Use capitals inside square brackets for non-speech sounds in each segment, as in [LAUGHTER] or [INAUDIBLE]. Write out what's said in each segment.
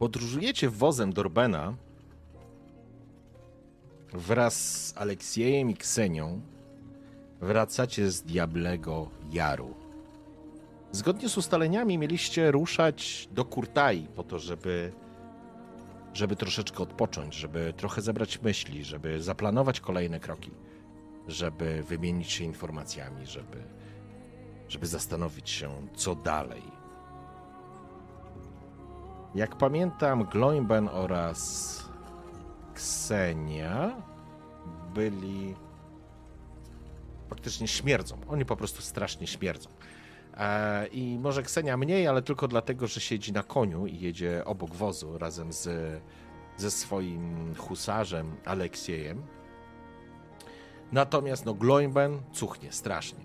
Podróżujecie wozem Dorbena wraz z Aleksiejem i Ksenią. Wracacie z Diablego Jaru. Zgodnie z ustaleniami mieliście ruszać do Kurtai po to, żeby, żeby troszeczkę odpocząć, żeby trochę zebrać myśli, żeby zaplanować kolejne kroki, żeby wymienić się informacjami, żeby, żeby zastanowić się, co dalej. Jak pamiętam, Gloimben oraz Ksenia byli faktycznie śmierdzą. Oni po prostu strasznie śmierdzą. E, I może Ksenia mniej, ale tylko dlatego, że siedzi na koniu i jedzie obok wozu razem z, ze swoim husarzem Aleksiejem. Natomiast no, Gloimben cuchnie strasznie.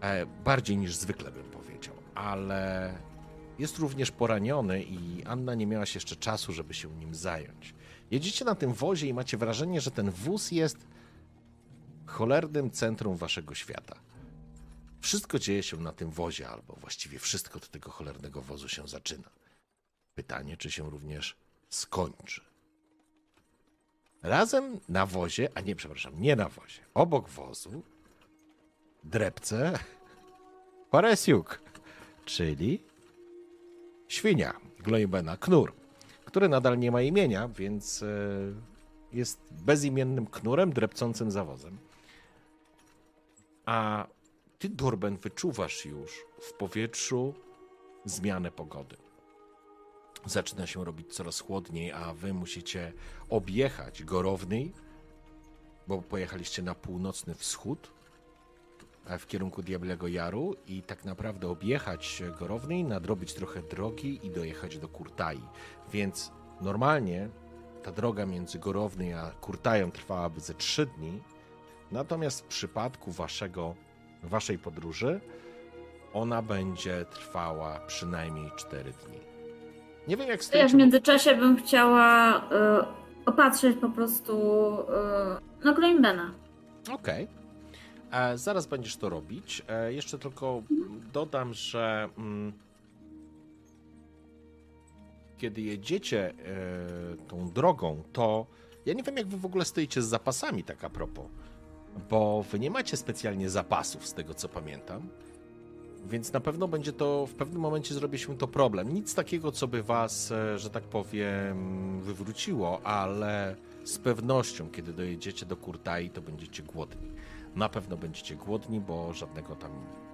E, bardziej niż zwykle bym powiedział, ale jest również poraniony i Anna nie miała się jeszcze czasu, żeby się nim zająć. Jedziecie na tym wozie i macie wrażenie, że ten wóz jest cholernym centrum waszego świata. Wszystko dzieje się na tym wozie, albo właściwie wszystko do tego cholernego wozu się zaczyna. Pytanie, czy się również skończy. Razem na wozie, a nie, przepraszam, nie na wozie, obok wozu, drepce Paresiuk, czyli świnia Gloibena, knur, który nadal nie ma imienia, więc e, jest bezimiennym knurem drepcącym zawozem. A ty, Dorben, wyczuwasz już w powietrzu zmianę pogody. Zaczyna się robić coraz chłodniej, a wy musicie objechać Gorowny, bo pojechaliście na północny wschód w kierunku Diablego Jaru i tak naprawdę objechać Gorowny, nadrobić trochę drogi i dojechać do Kurtai. Więc normalnie ta droga między Gorowny a Kurtają trwałaby ze trzy dni, natomiast w przypadku waszego, waszej podróży ona będzie trwała przynajmniej 4 dni. Nie wiem jak To ja w międzyczasie bym chciała y, opatrzyć po prostu y, no Greenbena. Okej. E, zaraz będziesz to robić. E, jeszcze tylko dodam, że mm, kiedy jedziecie e, tą drogą, to ja nie wiem, jak wy w ogóle stoicie z zapasami, tak a propos, bo wy nie macie specjalnie zapasów, z tego co pamiętam. Więc na pewno będzie to, w pewnym momencie zrobi się to problem. Nic takiego, co by was, e, że tak powiem, wywróciło, ale z pewnością, kiedy dojedziecie do Kurtai, to będziecie głodni. Na pewno będziecie głodni, bo żadnego tam,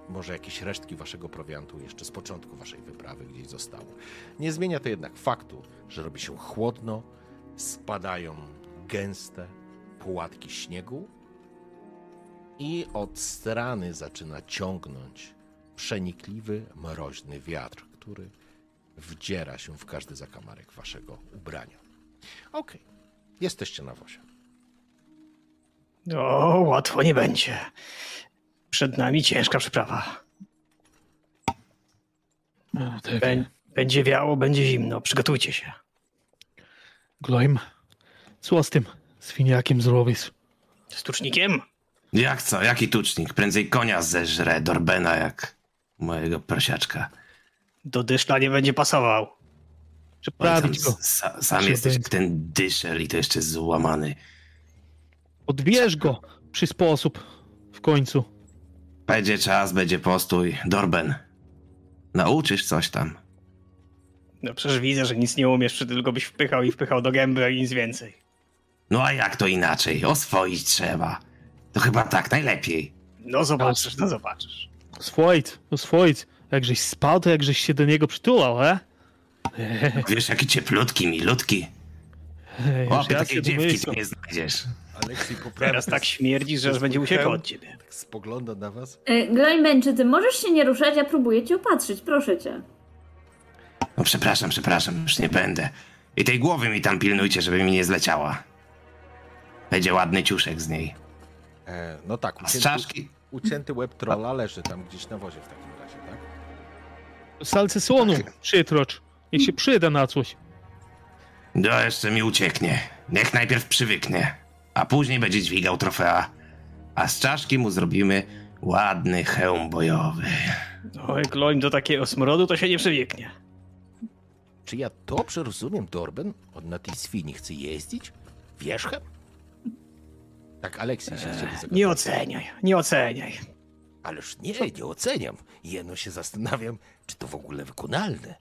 może jakieś resztki waszego prowiantu jeszcze z początku waszej wyprawy gdzieś zostało. Nie zmienia to jednak faktu, że robi się chłodno, spadają gęste płatki śniegu i od strony zaczyna ciągnąć przenikliwy, mroźny wiatr, który wdziera się w każdy zakamarek waszego ubrania. Okej, jesteście na wozie. O, łatwo nie będzie. Przed nami ciężka przeprawa. No, tak. Bę- Będzie wiało, będzie zimno. Przygotujcie się. Gloim, co z tym świniakiem zrobisz? Z tucznikiem? Jak co? Jaki tucznik? Prędzej konia zeżre Dorbena jak mojego prosiaczka. Do dyszla nie będzie pasował. Przeprawić go. sa, sam jesteś ten dyszel i to jeszcze złamany. Odbierz go przy sposób w końcu. Będzie czas, będzie postój. Dorben, nauczysz coś tam. No przecież widzę, że nic nie umiesz, czy tylko byś wpychał i wpychał do gęby, a nic więcej. No a jak to inaczej? Oswoić trzeba. To chyba tak najlepiej. No zobaczysz, no zobaczysz. Swoić, swoić. Jakżeś spał, to jakżeś się do niego przytulał, he? Wiesz, jaki cieplutki, milutki. Ej, O, ja takiej sobie dziewki tu nie znajdziesz. Aleksiej poprawia. Teraz tak śmierdzi, że aż będzie uciekał od ciebie. Tak spogląda na was. Y, Greenben, czy ty możesz się nie ruszać? Ja próbuję cię opatrzyć, proszę cię. No przepraszam, przepraszam, już nie będę. I tej głowy mi tam pilnujcie, żeby mi nie zleciała. Będzie ładny ciuszek z niej. E, no tak, A z ucięty, czaszki? ucięty łeb trolla leży tam gdzieś na wozie w takim razie, tak? Salce słonu przytrocz. Niech się przyda na coś. No jeszcze mi ucieknie. Niech najpierw przywyknie, a później będzie dźwigał trofea. A z czaszki mu zrobimy ładny hełm bojowy. Oj, kloń do takiego smrodu to się nie przewieknie. Czy ja dobrze rozumiem, Dorben? On na tej świni chce jeździć? Wierzchem? Tak, Aleksiej się zagadać. Nie oceniaj, nie oceniaj. Ależ nie, nie oceniam. Jeno się zastanawiam, czy to w ogóle wykonalne.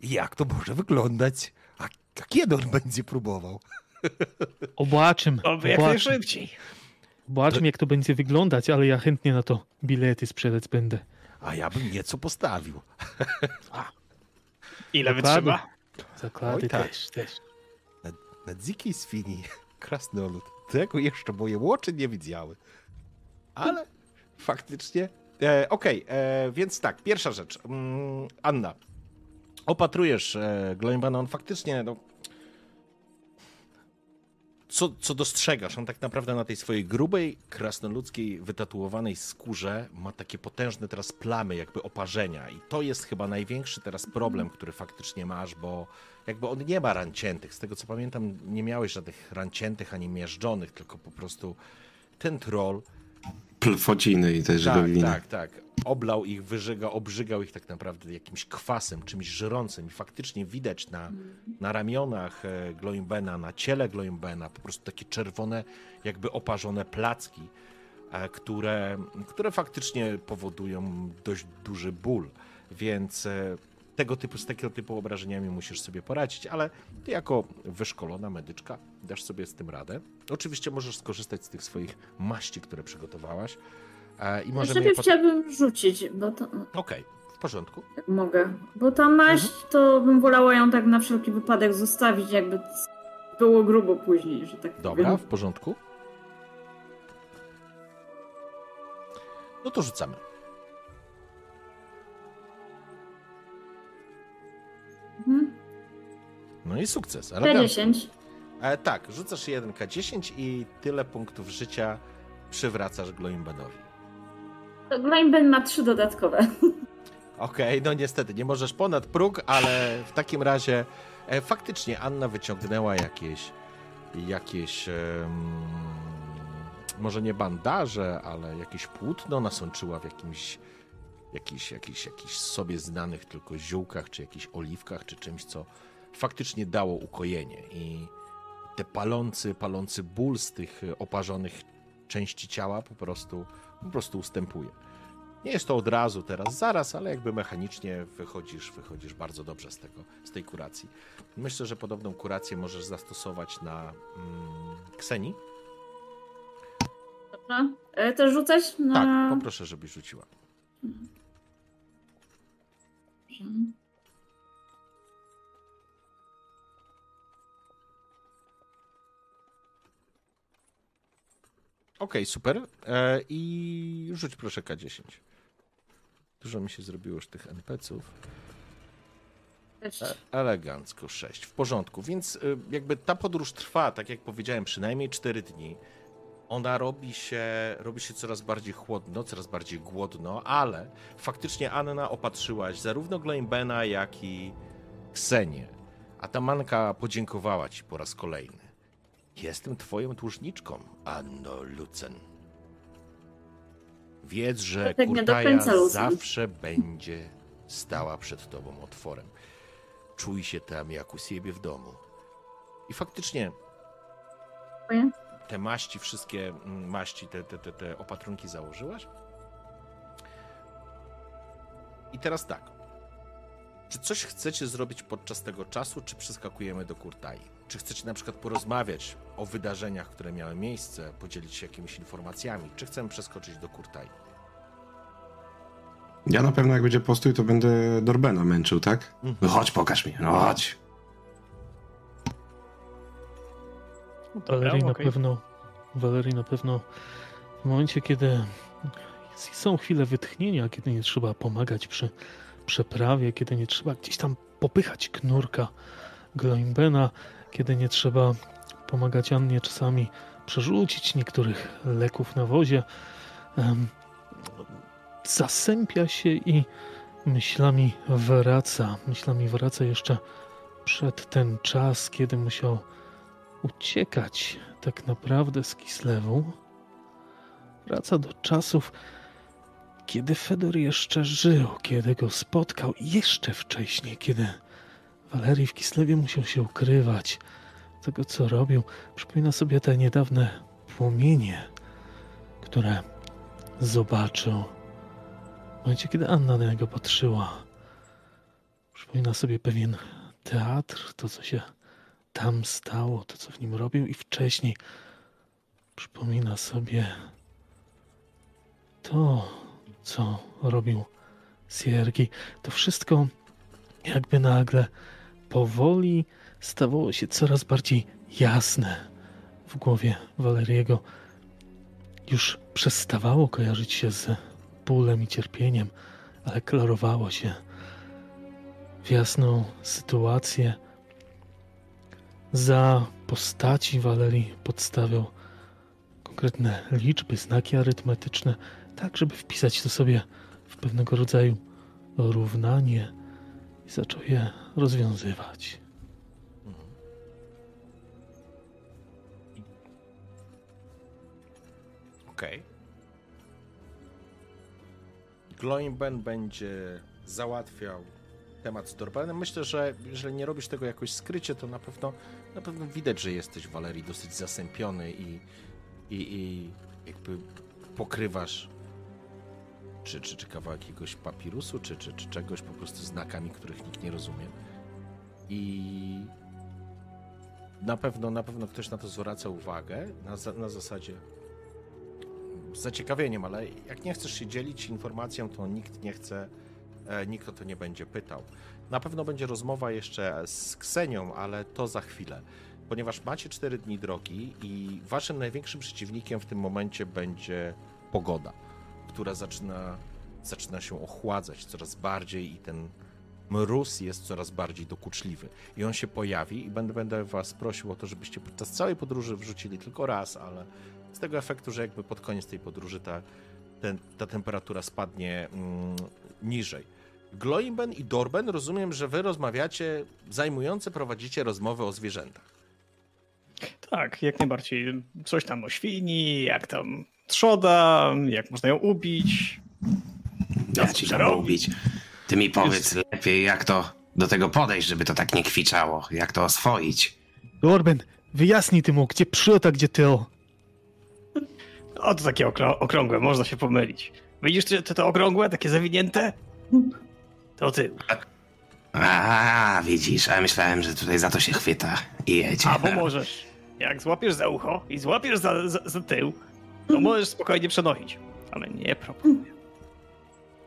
Jak to może wyglądać? A, a kiedy on będzie próbował? Obaczym. Oby jak Obaczym, najszybciej. obaczym jak to będzie wyglądać, ale ja chętnie na to bilety sprzedać będę. A ja bym nieco postawił. Ile Dokładnie. wytrzyma? Zakłady Oj, tak. też, też. Na, na dzikiej świni krasnolud. Tego jeszcze moje oczy nie widziały. Ale faktycznie. E, Okej, e, więc tak, pierwsza rzecz. Mm, Anna, opatrujesz e, Gloimbana, on faktycznie, no, co, co dostrzegasz? On tak naprawdę na tej swojej grubej, krasnoludzkiej, wytatuowanej skórze ma takie potężne teraz plamy, jakby oparzenia. I to jest chyba największy teraz problem, który faktycznie masz, bo jakby on nie ma ranciętych. Z tego co pamiętam, nie miałeś żadnych ranciętych ani miażdżonych, tylko po prostu ten troll Plfociny i te tak, żywowiny. tak, tak. Oblał ich, wyżygał, obrzygał ich tak naprawdę jakimś kwasem, czymś żrącym. I faktycznie widać na, na ramionach e, Gloimbena, na ciele Gloimbena po prostu takie czerwone, jakby oparzone placki, e, które, które faktycznie powodują dość duży ból. Więc e, tego typu, z takiego typu obrażeniami musisz sobie poradzić, ale ty jako wyszkolona medyczka dasz sobie z tym radę. Oczywiście możesz skorzystać z tych swoich maści, które przygotowałaś. E, I możemy Sobie je pot- chciałabym rzucić, bo to Okej, w porządku. mogę. Bo ta maść, to bym wolała ją tak na wszelki wypadek zostawić, jakby było grubo później, że tak Dobra, powiem. w porządku. No to rzucamy. No i sukces. elegancko. T10. E, tak, rzucasz 1K10 i tyle punktów życia przywracasz Gloimbenowi. To Gleimben ma trzy dodatkowe. [LAUGHS] Okej, no niestety, nie możesz ponad próg, ale w takim razie e, faktycznie Anna wyciągnęła jakieś, jakieś em, może nie bandaże, ale jakieś płótno nasączyła w jakimś, jakiś, jakiś, jakiś sobie znanych tylko ziółkach, czy jakichś oliwkach, czy czymś, co faktycznie dało ukojenie i te palący, palący ból z tych e, oparzonych części ciała po prostu, po prostu ustępuje. Nie jest to od razu, teraz, zaraz, ale jakby mechanicznie wychodzisz, wychodzisz bardzo dobrze z tego, z tej kuracji. Myślę, że podobną kurację możesz zastosować na mm, Kseni. Dobra. E, Też rzucać na... Tak, poproszę, żebyś rzuciła. Okej, super. E, I rzuć proszę K10. Dużo mi się zrobiło już tych NPC-ów. E, Elegancko 6. W porządku. Więc y, jakby ta podróż trwa, tak jak powiedziałem, przynajmniej 4 dni. Ona robi się, robi się coraz bardziej chłodno, coraz bardziej głodno, ale faktycznie Anna opatrzyłaś zarówno Glaimbena, jak i Ksenię. A ta manka podziękowała ci po raz kolejny. Jestem twoją dłużniczką, Anno Lucen. Wiedz, że Tak do Kurtaja zawsze będzie stała przed tobą otworem. Czuj się tam jak u siebie w domu. I faktycznie te maści, wszystkie mm, maści, te, te, te, te opatrunki założyłaś? I teraz tak. Czy coś chcecie zrobić podczas tego czasu, czy przeskakujemy do Kurtai? Czy chcecie na przykład porozmawiać o wydarzeniach, które miały miejsce, podzielić się jakimiś informacjami? Czy chcemy przeskoczyć do Kurtai? Ja na pewno jak będzie postój, to będę Dorbena męczył, tak? Mhm. No chodź, pokaż mi, no chodź. Valerii na okej. pewno, Valerii na pewno w momencie, kiedy są chwile wytchnienia, kiedy nie trzeba pomagać przy przeprawie, kiedy nie trzeba gdzieś tam popychać knurka Gloimbena, kiedy nie trzeba pomagać Annie czasami przerzucić niektórych leków na wozie. Zasępia się i myślami wraca. Myślami wraca jeszcze przed ten czas, kiedy musiał uciekać tak naprawdę z Kislewu. Wraca do czasów, kiedy Fedor jeszcze żył, kiedy go spotkał jeszcze wcześniej, kiedy Walerii w Kislewie musiał się ukrywać. Tego, co robił, przypomina sobie te niedawne płomienie, które zobaczył w momencie, kiedy Anna na niego patrzyła. Przypomina sobie pewien teatr, to co się tam stało, to co w nim robił i wcześniej. Przypomina sobie to, co robił Siergi. To wszystko jakby nagle powoli stawało się coraz bardziej jasne w głowie Waleriego. Już przestawało kojarzyć się z bólem i cierpieniem, ale klarowało się w jasną sytuację. Za postaci Walerii podstawiał konkretne liczby, znaki arytmetyczne, tak żeby wpisać to sobie w pewnego rodzaju równanie i zaczął je rozwiązywać. Okej. Gloimben będzie załatwiał temat z Dorbanem. Myślę, że jeżeli nie robisz tego jakoś skrycie, to na pewno, na pewno widać, że jesteś, Walerii, dosyć zasępiony i, i, i jakby pokrywasz czy, czy, czy kawałek jakiegoś papirusu, czy, czy, czy czegoś po prostu znakami, których nikt nie rozumie. I na pewno, na pewno ktoś na to zwraca uwagę na, na zasadzie z zaciekawieniem, ale jak nie chcesz się dzielić informacją, to nikt nie chce, e, nikt o to nie będzie pytał. Na pewno będzie rozmowa jeszcze z Ksenią, ale to za chwilę, ponieważ macie 4 dni drogi i waszym największym przeciwnikiem w tym momencie będzie pogoda, która zaczyna, zaczyna się ochładzać coraz bardziej i ten mróz jest coraz bardziej dokuczliwy. I on się pojawi i będę, będę was prosił o to, żebyście podczas całej podróży wrzucili tylko raz, ale z tego efektu, że jakby pod koniec tej podróży ta, ten, ta temperatura spadnie mm, niżej. Gloimben i Dorben, rozumiem, że wy rozmawiacie, zajmujące prowadzicie rozmowy o zwierzętach. Tak, jak najbardziej. Coś tam o świni, jak tam trzoda, jak można ją ubić. Ja ci tam robi? mówić. Ty mi powiedz lepiej, jak to do tego podejść, żeby to tak nie kwiczało. Jak to oswoić. Dorben, wyjaśnij ty mu, gdzie przód, a gdzie tył. O, to takie okrą- okrągłe, można się pomylić. Widzisz te, te, te okrągłe, takie zawinięte? To ty. A, widzisz, a myślałem, że tutaj za to się chwyta i jedzie. Albo możesz, jak złapiesz za ucho i złapiesz za, za, za tył, to możesz spokojnie przenosić. Ale nie proponuję.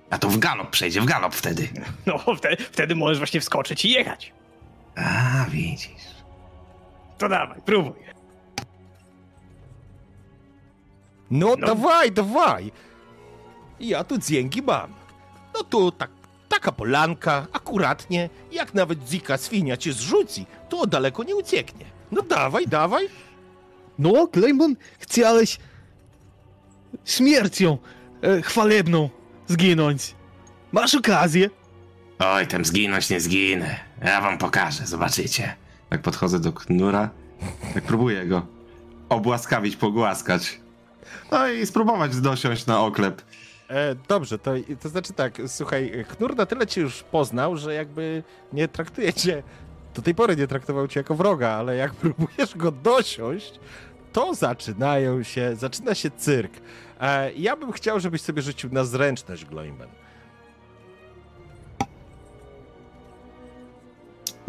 A to w galop przejdzie, w galop wtedy. No, wtedy, wtedy możesz właśnie wskoczyć i jechać. A, widzisz. To dawaj, próbuj. No, No. dawaj, dawaj! Ja tu dzięki mam. No tu tak, taka polanka, akuratnie, jak nawet dzika świnia cię zrzuci, to daleko nie ucieknie. No dawaj, dawaj. No, Glejmon, chciałeś śmiercią e, chwalebną zginąć. Masz okazję. Oj, tam zginąć nie zginę. Ja wam pokażę, zobaczycie. Tak podchodzę do knura, tak próbuję go obłaskawić, pogłaskać. No i spróbować dosiąść na oklep. E, dobrze, to, to znaczy tak, słuchaj, Knur na tyle cię już poznał, że jakby nie traktuje cię, do tej pory nie traktował cię jako wroga, ale jak [LAUGHS] próbujesz go dosiąść, to zaczynają się, zaczyna się cyrk. E, ja bym chciał, żebyś sobie rzucił na zręczność, Gloimben.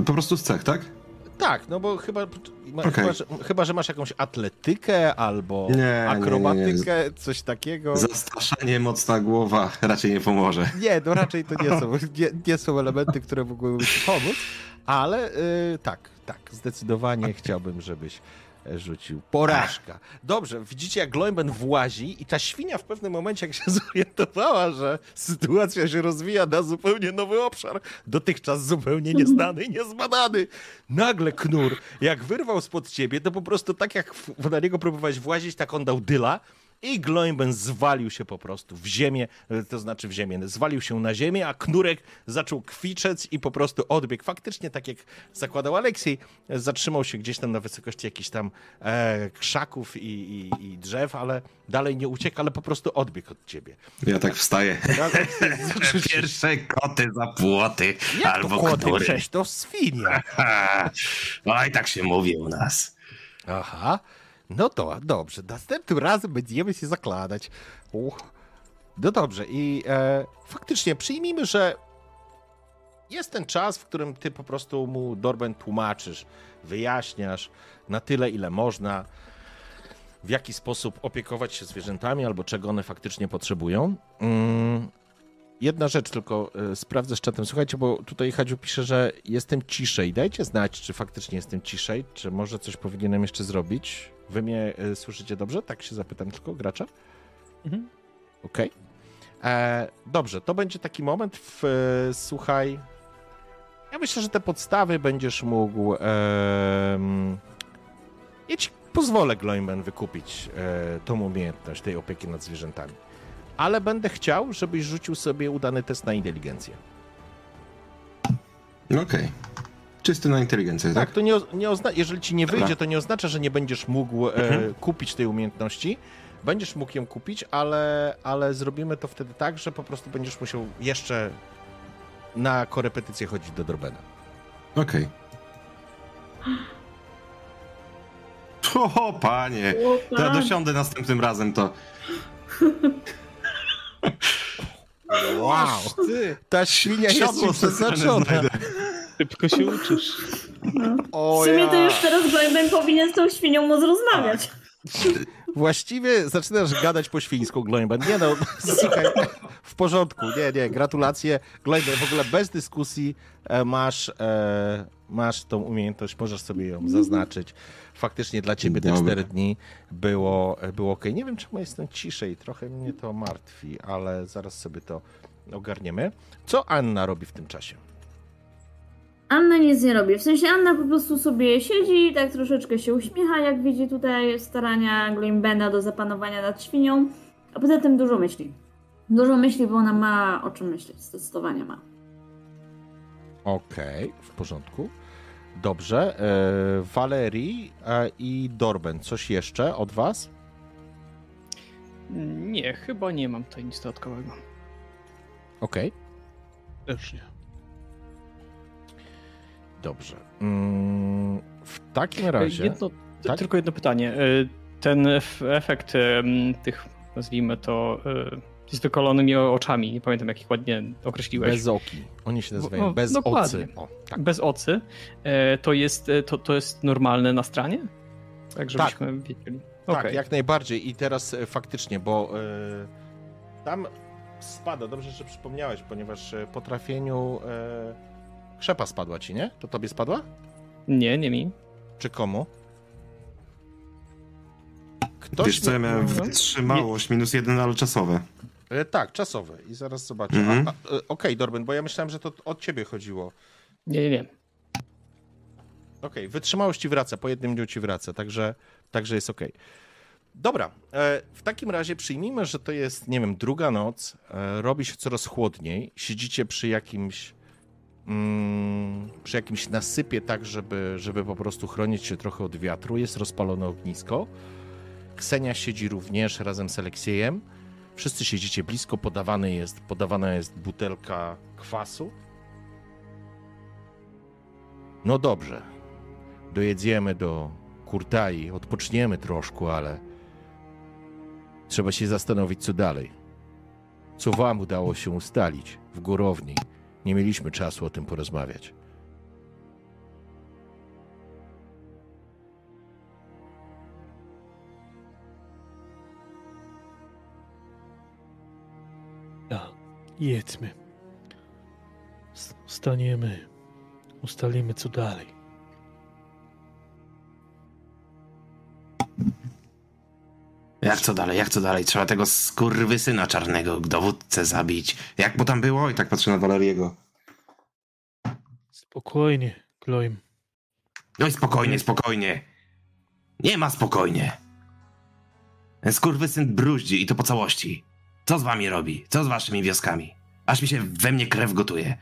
Po prostu z cech, tak? Tak, no bo chyba, ma, Okej. chyba, że, chyba, że masz jakąś atletykę albo Nie, nie, nie, nie. akrobatykę, coś takiego. Zastraszanie, mocna głowa raczej nie pomoże. Nie, no raczej to nie są, [LAUGHS] nie, są elementy, które mogłyby ci pomóc, ale y, tak, tak, zdecydowanie chciałbym, żebyś, rzucił. Porażka. Dobrze, widzicie jak Gloimben włazi i ta świnia w pewnym momencie, jak się [LAUGHS] zorientowała, że sytuacja się rozwija na zupełnie nowy obszar, dotychczas zupełnie nieznany i niezbadany. Nagle knur, jak wyrwał spod ciebie, to po prostu tak jak na niego próbowałeś włazić, tak on dał dyla i Gloimben zwalił się po prostu w ziemię, e, to znaczy w ziemię, zwalił się na ziemię, a Knurek zaczął kwiczeć i po prostu odbiegł. Faktycznie, tak jak zakładał Aleksiej, e, zatrzymał się gdzieś tam na wysokości jakichś tam e, krzaków i, i, i drzew, ale dalej nie uciekł, ale po prostu odbiegł od ciebie. Ja tak wstaję. Aleksiej [LAUGHS] się- Pierwsze koty za płoty, Jak albo to który. Przecież to świnia. [LAUGHS] Oj, tak się mówi u nas. Aha, no to dobrze. Następnym razem będziemy się zakładać. Uch. No dobrze, i e, faktycznie przyjmijmy, że jest ten czas, w którym ty po prostu mu Dorben tłumaczysz, wyjaśniasz na tyle, ile można, w jaki sposób opiekować się zwierzętami albo czego one faktycznie potrzebują. Mm. Jedna rzecz tylko e, sprawdzę z czatem. Słuchajcie, bo tutaj Hadziu pisze, że jestem ciszej. Dajcie znać, czy faktycznie jestem ciszej, czy może coś powinienem jeszcze zrobić. Wy mnie e, słyszycie dobrze? Tak się zapytam tylko gracza. Mhm. Okej. E, Dobrze, to będzie taki moment, w, e, słuchaj, ja myślę, że te podstawy będziesz mógł, em, ja ci pozwolę, Gloimen, wykupić e, tą umiejętność tej opieki nad zwierzętami. Ale będę chciał, żebyś rzucił sobie udany test na inteligencję. Okej. Czysty na inteligencję, Tak, tak? to nie, nie ozna- jeżeli ci nie wyjdzie, to nie oznacza, że nie będziesz mógł e, Mhm. kupić tej umiejętności. Będziesz mógł ją kupić, ale, ale zrobimy to wtedy tak, że po prostu będziesz musiał jeszcze na korepetycję chodzić do Dorbena. Okej. O, panie. To ja dosiądę następnym razem to. [LAUGHS] Wow! Ty, Ta świnia jest ci przeznaczona. szybko się uczysz. No. O W sumie to ja. już teraz Gloimben powinien z tą świnią móc rozmawiać. Właściwie zaczynasz gadać po świńsku, Gloinben. Nie no, [LAUGHS] słuchaj, w porządku. Nie, nie, gratulacje. Gloinben, w ogóle bez dyskusji e, masz, e, masz tą umiejętność, możesz sobie ją zaznaczyć. Faktycznie dla ciebie te Dobra. 4 dni było, było ok. Nie wiem, czemu jestem ciszej, trochę mnie to martwi, ale zaraz sobie to ogarniemy. Co Anna robi w tym czasie? Anna nic nie robi. W sensie Anna po prostu sobie siedzi, tak troszeczkę się uśmiecha, jak widzi tutaj starania Gloimbena do zapanowania nad świnią, a poza tym dużo myśli. Dużo myśli, bo ona ma o czym myśleć, zdecydowanie ma. Okej, w porządku. Dobrze. E, Valerii e, i Dorben, coś jeszcze od was? Nie, chyba nie mam tutaj nic dodatkowego. Okej. Też nie. Dobrze. Mm, w takim razie. Jedno, Tak? Tylko jedno pytanie. Y, Ten ef- efekt tych, nazwijmy to, y, z wykolonymi oczami, nie pamiętam jak ich ładnie określiłeś. Bez oki. Oni się nazywają No, bez ocy. O, tak. Bez ocy, e, to jest, e, to, to jest normalne na stronie? Tak, żebyśmy wiedzieli. tak, jak najbardziej. I teraz e, faktycznie, bo tam spada, dobrze, że przypomniałeś, ponieważ po trafieniu krzepa spadła ci, nie? To tobie spadła? Nie, nie mi. Czy komu? Ktoś Wiesz co, ja mi- miałem Mhm. wytrzymałość minus jeden, ale czasowe. E, tak, czasowe. I zaraz zobaczę. Mhm. E, Okej, Dorben, bo ja myślałem, że to od ciebie chodziło. Nie, nie, nie. Okej, wytrzymałość ci wraca, po jednym dniu ci wraca, także, także jest okej. Dobra, e, w takim razie przyjmijmy, że to jest, nie wiem, druga noc, e, robi się coraz chłodniej, siedzicie przy jakimś mm, przy jakimś nasypie tak, żeby, żeby po prostu chronić się trochę od wiatru, jest rozpalone ognisko. Ksenia siedzi również razem z Aleksiejem. Wszyscy siedzicie blisko, podawany jest, podawana jest butelka kwasu. No dobrze, dojedziemy do Kurtai, odpoczniemy troszkę, ale trzeba się zastanowić, co dalej. Co wam udało się ustalić w górowni? Nie mieliśmy czasu o tym porozmawiać. Jedźmy. Staniemy. Ustalimy, co dalej. Jak co dalej, jak co dalej? Trzeba tego skurwysyna czarnego dowódcę zabić. Jak mu tam było? I tak patrzę na Waleriego. Spokojnie, Gloim. No i spokojnie, spokojnie. Nie ma spokojnie. Ten skurwysyn bruździ i to po całości. Co z wami robi? Co z waszymi wioskami? Aż mi się we mnie krew gotuje.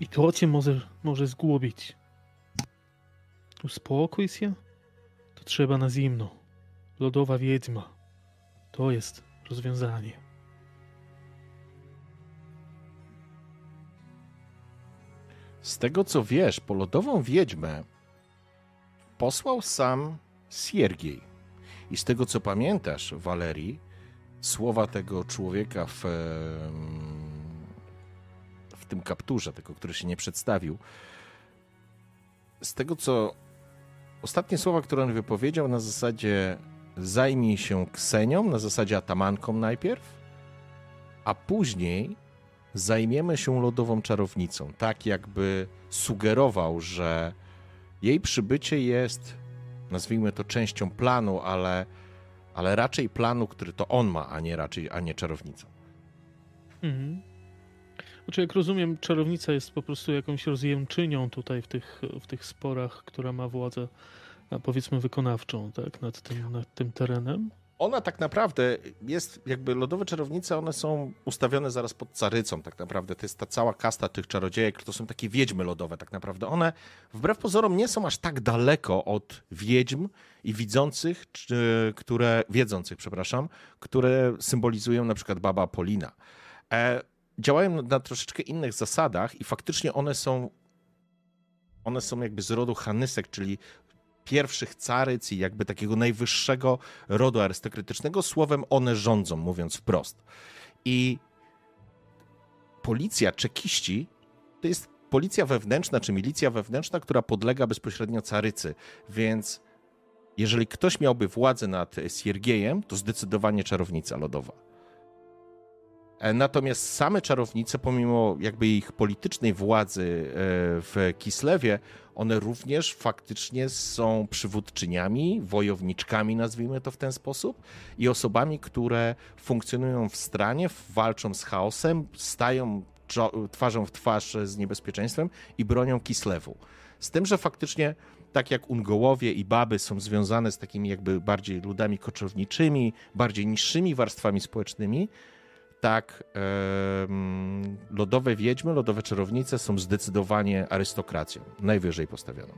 I to cię może, może zgubić. Uspokój się. To trzeba na zimno. Lodowa wiedźma. To jest rozwiązanie. Z tego co wiesz, po lodową wiedźmę posłał sam Siergiej. I z tego co pamiętasz, Walerii, słowa tego człowieka w, w tym kapturze, tego, który się nie przedstawił, z tego co ostatnie słowa, które on wypowiedział na zasadzie zajmij się Ksenią, na zasadzie atamanką najpierw, a później zajmiemy się lodową czarownicą. Tak jakby sugerował, że jej przybycie jest, nazwijmy to częścią planu, ale, ale raczej planu, który to on ma, a nie raczej, a nie czarownica. Mhm. Znaczy, jak rozumiem, czarownica jest po prostu jakąś rozjemczynią tutaj w tych, w tych sporach, która ma władzę, powiedzmy, wykonawczą, tak, nad tym, nad tym terenem. Ona tak naprawdę jest, jakby lodowe czarownice, one są ustawione zaraz pod carycą, tak naprawdę. To jest ta cała kasta tych czarodziejek, to są takie wiedźmy lodowe, tak naprawdę. One, wbrew pozorom, nie są aż tak daleko od wiedźm i widzących, czy, które, wiedzących, przepraszam, które symbolizują na przykład baba Polina. E, działają na, troszeczkę innych zasadach i faktycznie one są one są jakby z rodu Hanysek, czyli pierwszych caryc i jakby takiego najwyższego rodu arystokratycznego. Słowem one rządzą, mówiąc wprost. I policja, czekiści, to jest policja wewnętrzna, czy milicja wewnętrzna, która podlega bezpośrednio carycy. Więc jeżeli ktoś miałby władzę nad Siergiejem, to zdecydowanie czarownica lodowa. E, Natomiast same czarownice, pomimo jakby ich politycznej władzy e, w Kislewie, one również faktycznie są przywódczyniami, wojowniczkami, nazwijmy to w ten sposób, i osobami, które funkcjonują w stranie, walczą z chaosem, stają twarzą w twarz z niebezpieczeństwem i bronią Kislewu. Z tym, że faktycznie tak jak Ungołowie i Baby są związane z takimi jakby bardziej ludami koczowniczymi, bardziej niższymi warstwami społecznymi, tak lodowe wiedźmy, lodowe czarownice są zdecydowanie arystokracją, najwyżej postawioną.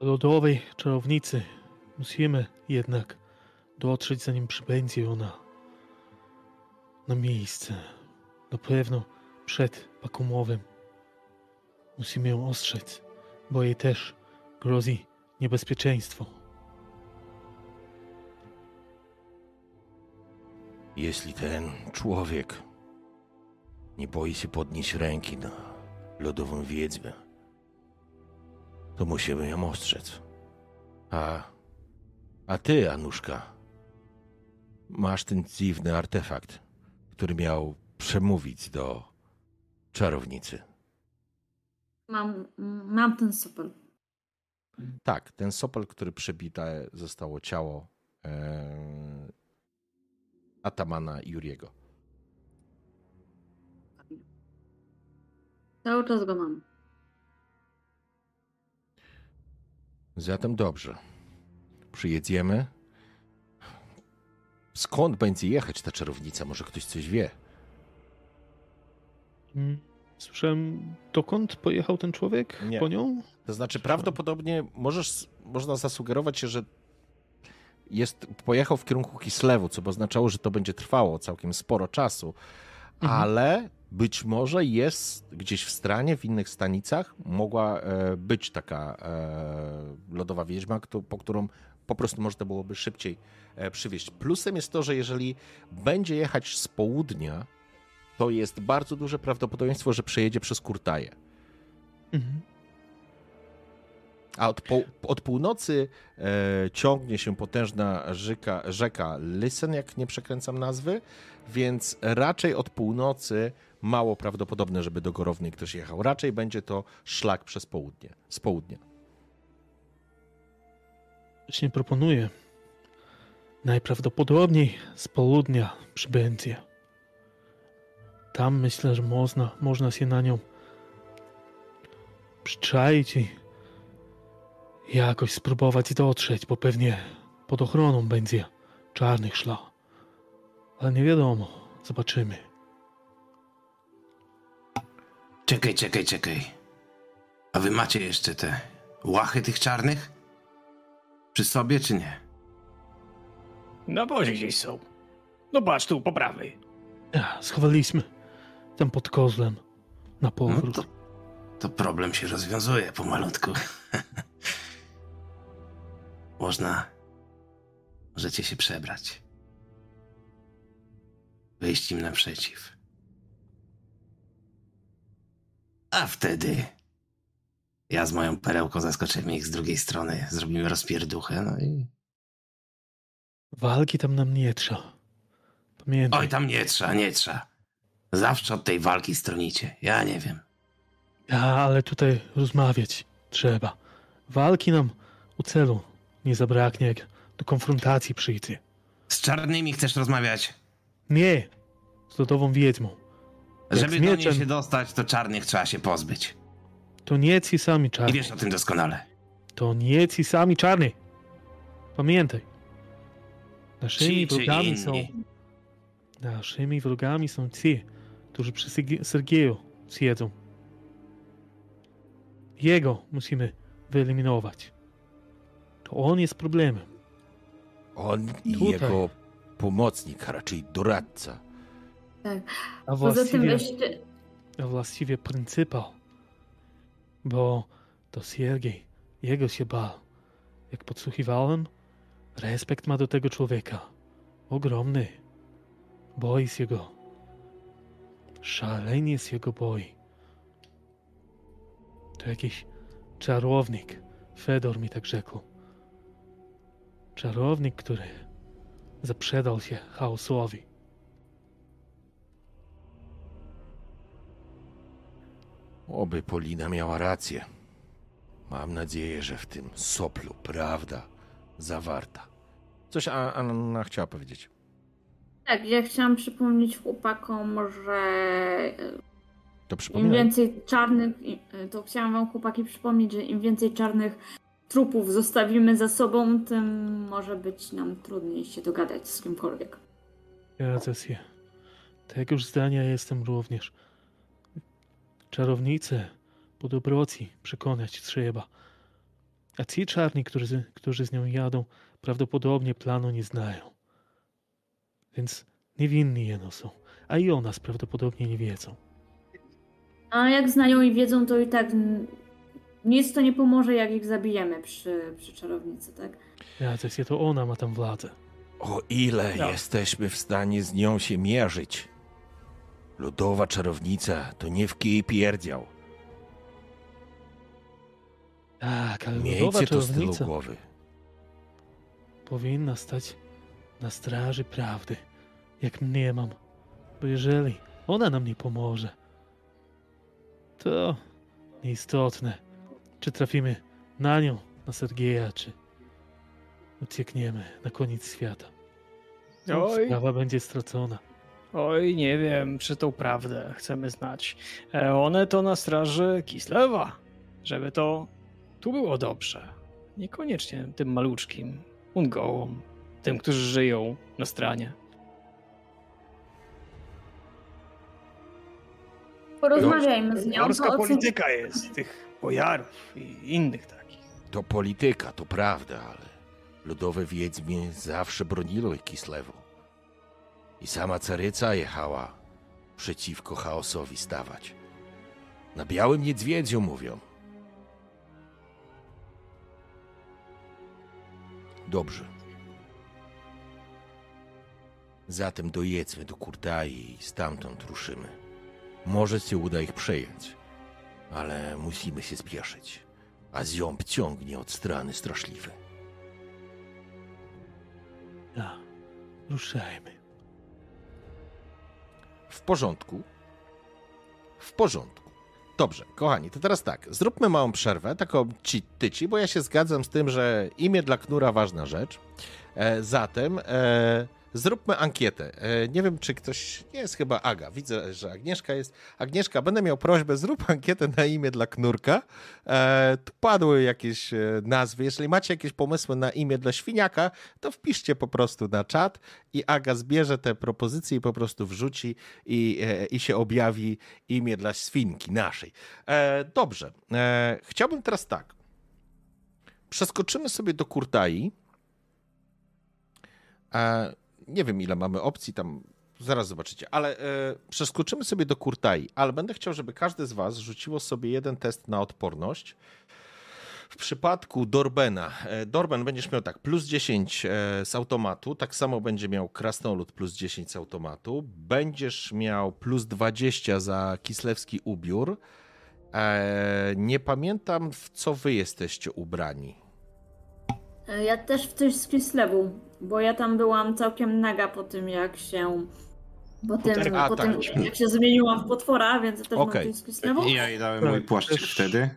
lodowej czarownicy musimy jednak dotrzeć, zanim przybędzie ona na miejsce. Na pewno przed Pakumowem. Musimy ją ostrzec, bo jej też grozi niebezpieczeństwo. Jeśli ten człowiek nie boi się podnieść ręki na lodową wiedźmę, to musimy ją ostrzec. A, a ty, Anuszka, masz ten dziwny artefakt, który miał przemówić do czarownicy. Mam, mam ten super. Tak, ten sopel, który przebite zostało ciało e, Atamana Juriego. Cały czas go mam. Zatem dobrze. Przyjedziemy. Skąd będzie jechać ta czarownica? Może ktoś coś wie? Mm, Słyszałem, dokąd pojechał ten człowiek Nie. po nią? To znaczy, prawdopodobnie możesz, można zasugerować się, że jest, pojechał w kierunku Kislewu, co by oznaczało, że to będzie trwało całkiem sporo czasu, Mhm. ale być może jest gdzieś w stranie, w innych stanicach, mogła e, być taka e, lodowa wiedźma, kto, po którą po prostu można byłoby szybciej e, przywieźć. Plusem jest to, że jeżeli będzie jechać z południa, to jest bardzo duże prawdopodobieństwo, że przejedzie przez Kurtaję. Mhm. A od, po, od północy e, ciągnie się potężna rzeka, rzeka Lysen, jak nie przekręcam nazwy, więc raczej od północy mało prawdopodobne, żeby do Gorownej ktoś jechał. Raczej będzie to szlak przez południe, z południa. Właśnie proponuję. Najprawdopodobniej z południa przybędzie. Tam myślę, że można, można się na nią przyczaić i jakoś spróbować dotrzeć, bo pewnie pod ochroną będzie czarnych szla. Ale nie wiadomo, zobaczymy. Czekaj, czekaj, czekaj. A wy macie jeszcze te łachy tych czarnych? Przy sobie czy nie? Na bozie gdzieś są. No patrz tu, po prawej. Ja, schowaliśmy tam pod kozłem na No powrót. to, to problem się rozwiązuje pomalutku. [LAUGHS] Można. Możecie się przebrać. Wyjść im naprzeciw. A wtedy. Ja z moją perełką zaskoczymy ich z drugiej strony. Zrobimy rozpierduchę, no i. Walki tam nam nie trzeba. Pamiętaj. Oj, tam nie trzeba, nie trzeba. Zawsze od tej walki stronicie. Ja nie wiem. Ja, ale tutaj rozmawiać trzeba. Walki nam u celu nie zabraknie, jak do konfrontacji przyjdzie. Z czarnymi chcesz rozmawiać? Nie, z lodową wiedźmą. Jak Żeby z do niej mieczem, się dostać, to czarnych trzeba się pozbyć. to nie ci sami I czarni. wiesz o tym doskonale. To nie ci sami czarni. Pamiętaj. Naszymi Ci wrogami są... Naszymi wrogami są ci, którzy przy Sergie- Sergieju siedzą. Jego musimy wyeliminować. To on jest problemem. On i Tutaj. jego pomocnik, a raczej doradca. A Poza tym właściwie, weźcie... a właściwie pryncypał. Bo to Siergiej, jego się bał. Jak podsłuchiwałem, respekt ma do tego człowieka. Ogromny. Boi się go. Szalenie się go boi. To jakiś czarownik. Fedor mi tak rzekł. Czarownik, który zaprzedał się chaosowi. Oby Polina miała rację. Mam nadzieję, że w tym soplu prawda zawarta. Coś Anna chciała powiedzieć. Tak, ja chciałam przypomnieć chłopakom, że To im więcej czarnych, i- to chciałam wam chłopaki przypomnieć, że im więcej czarnych trupów zostawimy za sobą, tym może być nam trudniej się dogadać z kimkolwiek. Zgadza się. Tegoż zdania jestem również. Czarownice po dobroci przekonać trzeba. A ci czarni, którzy, którzy z nią jadą, prawdopodobnie planu nie znają. Więc niewinni jeno są. A i o nas prawdopodobnie nie wiedzą. A jak znają i wiedzą, to i tak nic to nie pomoże, jak ich zabijemy przy, przy czarownicy, tak? Zgadza się, to ona ma tam władzę. O ile No. jesteśmy w stanie z nią się mierzyć. Lodowa czarownica to nie w kij pierdział. Tak, ale Miejcie to z tyłu głowy. powinna stać na straży prawdy, jak mnie mam. Bo jeżeli ona nam nie pomoże, to nieistotne, czy trafimy na nią, na Sergieja, czy uciekniemy na koniec świata. Oj, Sprawa będzie stracona. oj, nie wiem, czy tą prawdę chcemy znać. E, One to na straży Kislewa, żeby to tu było dobrze. Niekoniecznie tym maluczkim, ungołom, tym, którzy żyją na stranie. Porozmawiajmy z nią. Morska polityka jest tych bojarów i innych takich. To polityka, to prawda, ale ludowe wiedźmy zawsze broniły Kislewu. I sama caryca jechała przeciwko chaosowi stawać. Na białym niedźwiedziu mówią. Dobrze. Zatem dojedźmy do Kurtai i stamtąd ruszymy. Może się uda ich przejąć, ale musimy się spieszyć a ziąb ciągnie od strony straszliwy. A, ruszajmy. W porządku. W porządku. Dobrze, kochani, to teraz tak, zróbmy małą przerwę, taką ci tyci, bo ja się zgadzam z tym, że imię dla Knura ważna rzecz. E, zatem e, zróbmy ankietę. E, nie wiem, czy ktoś, nie jest chyba Aga, widzę, że Agnieszka jest. Agnieszka, będę miał prośbę, zrób ankietę na imię dla Knurka. E, tu padły jakieś e, nazwy, jeżeli macie jakieś pomysły na imię dla Świniaka, to wpiszcie po prostu na czat i Aga zbierze te propozycje i po prostu wrzuci i, i się objawi imię dla Świnki naszej. Dobrze, chciałbym teraz tak. Przeskoczymy sobie do Kurtai. Nie wiem, ile mamy opcji tam. Zaraz zobaczycie, ale e, przeskoczymy sobie do Kurtai, ale będę chciał, żeby każdy z Was rzuciło sobie jeden test na odporność. W przypadku Dorbena, e, Dorben będziesz miał tak, plus 10 e, z automatu, tak samo będzie miał Krasnolud plus 10 z automatu, będziesz miał plus 20 za kislewski ubiór. E, nie pamiętam, w co wy jesteście ubrani. E, Ja też w coś z Kislewu, bo ja tam byłam całkiem naga po tym, jak się. Po tym, A, po tak. tym jak się zmieniłam w potwora, więc ja też Okej. mam coś z Kislewu. I ja jej dałem mój Tak, płaszczyk też- wtedy.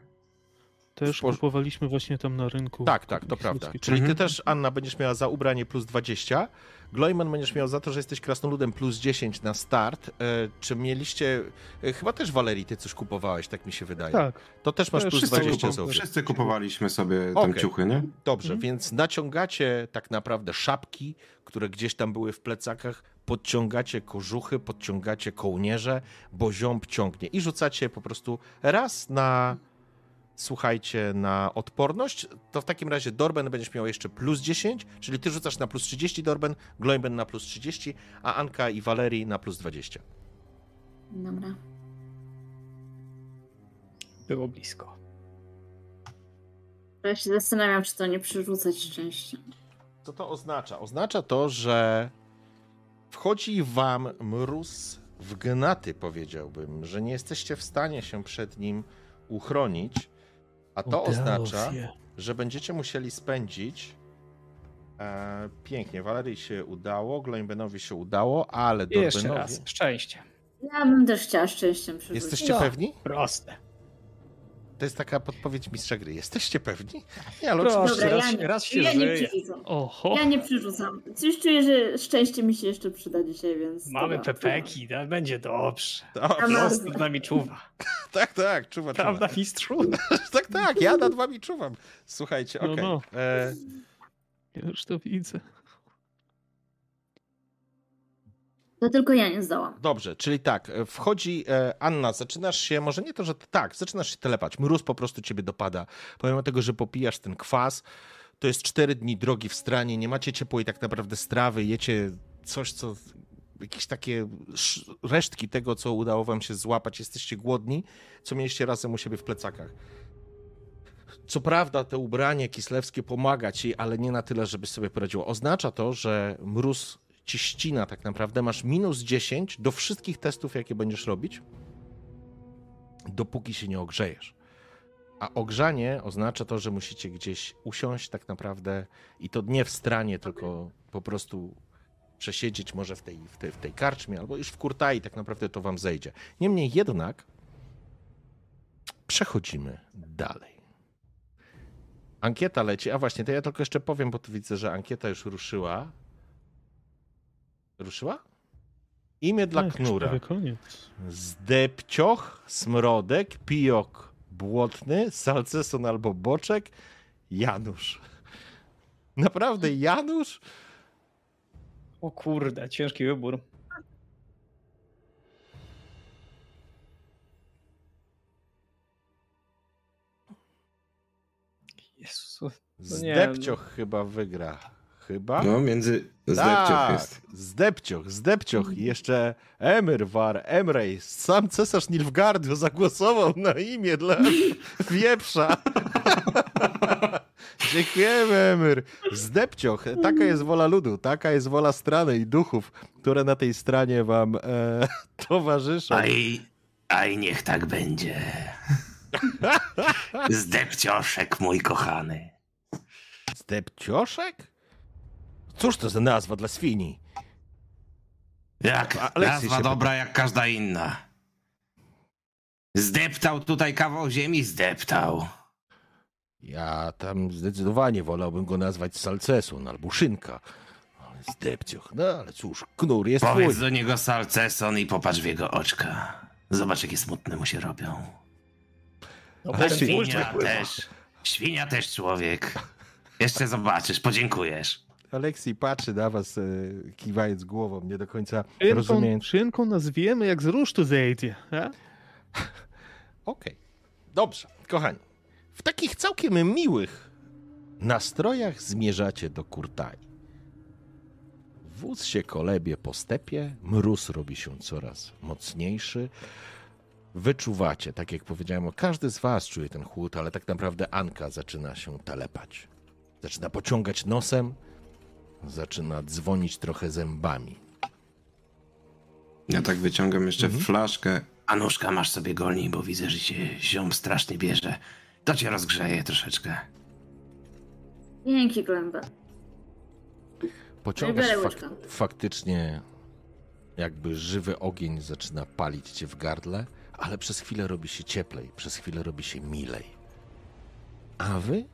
Też Spor- kupowaliśmy właśnie tam na rynku. Tak, tak, to prawda. Czyli ty Mhm. też, Anna, będziesz miała za ubranie plus 20. Gloiman będziesz miał za to, że jesteś krasnoludem plus 10 na start. E, czy mieliście. E, chyba też Walerii, ty coś kupowałeś, tak mi się wydaje. Tak, To też masz Ja plus wszyscy 20 kupu- za ubiór. Wszyscy kupowaliśmy sobie tam Okej. ciuchy, nie? Dobrze, Mhm. więc naciągacie tak naprawdę szapki, które gdzieś tam były w plecakach, podciągacie kożuchy, podciągacie kołnierze, bo ziąb ciągnie i rzucacie po prostu raz na, słuchajcie, na odporność. To w takim razie Dorben będziesz miał jeszcze plus 10, czyli ty rzucasz na plus 30 Dorben, Gloimben na plus 30, a Anka i Walerii na plus 20. Dobra. Było blisko. Ja się zastanawiam, czy to nie przerzucać szczęście. Co to oznacza? Oznacza to, że wchodzi wam mróz w gnaty, powiedziałbym, że nie jesteście w stanie się przed nim uchronić, a to oznacza, że będziecie musieli spędzić e, pięknie. Walerii się udało, Gloimbenowi się udało, ale I jeszcze Dorbenowi... raz. Szczęście. Ja bym też chciała szczęściem przerzucić. Jesteście No. pewni? Proste. To jest taka podpowiedź mistrza gry. Jesteście pewni? Nie, ale Proszę. oczywiście... Dobra, raz ja nie, raz się ja nie żyje. przerzucam. Oho, Ja nie przerzucam. Coś czuję, że szczęście mi się jeszcze przyda dzisiaj, więc. Mamy dobra, pepeki, no, będzie dobrze. Dobrze. Los nad nami czuwa. [LAUGHS] Tak, tak, czuwa, czuwa. Prawda, mistrzu? [LAUGHS] Tak, tak, ja nad wami czuwam. Słuchajcie, No, okej. no. E, ja już to widzę. To tylko ja nie zdałam. Dobrze, czyli tak, e, wchodzi e, Anna, zaczynasz się, może nie to, że tak, zaczynasz się telepać, mróz po prostu ciebie dopada, pomimo tego, że popijasz ten kwas, to jest cztery dni drogi w stranie, nie macie ciepłej tak naprawdę strawy, jecie coś, co, jakieś takie sz- resztki tego, co udało wam się złapać, jesteście głodni, co mieliście razem u siebie w plecakach. Co prawda, te ubranie kislewskie pomaga ci, ale nie na tyle, żeby sobie poradziło. Oznacza to, że mróz ci ścina tak naprawdę. Masz minus 10 do wszystkich testów, jakie będziesz robić, dopóki się nie ogrzejesz. A ogrzanie oznacza to, że musicie gdzieś usiąść tak naprawdę i to nie w stranie, tylko po prostu przesiedzieć może w tej, w tej, w tej karczmie, albo już w kurtai tak naprawdę to wam zejdzie. Niemniej jednak przechodzimy dalej. Ankieta leci. A właśnie, to ja tylko jeszcze powiem, bo tu widzę, że ankieta już ruszyła. Ruszyła? Imię dla Tak, już knura. Zdepcioch, smrodek, pijok błotny, salceson albo boczek, Janusz. Naprawdę Janusz? O kurde, ciężki wybór. Jezus. No nie, Zdepcioch chyba wygra. Chyba? No, między zdepcioch Tak, jest. Zdepcioch, Zdepcioch i jeszcze Emirwar, Emrej, sam cesarz Nilfgaardu zagłosował na imię dla [LAUGHS] wieprza. [LAUGHS] Dziękujemy, Emir. Zdepcioch, taka jest wola ludu, taka jest wola strony i duchów, które na tej stronie wam e, [LAUGHS] towarzyszą. Aj, aj, niech tak będzie. Zdepcioszek, mój kochany. Zdepcioszek? Cóż to za nazwa dla świni? Jak? A- Aleksiej Nazwa się dobra jak każda inna. Zdeptał tutaj kawał ziemi, zdeptał. Ja tam zdecydowanie wolałbym go nazwać salceson albo szynka. Ale Zdepcioch, no ale cóż, knur jest twój. Powiedz do niego salceson i popatrz w jego oczka. Zobacz, jakie smutne mu się robią. No, świnia też. Świnia też człowiek. Jeszcze zobaczysz, podziękujesz. Aleksij patrzy na was, e, kiwając głową, nie do końca Szynką, rozumiejąc. szynką nazwiemy, jak z rusztu zejdzie. [LAUGHS] Okej, dobrze, kochani. W takich całkiem miłych nastrojach zmierzacie do Kurtai. Wóz się kolebie po stepie, mróz robi się coraz mocniejszy. Wyczuwacie, tak jak powiedziałem, każdy z was czuje ten chłód, ale tak naprawdę Anka zaczyna się telepać. Zaczyna pociągać nosem, zaczyna dzwonić trochę zębami. Ja tak wyciągam jeszcze Mhm. flaszkę. Anuszka, masz sobie golni, bo widzę, że się ziom strasznie bierze. To cię rozgrzeje troszeczkę. Dzięki, Glenba. Pociągasz fak- faktycznie, jakby żywy ogień zaczyna palić cię w gardle, ale przez chwilę robi się cieplej, przez chwilę robi się milej. A wy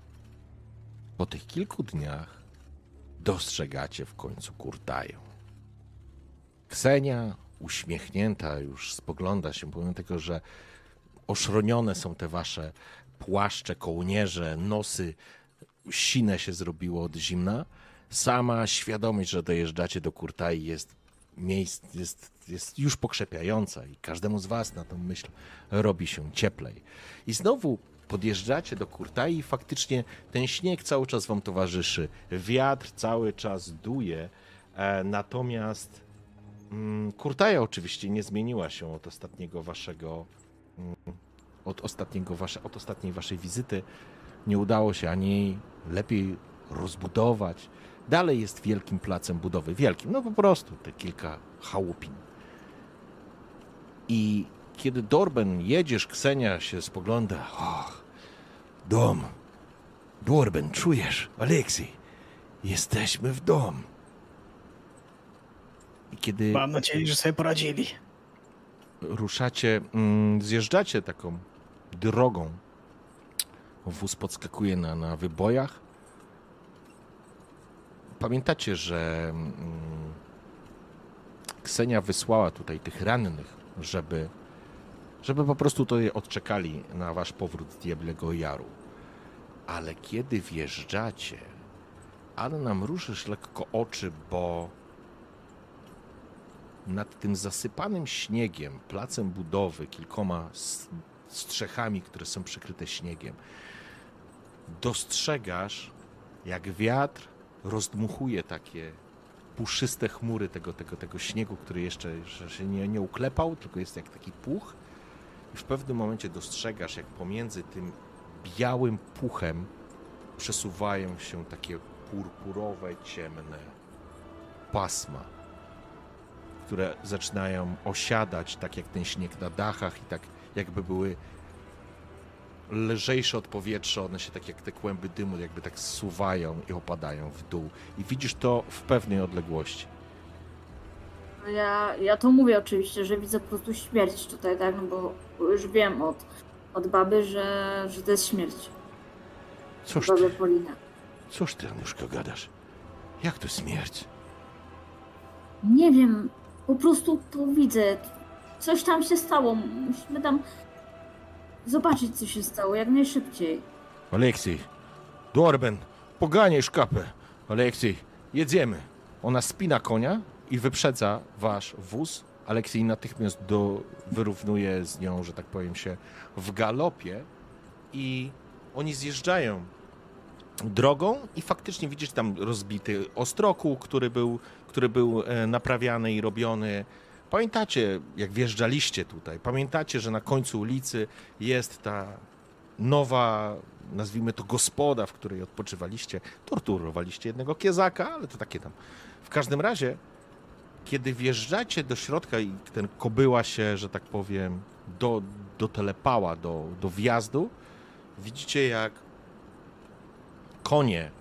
po tych kilku dniach dostrzegacie w końcu Kurtaję. Ksenia, uśmiechnięta, już spogląda się, pomimo tego, że oszronione są te wasze płaszcze, kołnierze, nosy, sine się zrobiło od zimna. Sama świadomość, że dojeżdżacie do Kurtai jest, miejsc, jest, jest już pokrzepiająca i każdemu z was na tą myśl robi się cieplej. I znowu podjeżdżacie do Kurtai i faktycznie ten śnieg cały czas wam towarzyszy. Wiatr cały czas duje, e, natomiast mm, Kurtaja oczywiście nie zmieniła się od ostatniego waszego mm, od ostatniego wasze, od ostatniej waszej wizyty nie udało się ani lepiej rozbudować. Dalej jest wielkim placem budowy. Wielkim, no po prostu te kilka chałupin. I kiedy Dorben jedziesz, Ksenia się spogląda. Och, dom. Dorben, czujesz? Aleksiej, jesteśmy w dom. I kiedy Mam nadzieję, że sobie poradzili. ruszacie, mm, zjeżdżacie taką drogą. Wóz podskakuje na, na wybojach. Pamiętacie, że mm, Ksenia wysłała tutaj tych rannych, żeby, żeby po prostu tutaj odczekali na wasz powrót z Diablego Jaru. Ale kiedy wjeżdżacie, Anna mrużysz lekko oczy, bo nad tym zasypanym śniegiem, placem budowy, kilkoma strzechami, które są przykryte śniegiem, dostrzegasz, jak wiatr rozdmuchuje takie puszyste chmury tego, tego, tego śniegu, który jeszcze że się nie, nie uklepał, tylko jest jak taki puch. I w pewnym momencie dostrzegasz, jak pomiędzy tym białym puchem przesuwają się takie purpurowe, ciemne pasma które zaczynają osiadać, tak jak ten śnieg na dachach i tak jakby były lżejsze od powietrza, one się tak jak te kłęby dymu jakby tak zsuwają i opadają w dół. I widzisz to w pewnej odległości. No Ja, ja to mówię oczywiście, że widzę po prostu śmierć tutaj, tak? No bo już wiem od, od baby, że, że to jest śmierć. Cóż Baby ty, Polina. cóż ty, Anuszko, gadasz? Jak to śmierć? Nie wiem, po prostu to widzę. Coś tam się stało. Musimy tam zobaczyć, co się stało jak najszybciej. Aleksiej, Dorben, poganiaj szkapę. Aleksiej, jedziemy. Ona spina konia i wyprzedza wasz wóz. Aleksiej natychmiast do, wyrównuje z nią, że tak powiem się, w galopie i oni zjeżdżają drogą i faktycznie widzisz tam rozbity ostroku, który był, który był e, naprawiany i robiony. Pamiętacie, jak wjeżdżaliście tutaj, pamiętacie, że na końcu ulicy jest ta nowa, nazwijmy to gospoda, w której odpoczywaliście. Torturowaliście jednego kiezaka, ale to takie tam. W każdym razie, kiedy wjeżdżacie do środka i ten kobyła się, że tak powiem, do, dotelepała do, do wjazdu, widzicie jak konie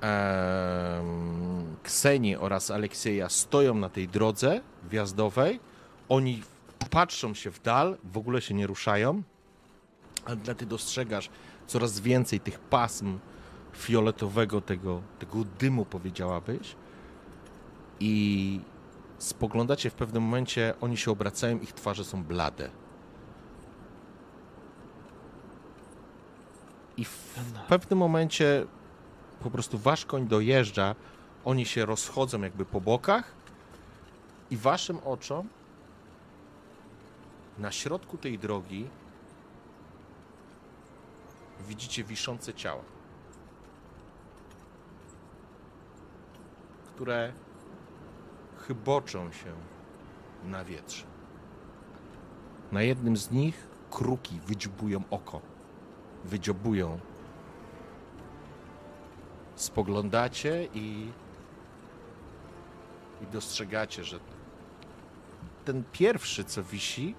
em, Ksenii oraz Aleksieja stoją na tej drodze wjazdowej. Oni patrzą się w dal, w ogóle się nie ruszają, a dla ty dostrzegasz coraz więcej tych pasm fioletowego, tego, tego dymu, powiedziałabyś. I spoglądacie w pewnym momencie, oni się obracają, ich twarze są blade. I w pewnym momencie po prostu wasz koń dojeżdża, oni się rozchodzą jakby po bokach i waszym oczom na środku tej drogi widzicie wiszące ciała, które chyboczą się na wietrze. Na jednym z nich kruki wydziubują oko, wydziobują. Spoglądacie i, i dostrzegacie, że ten pierwszy, co wisi,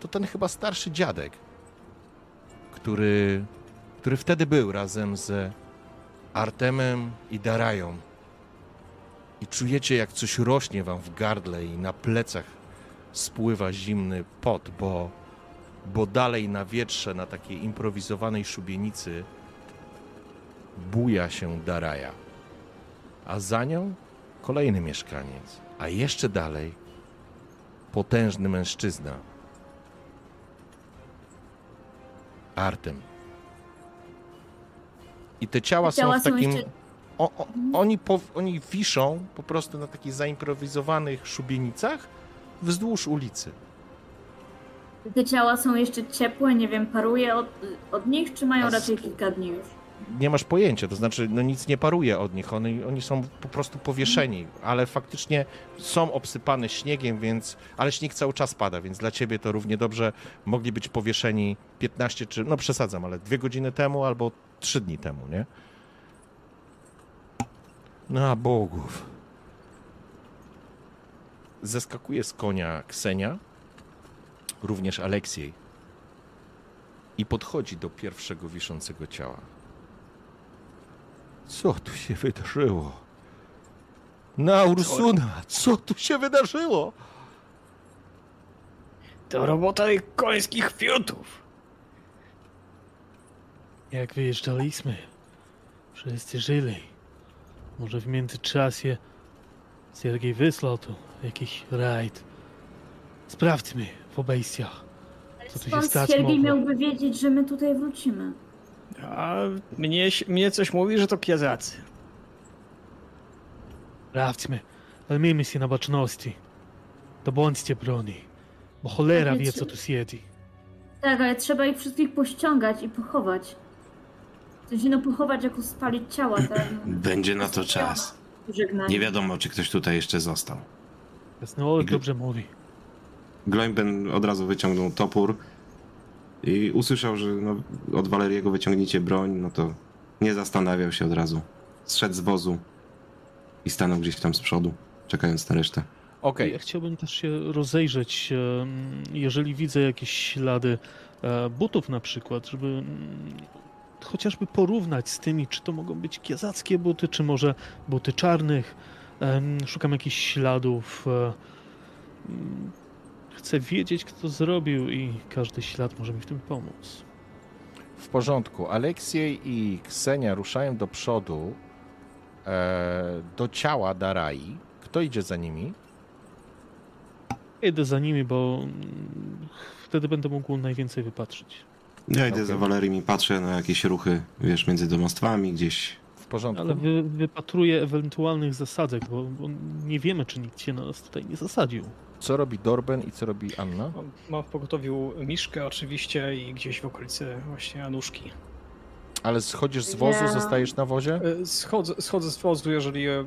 to ten chyba starszy dziadek, który, który wtedy był razem z Artemem i Darają. I czujecie, jak coś rośnie wam w gardle i na plecach spływa zimny pot, bo, bo dalej na wietrze, na takiej improwizowanej szubienicy buja się Daraja. A za nią kolejny mieszkaniec. A jeszcze dalej potężny mężczyzna. Artem. I te ciała, Ciała są w są takim. jeszcze- O, o, oni, po, oni wiszą po prostu na takich zaimprowizowanych szubienicach wzdłuż ulicy. Te ciała są jeszcze ciepłe, nie wiem, paruje od, od nich, czy mają z- raczej kilka dni już? Nie masz pojęcia, to znaczy no nic nie paruje od nich, oni, oni są po prostu powieszeni, ale faktycznie są obsypane śniegiem, więc, ale śnieg cały czas pada, więc dla ciebie to równie dobrze mogli być powieszeni 15 czy, no przesadzam, ale dwie godziny temu albo trzy dni temu, nie? Na bogów. Zeskakuje z konia Ksenia, również Aleksiej i podchodzi do pierwszego wiszącego ciała. Co tu się wydarzyło? Na Ursuna, co tu się wydarzyło? To robota końskich fiutów. Jak wyjeżdżaliśmy, wszyscy żyli. Może w międzyczasie Siergiej wysłał tu jakiś rajd. Sprawdźmy w obejściach. Co tu się Skąd stać Siergiej mogło? miałby wiedzieć, że my tutaj wrócimy? A mnie, mnie coś mówi, że to kiezacy. Sprawdźmy, ale miejmy się na baczności. To bądźcie broni, bo cholera wie, co tu siedzi. Tak, ale trzeba ich wszystkich pościągać i pochować. Sensie, no pochować jako spalić ciała, tak? No, [CLEARS THROAT] Będzie na to czas. żegnanie. Nie wiadomo, czy ktoś tutaj jeszcze został. Jasnoolek Gl- dobrze mówi. Gloimben od razu wyciągnął topór i usłyszał, że no, od Waleriego wyciągniecie broń, no to nie zastanawiał się od razu. Zszedł z wozu i stanął gdzieś tam z przodu, czekając na resztę. Okej, Ja chciałbym też się rozejrzeć, jeżeli widzę jakieś ślady e, butów na przykład, żeby mm, chociażby porównać z tymi, czy to mogą być kiezackie buty, czy może buty czarnych. Szukam jakichś śladów. e, mm, Chcę wiedzieć, kto zrobił i każdy ślad może mi w tym pomóc. w porządku. Aleksiej i Ksenia ruszają do przodu e, do ciała Darai. Kto idzie za nimi? Idę za nimi, bo mm, wtedy będę mógł najwięcej wypatrzyć. Ja idę za Waleriem i patrzę na jakieś ruchy, wiesz, między domostwami gdzieś. W porządku. Ale wy, wypatruję ewentualnych zasadzek, bo, bo nie wiemy, czy nikt się na nas tutaj nie zasadził. Co robi Dorben i co robi Anna? Mam, mam w pogotowiu Miszkę oczywiście i gdzieś w okolicy właśnie Anuszki. Ale schodzisz z wozu, Ja- zostajesz na wozie? E, Schodzę, schodzę z wozu, jeżeli e,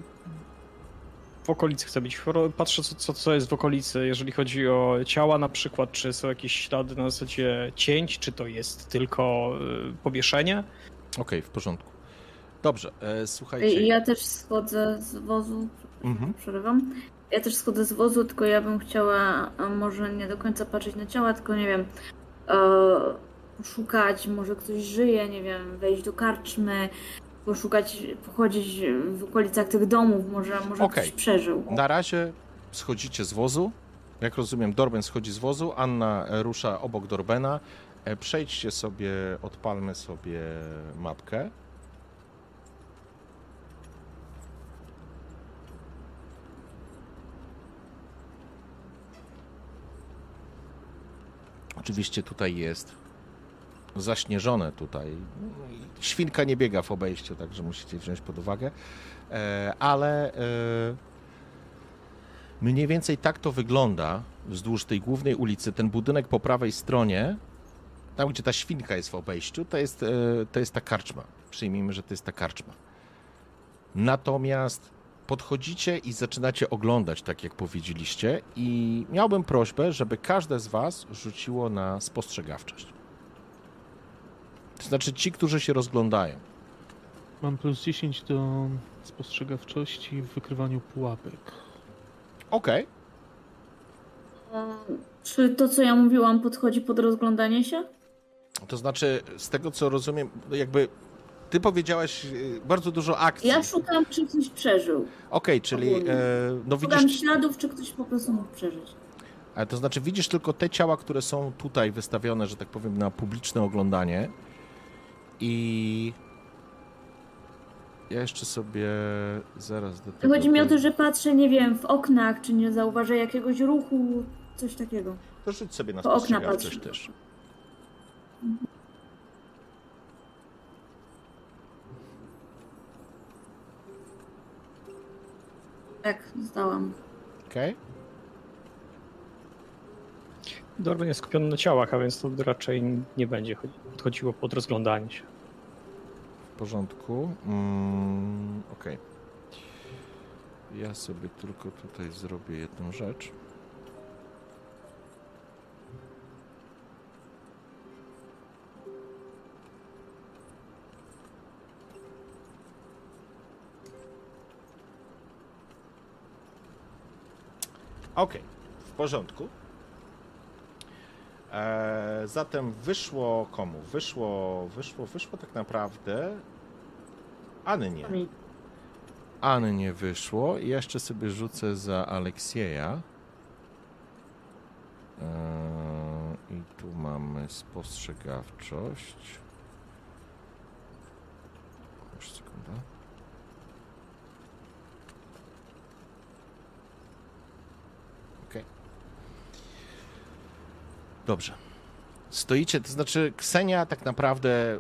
w okolicy chcę być. Patrzę, co, co, co jest w okolicy, jeżeli chodzi o ciała na przykład, czy są jakieś ślady na zasadzie cięć, czy to jest tylko e, powieszenie. Okej, w porządku. Dobrze, e, I słuchajcie. Ja też schodzę z wozu, Mhm. przerywam. Ja też schodzę z wozu, tylko ja bym chciała a może nie do końca patrzeć na ciała, tylko nie wiem, e, poszukać, może ktoś żyje, nie wiem, wejść do karczmy, poszukać, pochodzić w okolicach tych domów, może, może Okej. ktoś przeżył. Na razie schodzicie z wozu, Jak rozumiem, Dorben schodzi z wozu, Anna rusza obok Dorbena. E, Przejdźcie sobie, odpalmy sobie mapkę. Oczywiście tutaj jest zaśnieżone tutaj. Świnka nie biega w obejściu, także musicie wziąć pod uwagę. E, Ale e, mniej więcej tak to wygląda wzdłuż tej głównej ulicy. Ten budynek po prawej stronie, tam gdzie ta świnka jest w obejściu, to jest, e, to jest ta karczma. Przyjmijmy, że to jest ta karczma. Natomiast podchodzicie i zaczynacie oglądać, tak jak powiedzieliście, i miałbym prośbę, żeby każde z Was rzuciło na spostrzegawczość. To znaczy ci, którzy się rozglądają. Mam plus 10 do spostrzegawczości w wykrywaniu pułapek. Okej. Czy to, co ja mówiłam, podchodzi pod rozglądanie się? To znaczy, z tego co rozumiem, jakby ty powiedziałaś y, bardzo dużo akcji. Ja szukam, czy ktoś przeżył. Okej, czyli ogólnie. e, no Szukam widzisz, śladów, czy ktoś po prostu mógł przeżyć. ale to znaczy widzisz tylko te ciała, które są tutaj wystawione, że tak powiem, na publiczne oglądanie. I ja jeszcze sobie zaraz do tego. Chodzi mi o to, że patrzę, nie wiem, w oknach, czy nie zauważę jakiegoś ruchu, coś takiego. To rzuć sobie na po okna spostrzegawczość patrzę. też. Tak, zdałam. Okej? Dorben jest skupiony na ciałach, a więc to raczej nie będzie chodzi- podchodziło pod rozglądanie się. W porządku. Mm, Okej. Ja sobie tylko tutaj zrobię jedną rzecz. Okej, w porządku. E, zatem wyszło komu? Wyszło, wyszło, wyszło tak naprawdę Anny nie. Mi. Anny nie wyszło. I jeszcze sobie rzucę za Aleksieja. Eee, I tu mamy spostrzegawczość. Już sekunda. Okej. Dobrze. Stoicie, to znaczy Ksenia tak naprawdę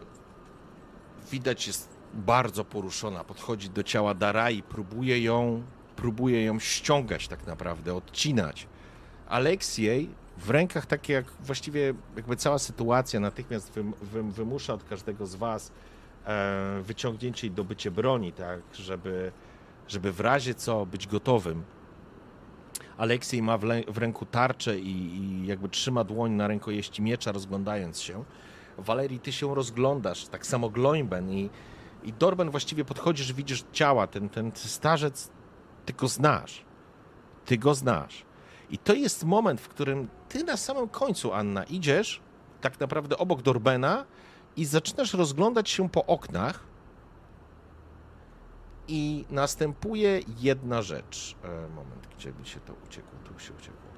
widać jest bardzo poruszona. Podchodzi do ciała Darai, próbuje ją, próbuje ją ściągać tak naprawdę, odcinać. Aleksiej w rękach takie jak właściwie jakby cała sytuacja natychmiast wym, wym, wymusza od każdego z was e, wyciągnięcie i dobycie broni, tak, żeby, żeby w razie co być gotowym. Aleksiej ma w, w ręku tarczę i, i jakby trzyma dłoń na rękojeści miecza, rozglądając się. Walerii, ty się rozglądasz, tak samo Gloimben i, i Dorben właściwie podchodzisz, widzisz ciała, ten, ten starzec, ty go znasz. Ty go znasz. I to jest moment, w którym ty na samym końcu, Anna, idziesz tak naprawdę obok Dorbena i zaczynasz rozglądać się po oknach i następuje jedna rzecz. E, moment, gdzie mi się to uciekło? Tu się uciekło.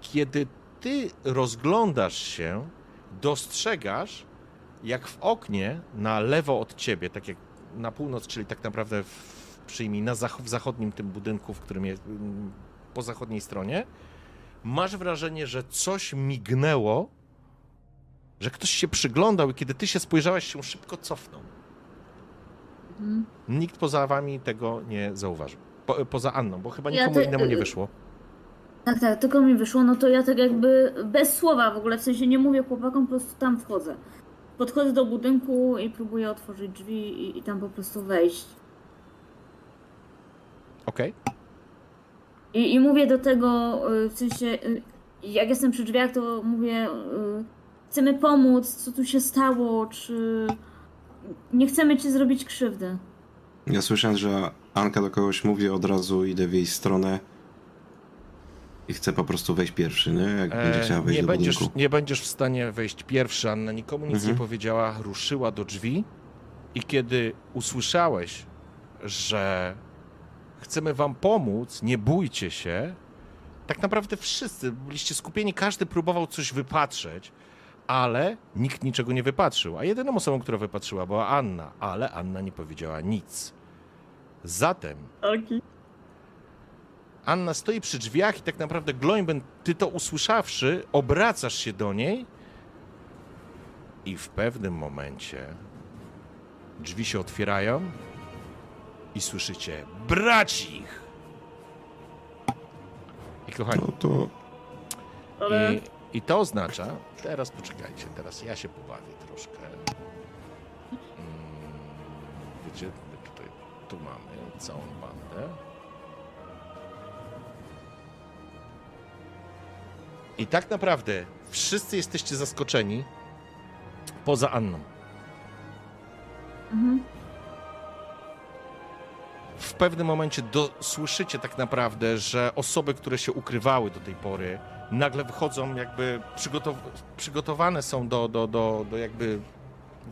Kiedy ty rozglądasz się, dostrzegasz, jak w oknie na lewo od ciebie, tak jak na północ, czyli tak naprawdę w, przyjmij na zach- w zachodnim tym budynku, w którym jest mm, po zachodniej stronie, masz wrażenie, że coś mignęło, że ktoś się przyglądał i kiedy ty się spojrzałaś, się szybko cofnął. Mhm. Nikt poza wami tego nie zauważył. Po, poza Anną, bo chyba Ja nikomu te- innemu nie wyszło. Tak, tak, tylko mi wyszło, no to ja tak jakby bez słowa w ogóle, w sensie nie mówię chłopakom, po prostu tam wchodzę. Podchodzę do budynku i próbuję otworzyć drzwi i, i tam po prostu wejść. Okej? I, I mówię do tego, y, w sensie, y, jak jestem przy drzwiach, to mówię, y, chcemy pomóc, co tu się stało, czy nie chcemy ci zrobić krzywdy. Ja słysząc, że Anka do kogoś mówi, od razu idę w jej stronę i chcę po prostu wejść pierwszy, nie? Jak będzie chciała E, wejść nie, do będziesz, budynku. nie będziesz w stanie wejść pierwszy, Anna nikomu nic Mhm. nie powiedziała, ruszyła do drzwi i kiedy usłyszałeś, że chcemy wam pomóc, nie bójcie się, tak naprawdę wszyscy byliście skupieni, każdy próbował coś wypatrzeć, ale nikt niczego nie wypatrzył. A jedyną osobą, która wypatrzyła była Anna, ale Anna nie powiedziała nic. Zatem Okej. Anna stoi przy drzwiach i tak naprawdę Gloimben, ty to usłyszawszy, obracasz się do niej i w pewnym momencie drzwi się otwierają i słyszycie bracich! I kochani, No to Ale i, I to oznacza, teraz poczekajcie, teraz ja się pobawię troszkę. Mm, Wiecie, my tutaj, tu mamy całą bandę. I tak naprawdę wszyscy jesteście zaskoczeni, poza Anną. Mhm. w pewnym momencie do, słyszycie tak naprawdę, że osoby, które się ukrywały do tej pory, nagle wychodzą, jakby przygotow przygotowane są do, do, do, do jakby.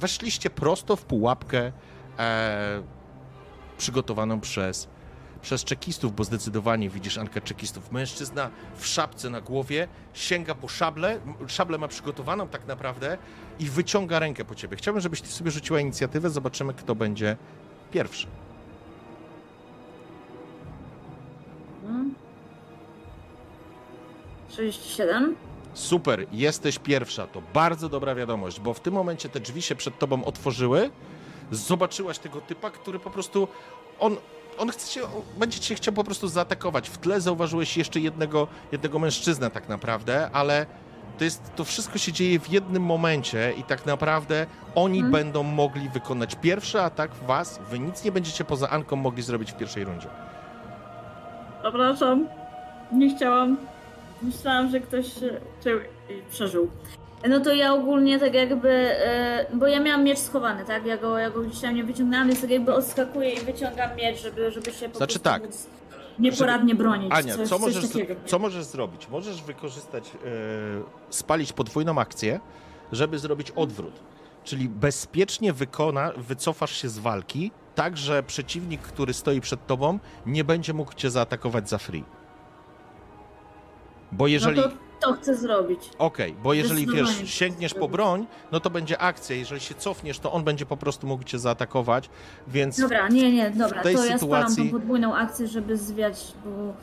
Weszliście prosto w pułapkę e, przygotowaną przez, przez czekistów, bo zdecydowanie widzisz Ankę czekistów. Mężczyzna w szapce na głowie sięga po szablę, szablę ma przygotowaną tak naprawdę i wyciąga rękę po ciebie. Chciałbym, żebyś ty sobie rzuciła inicjatywę, zobaczymy, kto będzie pierwszy. Mhm. 37. Super, jesteś pierwsza. To bardzo dobra wiadomość, bo w tym momencie te drzwi się przed tobą otworzyły. Zobaczyłaś tego typa, który po prostu. On, on chce cię, będzie cię chciał po prostu zaatakować. W tle zauważyłeś jeszcze jednego, jednego mężczyznę, tak naprawdę, ale to, jest, to wszystko się dzieje w jednym momencie i tak naprawdę oni Mhm. będą mogli wykonać pierwszy atak w was. Wy nic nie będziecie poza Anką mogli zrobić w pierwszej rundzie. Przepraszam. Nie chciałam. Myślałam, że ktoś czy, przeżył. No to ja ogólnie tak jakby, e, bo ja miałam miecz schowany, tak? Ja go, ja go gdzieś tam nie wyciągnęłam, więc tak jakby odskakuję i wyciągam miecz, żeby, żeby się po Znaczy tak. móc nieporadnie bronić. Ania, coś, co, możesz, co możesz zrobić? Możesz wykorzystać, e, spalić podwójną akcję, żeby zrobić odwrót. Czyli bezpiecznie wykona, wycofasz się z walki, tak że przeciwnik, który stoi przed tobą, nie będzie mógł cię zaatakować za free. Bo jeżeli. No to, to chcę zrobić. Okej, bo jeżeli wiesz, sięgniesz po broń, no to będzie akcja. Jeżeli się cofniesz, to on będzie po prostu mógł cię zaatakować, więc Dobra, nie, nie, dobra, tej to ja spalam sytuacji- tą podwójną akcję, żeby zwiać, bo,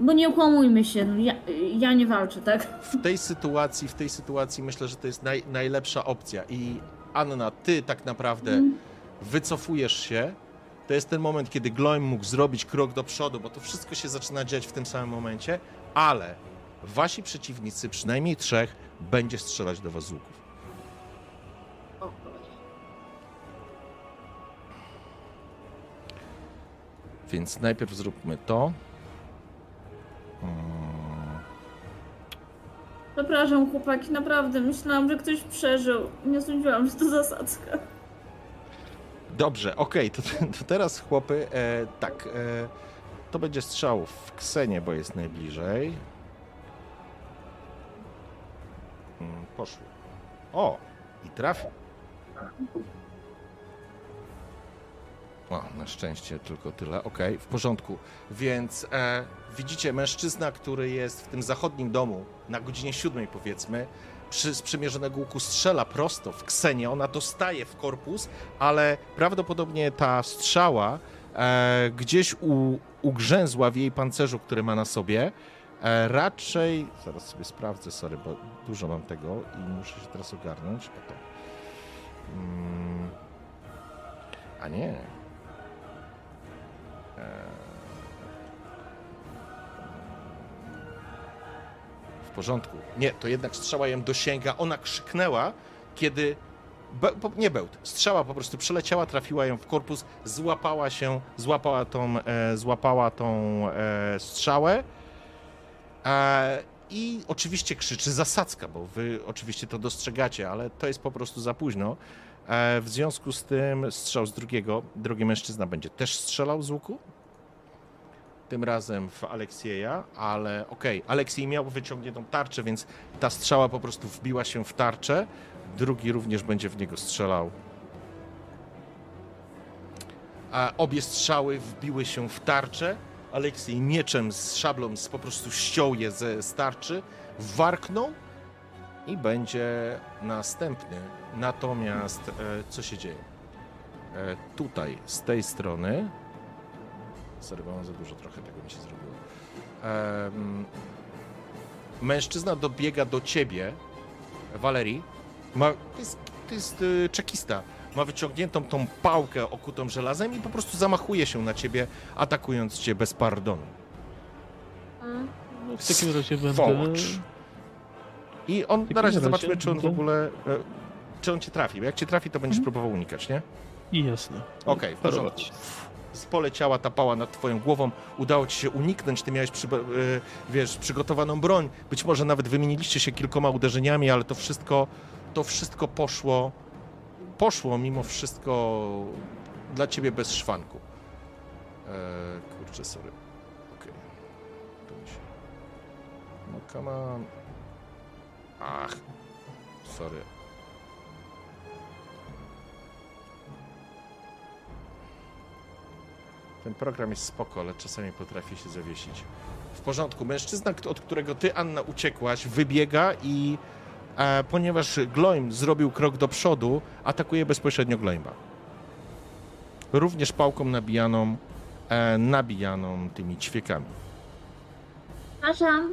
bo nie ukłamujmy się, no ja, ja nie walczę, tak? w tej sytuacji, w tej sytuacji myślę, że to jest naj, najlepsza opcja. I Anna, ty tak naprawdę Mhm. wycofujesz się. To jest ten moment, kiedy Gloim mógł zrobić krok do przodu, bo to wszystko się zaczyna dziać w tym samym momencie, ale wasi przeciwnicy, przynajmniej trzech, będzie strzelać do was z łuków. Więc najpierw zróbmy to. Przepraszam, chłopaki, naprawdę, myślałam, że ktoś przeżył. Nie sądziłam, że to zasadzka. Dobrze, okej, to, to teraz chłopy, e, tak, e, to będzie strzał w Ksenie, bo jest najbliżej. Poszło. O, i trafił. O, na szczęście tylko tyle. Okej, w porządku. Więc e, widzicie mężczyzna, który jest w tym zachodnim domu na godzinie siódmej powiedzmy, przy sprzymierzonego łuku strzela prosto w Ksenię. Ona dostaje w korpus, ale prawdopodobnie ta strzała e, gdzieś u, ugrzęzła w jej pancerzu, który ma na sobie. E, raczej, zaraz sobie sprawdzę, sorry, bo dużo mam tego i muszę się teraz ogarnąć. Oto. Mm. A nie. W porządku. Nie, to jednak strzała ją dosięga. Ona krzyknęła, kiedy. Be, nie bełt. Strzała po prostu przeleciała, trafiła ją w korpus, złapała się, złapała tą, e, złapała tą e, strzałę. I oczywiście krzyczy zasadzka, bo wy oczywiście to dostrzegacie, ale to jest po prostu za późno. E, w związku z tym strzał z drugiego, drugi mężczyzna będzie też strzelał z łuku. Tym razem w Aleksieja, ale okej, Aleksiej miał wyciągniętą tarczę, więc ta strzała po prostu wbiła się w tarczę. Drugi również będzie w niego strzelał. A obie strzały wbiły się w tarczę. Aleksiej mieczem z szablą z, po prostu ściął je ze starczy, warknął i będzie następny. Natomiast e, co się dzieje? E, tutaj, z tej strony. Sorry, za dużo trochę tego mi się zrobiło. Em, mężczyzna dobiega do ciebie, Walerii. Ma, to jest, to jest y, czekista. Ma wyciągniętą tą pałkę okutą żelazem i po prostu zamachuje się na ciebie, atakując cię bez pardonu. No, w takim razie będę... I on, na razie zobaczmy, czy on w ogóle, e, czy on cię trafi. Bo jak cię trafi, to będziesz Mhm. próbował unikać, nie? I jasne. Okej, w porządku. Spoleciała ta pała nad twoją głową, udało ci się uniknąć, ty miałeś, przy, wiesz, przygotowaną broń, być może nawet wymieniliście się kilkoma uderzeniami, ale to wszystko, to wszystko poszło, poszło mimo wszystko dla ciebie bez szwanku. E, kurczę, sorry. Okej. Się... No come on. Ach. Sorry. Ten program jest spoko, ale czasami potrafi się zawiesić. W porządku. Mężczyzna, od którego ty, Anna, uciekłaś, wybiega i ponieważ Gloim zrobił krok do przodu, atakuje bezpośrednio Gloima. Również pałką nabijaną, e, nabijaną tymi ćwiekami. Przepraszam.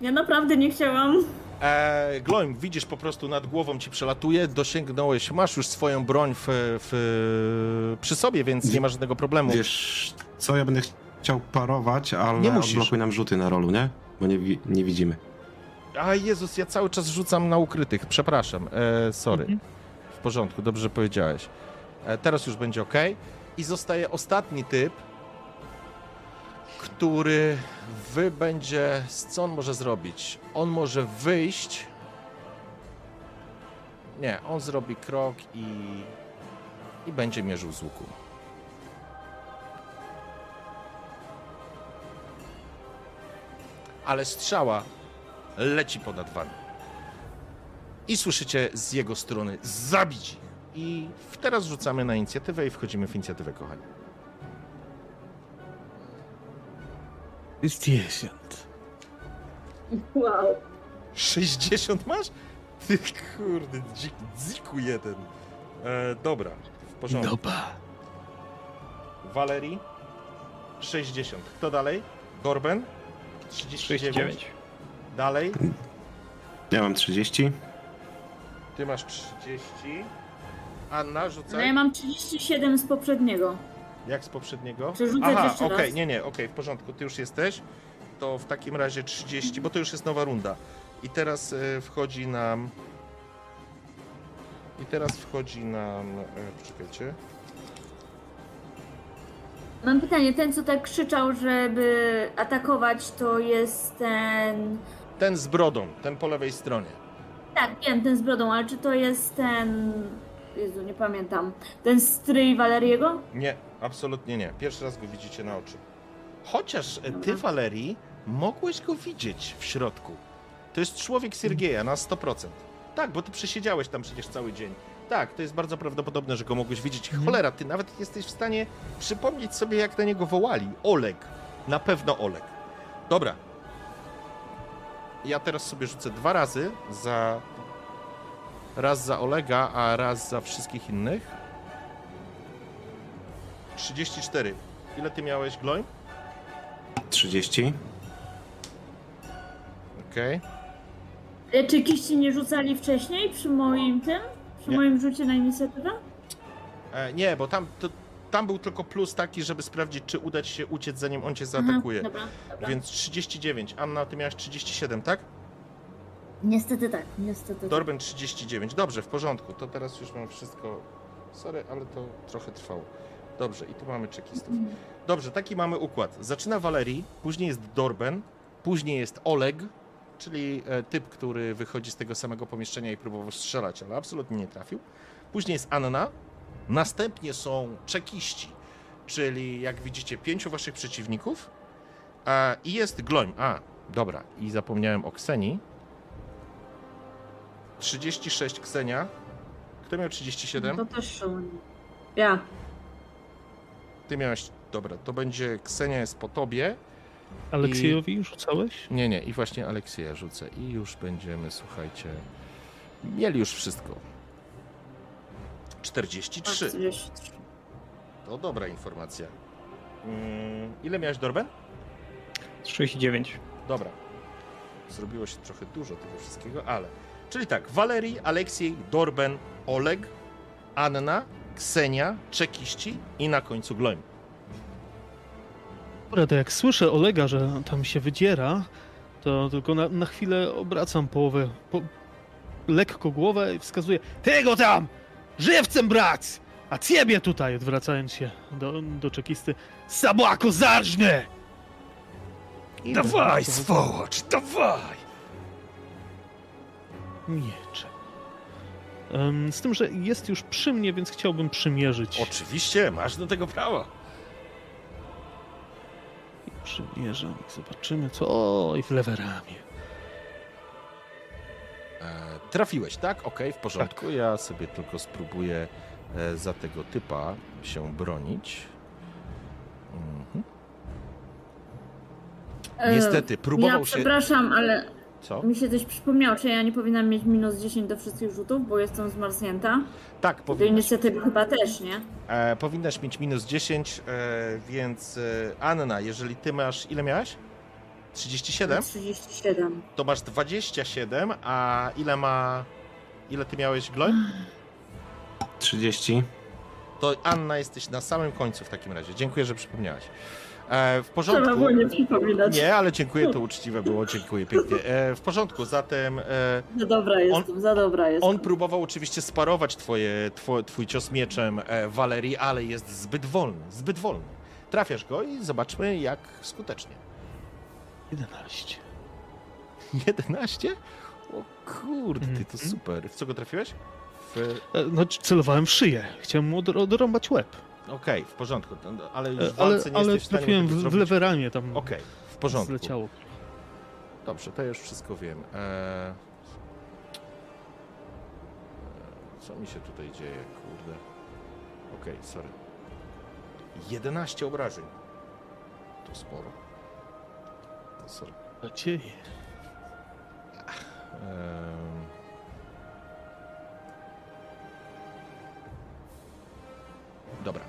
Ja naprawdę nie chciałam. E, Gloim, widzisz po prostu nad głową ci przelatuje, dosięgnąłeś, masz już swoją broń w, w, przy sobie, więc nie masz żadnego problemu. Wiesz co, ja będę chciał parować, ale Nie musisz. odblokuj nam rzuty na rolu, nie? Bo nie, nie widzimy. A Jezus, ja cały czas rzucam na ukrytych, przepraszam, e, sorry. Mhm. W porządku, dobrze powiedziałeś. E, teraz już będzie ok. I zostaje ostatni typ, który wy będzie. Co on może zrobić? On może wyjść. Nie, on zrobi krok i. i będzie mierzył z łuku. Ale strzała leci ponad wami. I słyszycie z jego strony zabić ich. I teraz rzucamy na inicjatywę i wchodzimy w inicjatywę, kochani. Jest dziesiąt. Wow. 60 masz? Ty kurde, dzik, dziku jeden. E, dobra, w porządku. Doba. Walerii 60. Kto dalej? Gorben 39. 39. Dalej. Ja mam 30. Ty masz 30. Anna, No ja rzucaj. mam 37 z poprzedniego. Jak z poprzedniego? Czy rzucać Aha, jeszcze okej, raz? nie, nie, okej, w porządku, ty już jesteś. To w takim razie 30, bo to już jest nowa runda. I teraz e, wchodzi nam. I teraz wchodzi nam. E, poczekajcie. Mam pytanie, ten co tak krzyczał, żeby atakować, to jest ten... Ten z brodą, ten po lewej stronie. Tak, wiem, ten z brodą, ale czy to jest ten... Jezu, nie pamiętam. Ten stryj Waleriego? Nie, absolutnie nie. Pierwszy raz go widzicie na oczy. Chociaż e, ty. Walerii, mogłeś go widzieć w środku. To jest człowiek Siergieja na 100%. Tak, bo ty przesiedziałeś tam przecież cały dzień. Tak, to jest bardzo prawdopodobne, że go mogłeś widzieć. Mhm. Cholera, ty nawet jesteś w stanie przypomnieć sobie, jak na niego wołali. Oleg. Na pewno Oleg. Dobra. Ja teraz sobie rzucę dwa razy za... Raz za Olega, a raz za wszystkich innych. 34. Ile ty miałeś, Gloim? 30. Okej. E, Czy kiści nie rzucali wcześniej przy moim tym? Przy Nie. moim rzucie na inicjatywę? E, Nie, bo tam, to, tam był tylko plus taki, żeby sprawdzić, czy uda ci się uciec, zanim on cię Aha, zaatakuje. dobra, dobra. Więc 39. Anna, ty miałaś 37, tak? Niestety tak, niestety. Dorben 39. Dobrze, w porządku. To teraz już mam wszystko. Sorry, ale to trochę trwało. Dobrze, i tu mamy czekistów. Mhm. Dobrze, taki mamy układ. Zaczyna Walerii, później jest Dorben, później jest Oleg, czyli e, typ, który wychodzi z tego samego pomieszczenia i próbował strzelać, ale absolutnie nie trafił. Później jest Anna, następnie są czekiści, czyli jak widzicie pięciu waszych przeciwników a, i jest Gloim. A, dobra, i zapomniałem o Ksenii. 36 Ksenia. Kto miał 37? To też. Ja. Ty miałeś Dobra, to będzie Ksenia jest po tobie. Aleksiejowi rzucałeś? Nie, nie, i właśnie Aleksieja rzucę. I już będziemy, słuchajcie, mieli już wszystko. 43. 43. To dobra informacja. Mm, ile miałeś Dorben? 39. Dobra. Zrobiło się trochę dużo tego wszystkiego, ale. Czyli tak, Walerii, Aleksiej, Dorben, Oleg, Anna, Ksenia, Czekiści i na końcu Gloim. Dobra, to jak słyszę Olega, że tam się wydziera, to tylko na, na chwilę obracam połowę, po, lekko głowę i wskazuję Tego tam! Żywcem brać! A ciebie tutaj, odwracając się do, do czekisty, Sabłako zarżny! I Dawaj, swołocz, dawaj! Miecze. Em, Z tym, że jest już przy mnie, więc chciałbym przymierzyć. Oczywiście, masz do tego prawo. I Przymierzam i zobaczymy, co. Oj, w lewe ramię. E, trafiłeś, tak? Okej, w porządku. Ja sobie tylko spróbuję e, za tego typa się bronić. Mhm. E, Niestety, próbował ja się. przepraszam, ale Co? mi się coś przypomniało, czy ja nie powinnam mieć minus 10 do wszystkich rzutów, bo jestem zmarznięta. Tak, powinnaś, niestety chyba też, nie? e, powinnaś mieć minus 10, e, więc e, Anna, jeżeli ty masz. Ile miałaś? 37? 37. To masz 27, a ile ma. Ile ty miałeś Gloy? 30. To Anna jesteś na samym końcu w takim razie. Dziękuję, że przypomniałaś. E, w Trzeba porządku. było nie przypominać. Nie, ale dziękuję, to uczciwe było, dziękuję pięknie. E, w porządku, zatem e, Za dobra jestem, za dobra jestem. on próbował oczywiście sparować twoje, two, twój cios mieczem e, Walerii, ale jest zbyt wolny, zbyt wolny. Trafiasz go i zobaczmy jak skutecznie. 11. 11? O kurde, ty to Mhm. super. W co go trafiłeś? W... E, No, celowałem w szyję. Chciałem mu odr- odrąbać łeb. Okej, w porządku, to- ale już E, w Ale, walce nie ale jesteś w stanie trafiłem w, w lewe ramię, tam Okej, w porządku. zleciało. Dobrze, to już wszystko wiem. Eee... Co mi się tutaj dzieje, kurde? Okej, sorry. 11 obrażeń. To sporo. Sorry. Nadzieję. Ehm... Dobra.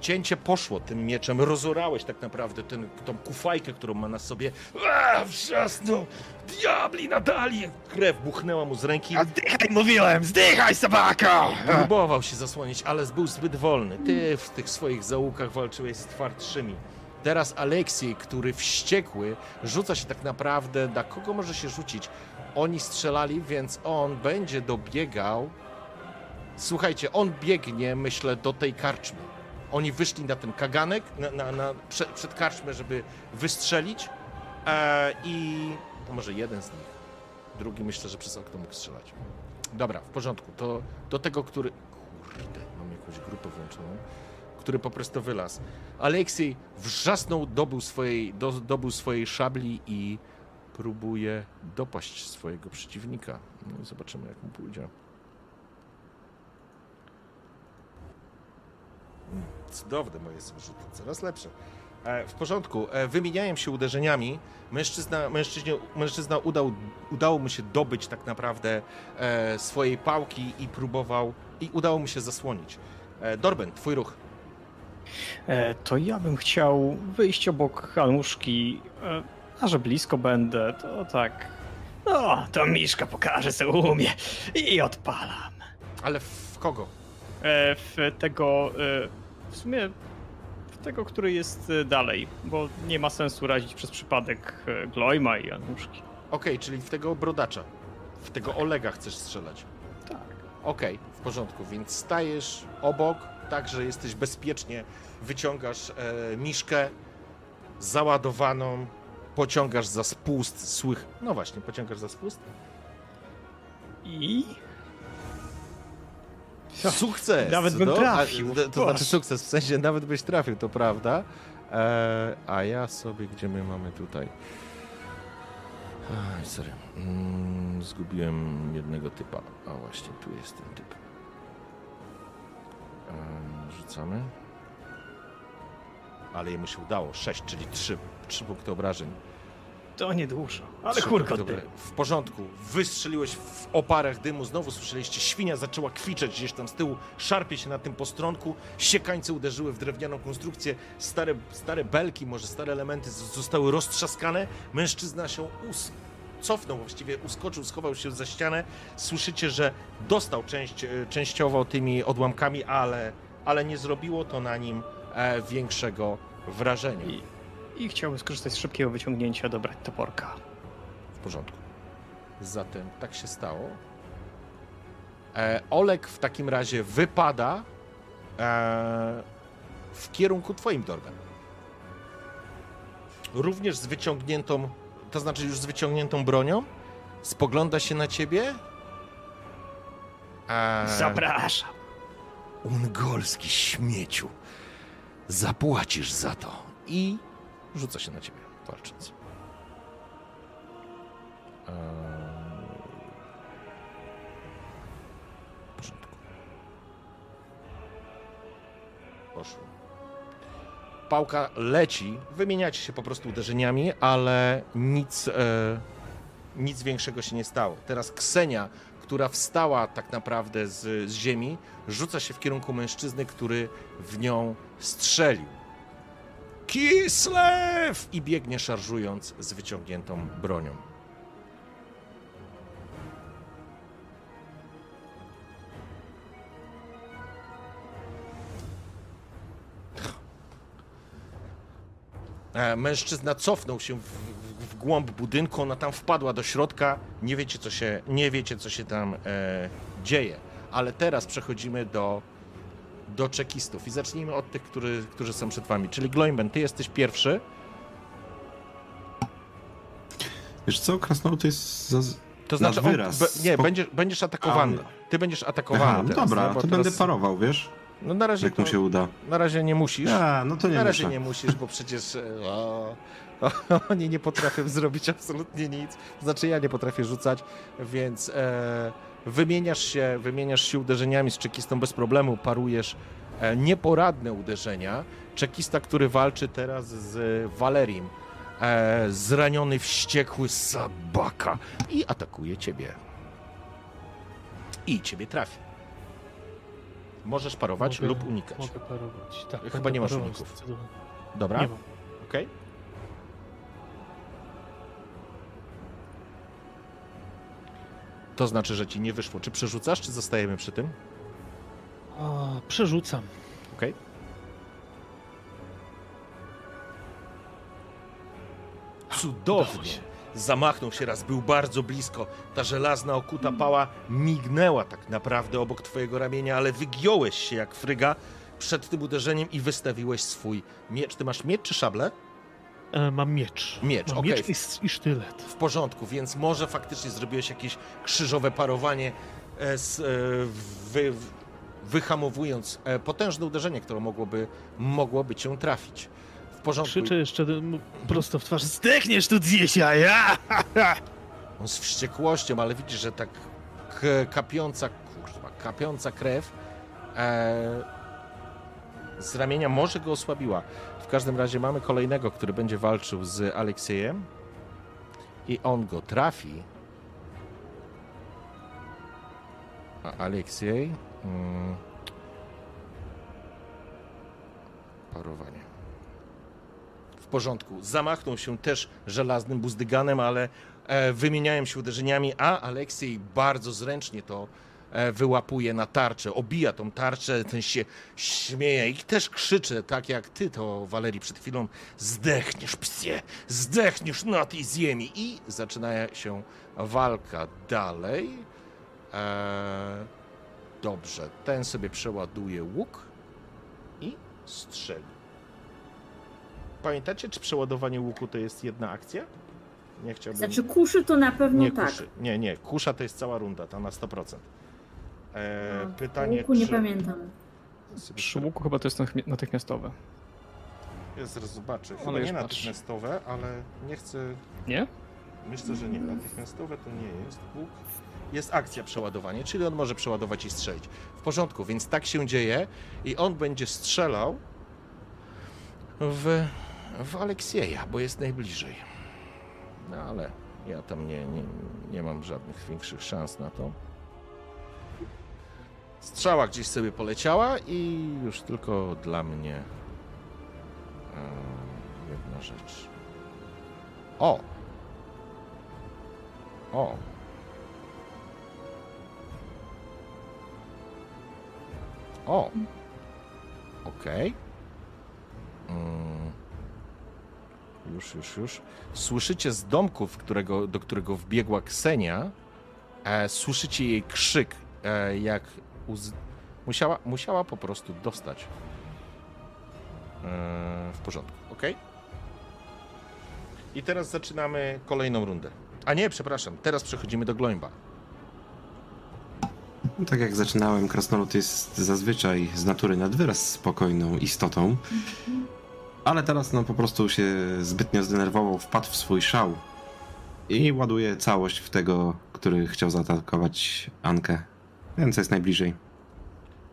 Cięcie poszło tym mieczem, rozorałeś tak naprawdę ten, tą kufajkę, którą ma na sobie. A, wrzasnął! Diabli nadali! Krew buchnęła mu z ręki. Zdychaj, mówiłem! Zdychaj, sabaka! Próbował się zasłonić, ale był zbyt wolny. Ty w tych swoich zaułkach walczyłeś z twardszymi. Teraz Aleksiej, który wściekły, rzuca się tak naprawdę, na kogo może się rzucić? Oni strzelali, więc on będzie dobiegał. Słuchajcie, on biegnie, myślę, do tej karczmy. Oni wyszli na ten kaganek, na, na, na, przed, przed karczmę, żeby wystrzelić. E, I to może jeden z nich. Drugi myślę, że przez okno mógł strzelać. Dobra, w porządku. To do tego, który. Kurde, mam jakąś grupę włączoną. Który po prostu wylazł. Aleksiej wrzasnął, dobył swojej, do, dobył swojej szabli i próbuje dopaść swojego przeciwnika. No i zobaczymy, jak mu pójdzie. Cudowne moje są rzuty, coraz lepsze. E, w porządku, e, wymieniają się uderzeniami. Mężczyzna, mężczyźnie, mężczyzna udał, udało mu się dobyć tak naprawdę e, swojej pałki i próbował, i udało mu się zasłonić. E, Dorben, twój ruch. E, to ja bym chciał wyjść obok Anuszki, e, a że blisko będę, to tak. No, to Miszka pokaże, co umie i odpalam. Ale w kogo? E, w tego, w sumie w tego, który jest dalej, bo nie ma sensu razić przez przypadek Glojma i Anuszki. Okej, czyli w tego brodacza. W tego Olega chcesz strzelać. Tak. Okej, w porządku, więc stajesz obok, tak, że jesteś bezpiecznie, wyciągasz e, miszkę załadowaną, pociągasz za spust słych. No właśnie, pociągasz za spust. I Sukces! Nawet bym no, trafił. A, to Boże. znaczy sukces, w sensie nawet byś trafił, to prawda. E, a ja sobie, gdzie my mamy tutaj? Aj, sorry. Mm, zgubiłem jednego typa. A właśnie, tu jest ten typ. Rzucamy. ale jemu się udało. 6, czyli 3, 3 punkty obrażeń. To nie dużo, ale Trzy punkty ty. obrażeń. W porządku. Wystrzeliłeś w oparach dymu, znowu słyszeliście, świnia zaczęła kwiczeć gdzieś tam z tyłu, szarpie się na tym postronku, siekańce uderzyły w drewnianą konstrukcję, stare, stare belki, może stare elementy z- zostały roztrzaskane, mężczyzna się us cofnął, właściwie uskoczył, schował się za ścianę. Słyszycie, że dostał część, e, częściowo tymi odłamkami, ale, ale nie zrobiło to na nim e, większego wrażenia. I, I chciałbym skorzystać z szybkiego wyciągnięcia, dobrać toporka. W porządku. Zatem tak się stało. E, Olek w takim razie wypada e, w kierunku twoim Dorben. Również z wyciągniętą, to znaczy już z wyciągniętą bronią. Spogląda się na ciebie. E, Zapraszam. Ungolski śmieciu. Zapłacisz za to. I rzuca się na ciebie, walcząc. Eee... W porządku. Poszło. Pałka leci, wymieniacie się po prostu uderzeniami, ale nic, e, nic większego się nie stało. Teraz Ksenia, która wstała tak naprawdę z, z ziemi, rzuca się w kierunku mężczyzny, który w nią strzelił. Kislew! I biegnie szarżując z wyciągniętą bronią. Mężczyzna cofnął się w, w, w głąb budynku, ona tam wpadła do środka. Nie wiecie, co się, nie wiecie, co się tam e, dzieje. Ale teraz przechodzimy do, do czekistów i zacznijmy od tych, który, którzy są przed wami. Czyli Gloimben, ty jesteś pierwszy. Wiesz co, krasnolud jest za... To znaczy, on, wyraz. nie, będziesz, będziesz atakowany. Ty będziesz atakowany. Aha, no teraz, dobra? Bo to teraz- będę parował, wiesz? No na razie, Jak mu to- się uda. na razie nie musisz. A, no to nie Na razie muszę. nie musisz, bo przecież e, o, [LAUGHS] oni nie potrafią zrobić absolutnie nic. Znaczy ja nie potrafię rzucać, więc e, wymieniasz się, wymieniasz się uderzeniami z czekistą bez problemu, parujesz e, nieporadne uderzenia. Czekista, który walczy teraz z Valerim, e, zraniony, wściekły sabaka i atakuje ciebie. I ciebie trafi. Możesz parować Mogę- lub unikać. Mogę parować. Tak, Chyba nie masz uników. Dobra? Nie mam. Okej. To znaczy, że ci nie wyszło. Czy przerzucasz, czy zostajemy przy tym? A, przerzucam. Okej. Cudownie. Zamachnął się raz, był bardzo blisko. Ta żelazna okuta pała mignęła tak naprawdę obok twojego ramienia, ale wygiąłeś się jak fryga przed tym uderzeniem i wystawiłeś swój miecz. Ty masz miecz czy szablę? E, mam miecz. Miecz, mam okej. miecz i, i sztylet. W porządku, więc może faktycznie zrobiłeś jakieś krzyżowe parowanie, e, z, e, wy, wyhamowując e, potężne uderzenie, które mogłoby, mogłoby cię trafić. Porządku. Krzyczę jeszcze m, prosto w twarz. Zdechniesz tu dzisiaj! Ja! [LAUGHS] On z wściekłością, ale widzisz, że tak kapiąca, kurwa, kapiąca krew e, z ramienia może go osłabiła. W każdym razie mamy kolejnego, który będzie walczył z Aleksiejem i on go trafi. A Aleksiej... Mm, parowanie. Porządku. Zamachnął się też żelaznym buzdyganem, ale e, wymieniają się uderzeniami, a Aleksiej bardzo zręcznie to e, wyłapuje na tarczę, obija tą tarczę, ten się śmieje i też krzycze, tak jak ty to, Walerii, przed chwilą, zdechniesz, psie, zdechniesz na tej ziemi i zaczyna się walka dalej. E, dobrze, ten sobie przeładuje łuk i strzeli. Pamiętacie, czy przeładowanie łuku to jest jedna akcja? Nie chciałbym... Znaczy kuszy to na pewno nie, tak. kuszy. Nie, nie, kusza to jest cała runda, ta na 100%. E, A, pytanie, Łuku nie czy... pamiętam. Przy łuku chyba to jest natychmi- natychmiastowe. Zaraz zobaczę. Chyba Ale nie natychmiastowe, ale nie chcę... Nie? Myślę, że nie. Natychmiastowe to nie jest. Łuk. Jest akcja przeładowanie, czyli on może przeładować i strzelić. W porządku, więc tak się dzieje i on będzie strzelał w, w Aleksieja, bo jest najbliżej. No ale ja tam nie, nie, nie mam żadnych większych szans na to. Strzała gdzieś sobie poleciała i już tylko dla mnie e, jedna rzecz. O! O! O! Okej. Mm. Już, już, już. Słyszycie z domku, w którego, do którego wbiegła Ksenia, e, słyszycie jej krzyk, e, jak uz... musiała, musiała po prostu dostać. E, w porządku, ok? I teraz zaczynamy kolejną rundę. A nie, przepraszam, teraz przechodzimy do Gloimba. No, tak jak zaczynałem, krasnolud jest zazwyczaj z natury nad wyraz spokojną istotą. Ale teraz no po prostu się zbytnio zdenerwował, wpadł w swój szał i ładuje całość w tego, który chciał zaatakować Ankę. Wiem, co jest najbliżej.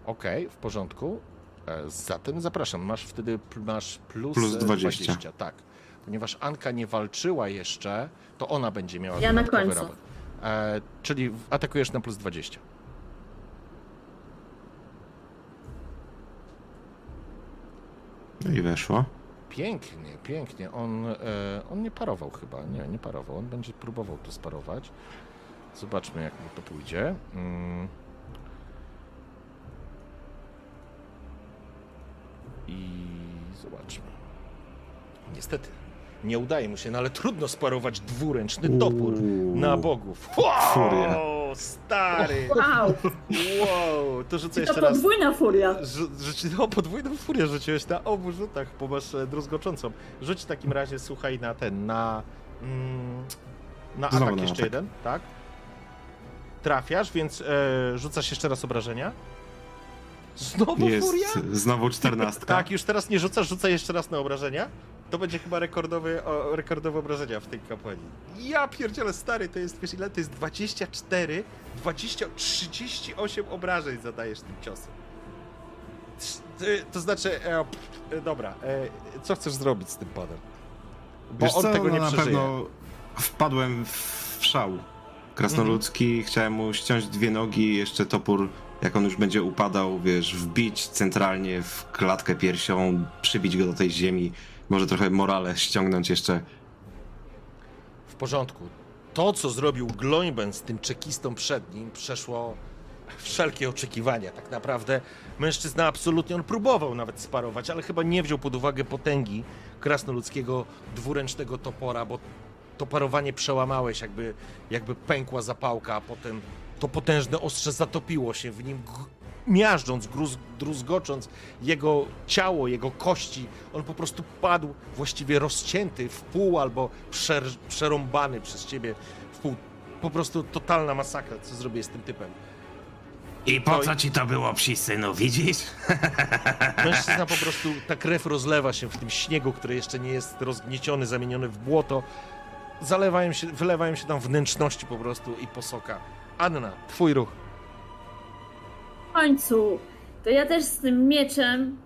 Okej, w porządku. E, Zatem zapraszam, masz wtedy masz plus, Plus e, 20. Tak. Ponieważ Anka nie walczyła jeszcze, to ona będzie miała Ja na końcu. robot. E, czyli atakujesz na plus 20. No i weszło. Pięknie, pięknie. On, e, on nie parował chyba. Nie, nie parował. On będzie próbował to sparować. Zobaczmy, jak mu to pójdzie. Mm. I zobaczmy. Niestety, nie udaje mu się, no ale trudno sparować dwuręczny topór na bogów. Furia. Wow, stary! Wow! Wow, to rzucę To jeszcze raz. podwójna furia. Rzu- Rzuci, no, podwójną furię rzuciłeś na obu rzutach, bo masz e, druzgoczącą. Rzuć w takim razie, słuchaj, na ten, na... Mm, na Znowu atak na jeszcze atak. jeden, tak? Trafiasz, więc e, rzucasz jeszcze raz obrażenia. Znowu Jest furia? znowu czternastka. Tak, już teraz nie rzucasz, rzucaj jeszcze raz na obrażenia. To będzie chyba rekordowy, o, rekordowe obrażenia w tej kampanii. Ja pierdzielę, stary, to jest, wiesz ile? To jest 24, 20, 38 obrażeń zadajesz tym ciosem. Ty- To znaczy, e, dobra, e, co chcesz zrobić z tym padem? Bo Wiesz on co, tego no nie na przeżyje. pewno wpadłem w szał krasnoludzki, chciałem mu ściąć dwie nogi, jeszcze topór, jak on już będzie upadał, wiesz, wbić centralnie w klatkę piersią, przybić go do tej ziemi, może trochę morale ściągnąć jeszcze. W porządku. To, co zrobił Gloimben z tym czekistą przed nim, przeszło wszelkie oczekiwania. Tak naprawdę mężczyzna absolutnie, on próbował nawet sparować, ale chyba nie wziął pod uwagę potęgi krasnoludzkiego dwuręcznego topora, bo to parowanie przełamałeś, jakby, jakby pękła zapałka, a potem to potężne ostrze zatopiło się w nim, miażdżąc, gruz, druzgocząc jego ciało, jego kości. On po prostu padł właściwie rozcięty w pół albo przer, przerąbany przez ciebie w pół. Po prostu totalna masakra, co zrobię z tym typem. I po co ci to było, psi synu, widzisz? [LAUGHS] Mężczyzna po prostu, ta krew rozlewa się w tym śniegu, który jeszcze nie jest rozgnieciony, zamieniony w błoto. Zalewają się, wylewają się tam wnętrzności po prostu i posoka. Anna, twój ruch. W końcu. To ja też z tym mieczem,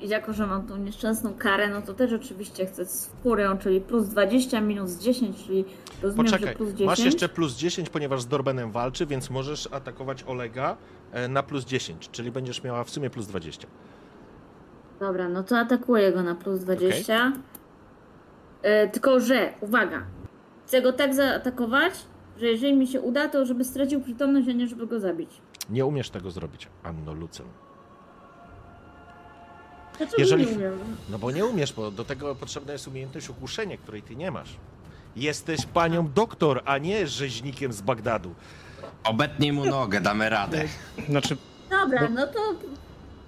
i jako że mam tą nieszczęsną karę, no to też oczywiście chcę z furią, czyli plus 20 minus 10, czyli rozumiem, że Poczekaj, plus 10. masz jeszcze plus 10, ponieważ z Dorbenem walczy, więc możesz atakować Olega e, na plus 10, czyli będziesz miała w sumie plus 20. Dobra, no to atakuję go na plus 20. E, tylko, że, uwaga, chcę go tak zaatakować, że jeżeli mi się uda, to żeby stracił przytomność, a nie żeby go zabić. Nie umiesz tego zrobić, Anno Lucem. Dlaczego Jeżeli- nie umiem? No bo nie umiesz, bo do tego potrzebna jest umiejętność ogłuszenia, której ty nie masz. Jesteś panią doktor, a nie rzeźnikiem z Bagdadu. Obetnij mu nogę, damy radę. Znaczy, Dobra, no to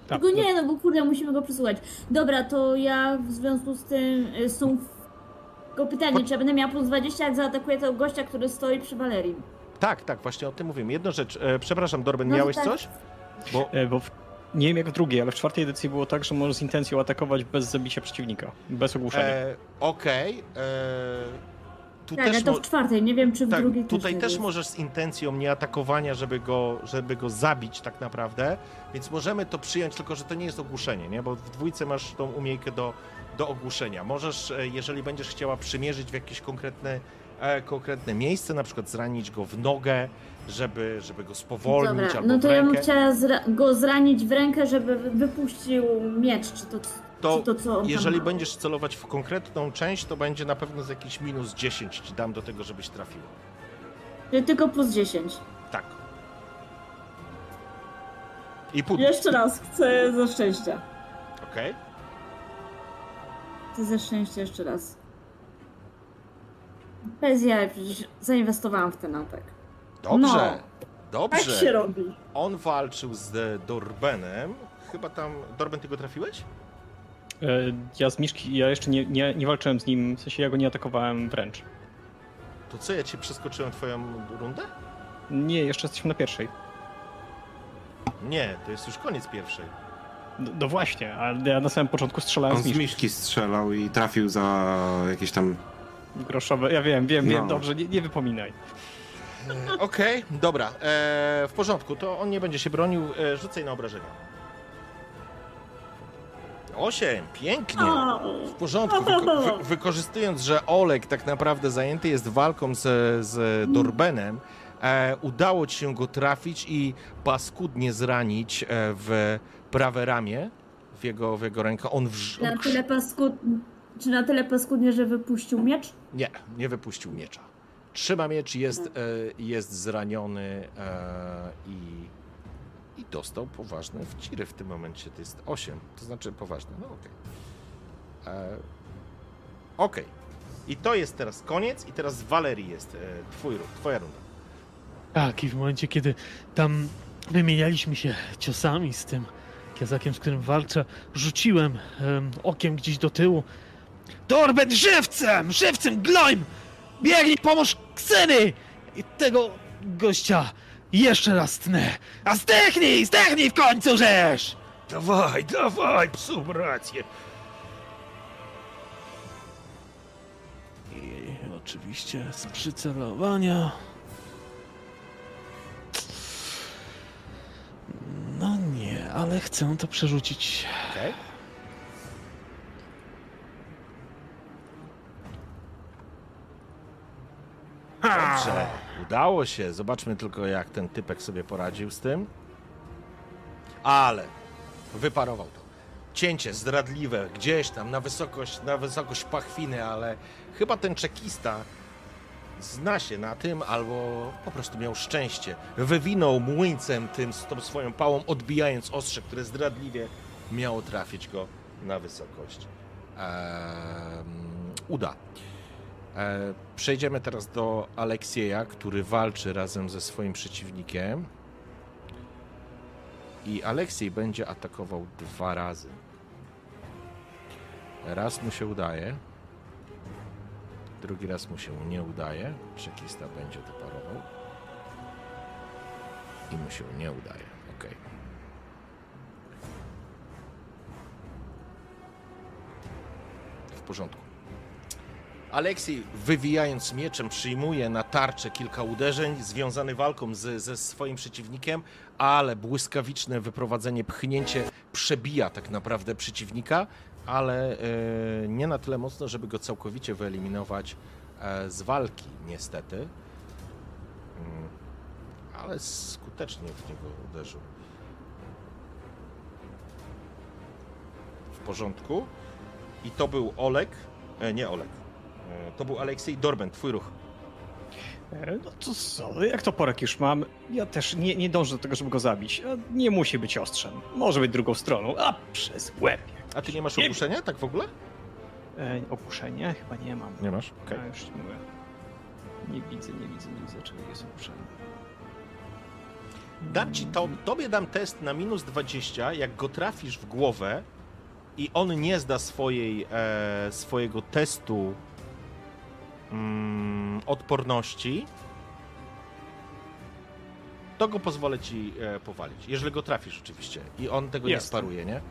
tak, Tylko nie, no bo kurde, musimy go przesłuchać. Dobra, to ja w związku z tym y, są. Tylko pytanie, czy ja będę miała plus 20, jak zaatakuję tego gościa, który stoi przy Valerii? Tak, tak, właśnie o tym mówimy. Jedna rzecz, e, przepraszam, Dorben, No miałeś tak. coś? Bo e, bo w, nie wiem jak w drugiej, ale w czwartej edycji było tak, że możesz z intencją atakować bez zabicia przeciwnika, bez ogłuszenia. e, okej, e, tu Tak, ale też to w czwartej, nie wiem czy w tak, drugiej tutaj też jest. możesz z intencją nie atakowania, żeby go, żeby go zabić tak naprawdę, więc możemy to przyjąć, tylko że to nie jest ogłuszenie, nie? Bo w dwójce masz tą umiejkę do, do ogłuszenia. Możesz, e, jeżeli będziesz chciała przymierzyć w jakieś konkretne, e, konkretne miejsce, na przykład zranić go w nogę, żeby, żeby go spowolnić Dobra, albo no w to ja bym rękę, chciała zra- go zranić w rękę, żeby wy- wypuścił miecz, czy to, to czy to co on jeżeli będziesz celować w konkretną część, to będzie na pewno z jakiś minus 10 ci dam do tego, żebyś trafił. Czyli tylko plus 10. Tak. I pół. Jeszcze raz, chcę ze szczęścia. Okej. Chcę ze szczęścia jeszcze raz. Bez jaj, przecież zainwestowałam w ten atak. Dobrze. No. Tak Dobrze. się robi. On walczył z Dorbenem. Chyba tam. Dorben, ty go trafiłeś? E, Ja z Miszki, ja jeszcze nie, nie, nie walczyłem z nim, w sensie ja go nie atakowałem wręcz. To co, ja ci przeskoczyłem twoją rundę? Nie, jeszcze jesteśmy na pierwszej. Nie, to jest już koniec pierwszej. No, no właśnie, ale ja na samym początku strzelałem On z z Miszki. miszki strzelał i trafił za jakieś tam... Groszowe, ja wiem, wiem, wiem, No. dobrze, nie, nie wypominaj. E, Okej, dobra. E, w porządku, to on nie będzie się bronił. E, rzucaj na obrażenia. Osiem, pięknie. W porządku, wyko wy wykorzystując, że Olek tak naprawdę zajęty jest walką z, z Dorbenem, e, udało ci się go trafić i paskudnie zranić e, w prawe ramię, w jego, w jego rękę. On wrz... na tyle paskud... Czy na tyle paskudnie, że wypuścił miecz? Nie, nie wypuścił miecza. Trzyma miecz, jest, e, jest zraniony e, i, i dostał poważne wciry w tym momencie. To jest 8, to znaczy poważne. No okej. E, Okej. I to jest teraz koniec i teraz Walerii jest e, twój, ruch, twoja runda. Tak, i w momencie, kiedy tam wymienialiśmy się ciosami z tym kiezakiem, z którym walczę, rzuciłem em, okiem gdzieś do tyłu. Dorben żywcem! Żywcem! Gloim! Biegnij, pomóż Kseny! I tego gościa jeszcze raz tnę. A zdechnij! Zdechnij w końcu, żeż! Dawaj, dawaj, psu rację. I oczywiście z przycelowania. No nie, ale chcę to przerzucić. Okej. Dobrze, udało się. Zobaczmy tylko, jak ten typek sobie poradził z tym. Ale wyparował to. Cięcie zdradliwe, gdzieś tam na wysokość, na wysokość pachwiny, ale chyba ten czekista zna się na tym, albo po prostu miał szczęście. Wywinął młyńcem tym, tą swoją pałą, odbijając ostrze, które zdradliwie miało trafić go na wysokość. Ehm, uda. E, przejdziemy teraz do Aleksieja, który walczy razem ze swoim przeciwnikiem. I Aleksiej będzie atakował dwa razy. Raz mu się udaje. Drugi raz mu się nie udaje. Czekista będzie to parował. I mu się nie udaje. Ok. W porządku. Aleksiej, wywijając mieczem, przyjmuje na tarczę kilka uderzeń, związany walką z, ze swoim przeciwnikiem, ale błyskawiczne wyprowadzenie, pchnięcie przebija tak naprawdę przeciwnika, ale e, nie na tyle mocno, żeby go całkowicie wyeliminować e, z walki, niestety. Mm, ale skutecznie w niego uderzył. W porządku. I to był Olek, e, nie Olek, to był Aleksiej Dorben, twój ruch. E, No to co, jak to porek już mam, ja też nie, nie dążę do tego, żeby go zabić. A Nie musi być ostrzem. Może być drugą stroną, a przez łeb. A ty nie masz Nie- ogłuszenia, tak w ogóle? E, opuszczenie? Chyba nie mam. Nie masz, okej. Ja już ci mówię. Nie widzę, nie widzę, nie widzę, czego jest opuszczenie. Dam ci to, tobie dam test na minus 20, jak go trafisz w głowę i on nie zda swojej, e, swojego testu mm, odporności, to go pozwolę ci e, powalić. Jeżeli go trafisz oczywiście. I on tego nie Jasne. sparuje, nie?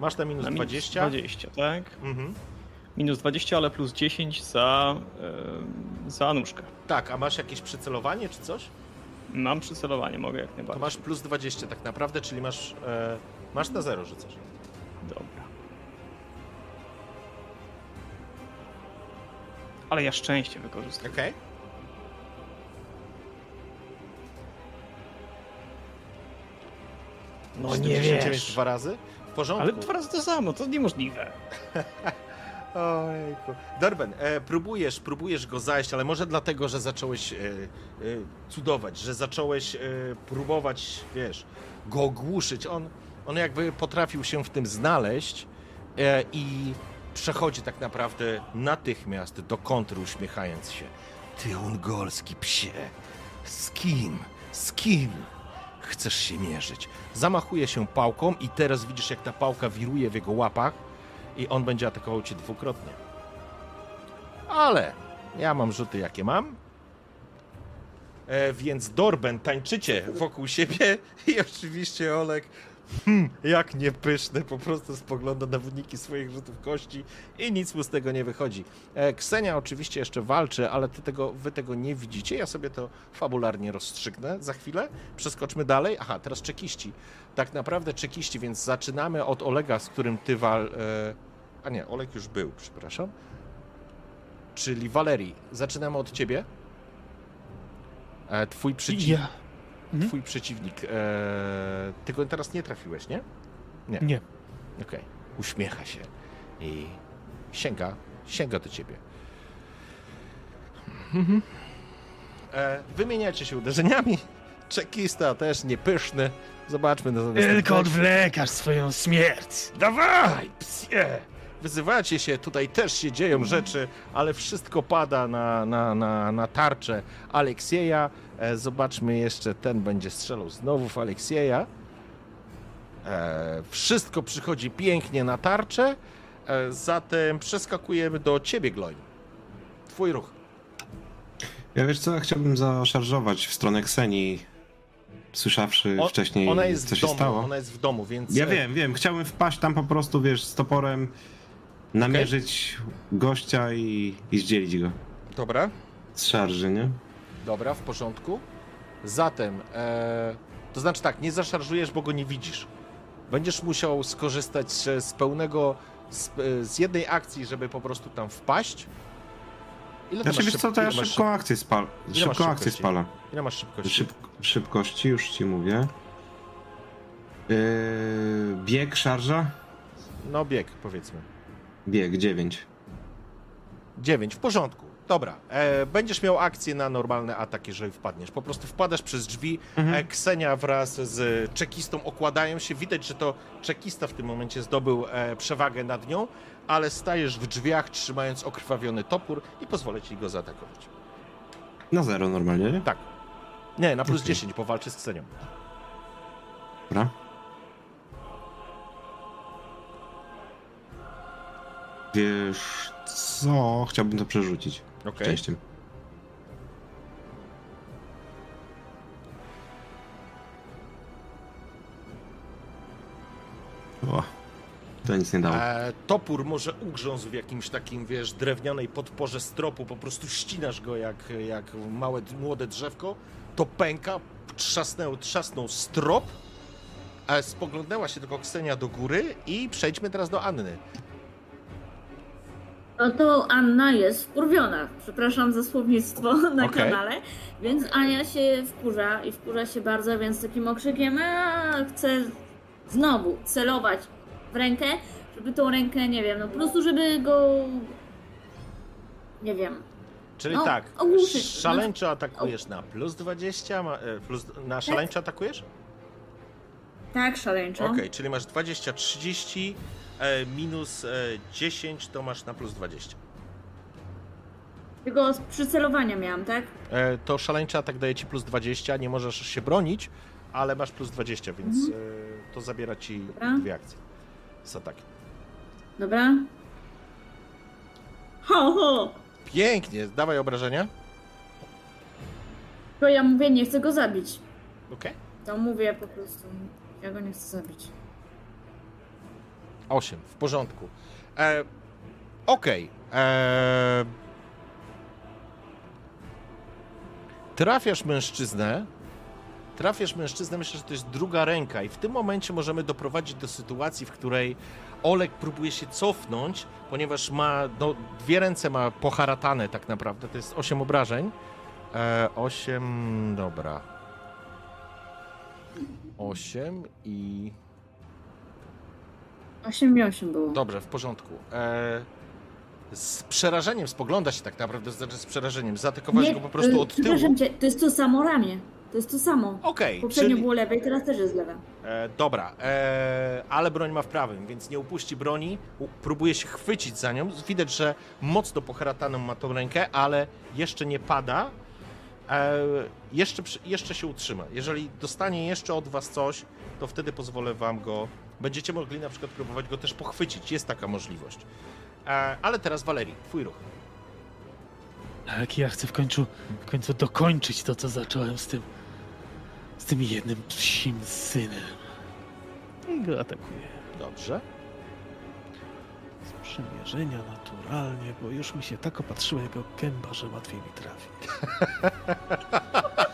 Masz na minus Na minus 20? 20, tak? Mhm. Minus 20, ale plus 10 za, e, za nóżkę. Tak, a masz jakieś przycelowanie czy coś? Mam przycelowanie, mogę jak To najbardziej. masz plus 20 tak naprawdę, czyli masz, e, masz na zero rzucasz. Dobra. Ale ja szczęście wykorzystuję. Okej. No 49 dwa razy? W porządku. Ale dwa razy to samo, to niemożliwe. [LAUGHS] Ojku. Dorben, e, próbujesz, próbujesz go zajść, ale może dlatego, że zacząłeś e, e, cudować, że zacząłeś e, próbować, wiesz, go ogłuszyć. On, on jakby potrafił się w tym znaleźć e, i przechodzi tak naprawdę natychmiast do kontry, uśmiechając się. Ty ungolski psie, z kim, z kim chcesz się mierzyć? Zamachuje się pałką i teraz widzisz, jak ta pałka wiruje w jego łapach i on będzie atakował cię dwukrotnie. Ale ja mam rzuty jakie mam. E, więc Dorben tańczycie wokół siebie i oczywiście Olek hmm, jak niepyszny po prostu spogląda na wyniki swoich rzutów kości i nic mu z tego nie wychodzi. E, Ksenia oczywiście jeszcze walczy, ale ty tego, wy tego nie widzicie. Ja sobie to fabularnie rozstrzygnę za chwilę. Przeskoczmy dalej. Aha, teraz czekiści. Tak naprawdę czekiści, więc zaczynamy od Olega, z którym ty wal... E, a nie, Oleg już był, przepraszam. Czyli Walerii. Zaczynamy od ciebie. E, twój przeciwnik. Ja. Mhm. Twój przeciwnik. E, ty go teraz nie trafiłeś, nie? Nie. Okej. Uśmiecha się i sięga, sięga do ciebie. Mhm. E, wymieniacie się uderzeniami. Czekista też niepyszny. Zobaczmy na Tylko odwlekasz swoją śmierć. Dawaj, psie! Wyzywacie się, tutaj też się dzieją rzeczy, ale wszystko pada na, na, na, na tarczę Aleksieja. E, zobaczmy jeszcze, ten będzie strzelał znowu w Aleksieja. E, wszystko przychodzi pięknie na tarczę, e, zatem przeskakujemy do ciebie, Gloin. Twój ruch. Ja wiesz co, ja chciałbym zaszarżować w stronę Ksenii, słyszawszy O- wcześniej, Ona jest co się domu, stało. ona jest w domu, więc... Ja wiem, wiem, chciałbym wpaść tam po prostu, wiesz, z toporem, namierzyć gościa i, i zdzielić go Dobra. z szarży, nie? Dobra, w porządku. Zatem, e, to znaczy tak, nie zaszarżujesz, bo go nie widzisz. Będziesz musiał skorzystać z pełnego, z, e, z jednej akcji, żeby po prostu tam wpaść. Ile Znaczy, wiesz co, to ja szybką akcję spal, masz szybką akcję spalę. Ile masz szybkości? Szyb, szybkości, już ci mówię. Yy, bieg, szarża? No bieg, powiedzmy. Bieg, 9. 9, w porządku. Dobra, e, będziesz miał akcję na normalny atak, jeżeli wpadniesz. Po prostu wpadasz przez drzwi, Mhm. e, Ksenia wraz z czekistą okładają się. Widać, że to czekista w tym momencie zdobył e, przewagę nad nią, ale stajesz w drzwiach, trzymając okrwawiony topór i pozwolę ci go zaatakować. Na zero normalnie, nie? Tak. Nie, na plus Okej. 10, bo walczy z Ksenią. Dobra. Wiesz co? Chciałbym to przerzucić. Okej. Szczęściem. O, to nic nie dało. E, topór może ugrzązł w jakimś takim, wiesz, drewnianej podporze stropu, po prostu ścinasz go jak, jak małe, młode drzewko, to pęka, trzasnął, trzasnął strop, e, spoglądnęła się tylko Ksenia do góry i przejdźmy teraz do Anny. No to Anna jest wkurwiona. Przepraszam za słownictwo [LAUGHS] na Okej. kanale. Więc Ania się wkurza i wkurza się bardzo, więc takim okrzykiem a, chce znowu celować w rękę, żeby tą rękę, nie wiem, no po prostu, żeby go. Nie wiem. Czyli No, tak, ogłuszyć. szaleńczo atakujesz na plus 20, ma, e, plus, na szaleńczo atakujesz? Tak, szaleńczo. Okej, czyli masz 20, 30, e, minus e, 10 to masz na plus 20. Tylko z przycelowania miałam, tak? E, to szaleńczy atak daje ci plus 20, nie możesz się bronić, ale masz plus 20, więc e, to zabiera ci Dobra. dwie akcje z atakiem. Dobra. Ho, ho! Pięknie, dawaj obrażenia. To ja mówię, nie chcę go zabić. Okej. To mówię po prostu, ja go nie chcę zabić. 8, w porządku. E, Okej. eee, Trafiasz mężczyznę. Trafiasz mężczyznę, myślę, że to jest druga ręka, i w tym momencie możemy doprowadzić do sytuacji, w której Olek próbuje się cofnąć, ponieważ ma no, dwie ręce ma poharatane tak naprawdę. To jest 8 obrażeń. E, 8, dobra. 8 i 8 i 8 było. Dobrze, w porządku. E, z przerażeniem spogląda się tak naprawdę, to znaczy z przerażeniem. Zaatakowałeś go po prostu y, od tyłu. Przepraszam cię, to jest to samo ramię. To jest to samo. Okej, Poprzednio czyli... było lewe i teraz też jest lewe. E, dobra, e, ale broń ma w prawym, więc nie upuści broni. U, próbuje się chwycić za nią. Widać, że mocno poharataną ma tą rękę, ale jeszcze nie pada. E, jeszcze, przy- jeszcze się utrzyma. Jeżeli dostanie jeszcze od was coś, to wtedy pozwolę wam go. Będziecie mogli na przykład próbować go też pochwycić. Jest taka możliwość. E, ale teraz Walerii, twój ruch. Tak, ja chcę w końcu, w końcu dokończyć to, co zacząłem z tym, z tym jednym psim synem. I go atakuję. Dobrze. Z przymierzenia naturalnie, bo już mi się tak opatrzyła jego gęba, że łatwiej mi trafi. [LAUGHS]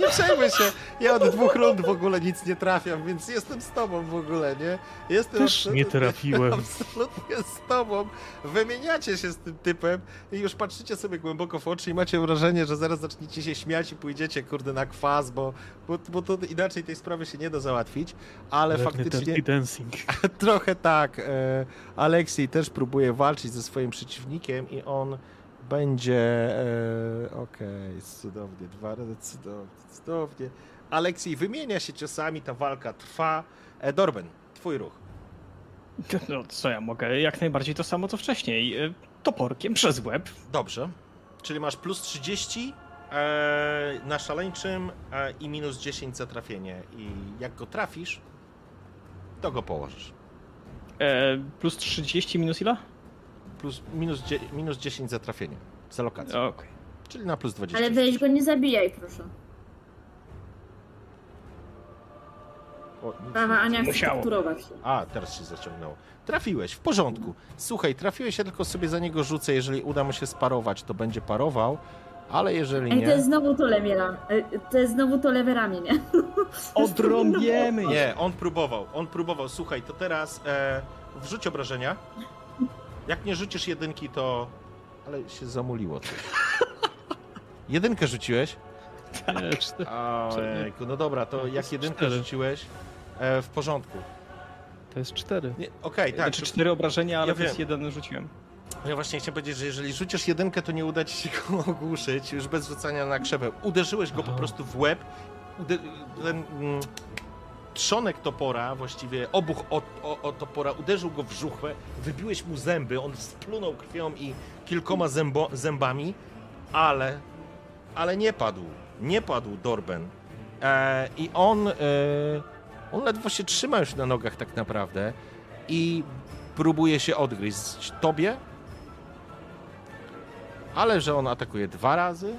Nie przejmuj się, ja od dwóch rund w ogóle nic nie trafiam, więc jestem z tobą w ogóle, nie? Jestem Też nie trafiłem. Absolutnie z tobą. Wymieniacie się z tym typem i już patrzycie sobie głęboko w oczy i macie wrażenie, że zaraz zaczniecie się śmiać i pójdziecie, kurde, na kwas, bo, bo, bo to inaczej tej sprawy się nie da załatwić, ale Pewny faktycznie... Dancing. [LAUGHS] Trochę tak. E, Aleksiej też próbuje walczyć ze swoim przeciwnikiem i on będzie. E, Okej, cudownie, dwa razy cudownie, cudownie. Aleksiej wymienia się ciosami, ta walka trwa. E, Dorben, twój ruch. No co ja mogę? Jak najbardziej to samo co wcześniej. Y, Toporkiem przez łeb. Dobrze. Czyli masz plus 30 e, na szaleńczym e, i minus 10 za trafienie. I jak go trafisz, to go położysz. E, plus 30 minus ile? Plus, minus, minus 10 za trafienie. Za lokację. Okej. Czyli na plus 20. Ale weź go nie zabijaj, proszę. O, Prawa Ania chce Musiało. torturować. A, teraz się zaciągnęło. Trafiłeś, w porządku. Słuchaj, trafiłeś, ja tylko sobie za niego rzucę. Jeżeli uda mu się sparować, to będzie parował, ale jeżeli Ej, to nie... jest znowu to lewe ramię. To jest znowu to lewe ramię, nie? [LAUGHS] Odrąbiemy. [LAUGHS] Nie, on próbował, on próbował. Słuchaj, to teraz e, wrzuć obrażenia. Jak nie rzucisz jedynki, to... Ale się zamuliło coś. [LAUGHS] Jedynkę rzuciłeś? Nie, cztery. Ojejku, no dobra, to jak jedynkę cztery. rzuciłeś, e, w porządku. To jest cztery. Nie, Okej, tak. Znaczy to- cztery obrażenia, ale Ja plus wiem. jeden rzuciłem. Ja właśnie chciałem powiedzieć, że jeżeli rzucisz jedynkę, to nie uda ci się go [LAUGHS] ogłuszyć, już bez rzucania na krzewę. Uderzyłeś go po prostu w łeb. Ude- ten mm, trzonek topora, właściwie obuch od, o, o topora, uderzył go w żuchwę, wybiłeś mu zęby, on splunął krwią i kilkoma zębo, zębami, ale, ale nie padł. Nie padł Dorben. E, I on, e, on ledwo się trzyma już na nogach tak naprawdę i próbuje się odgryźć tobie, ale że on atakuje dwa razy.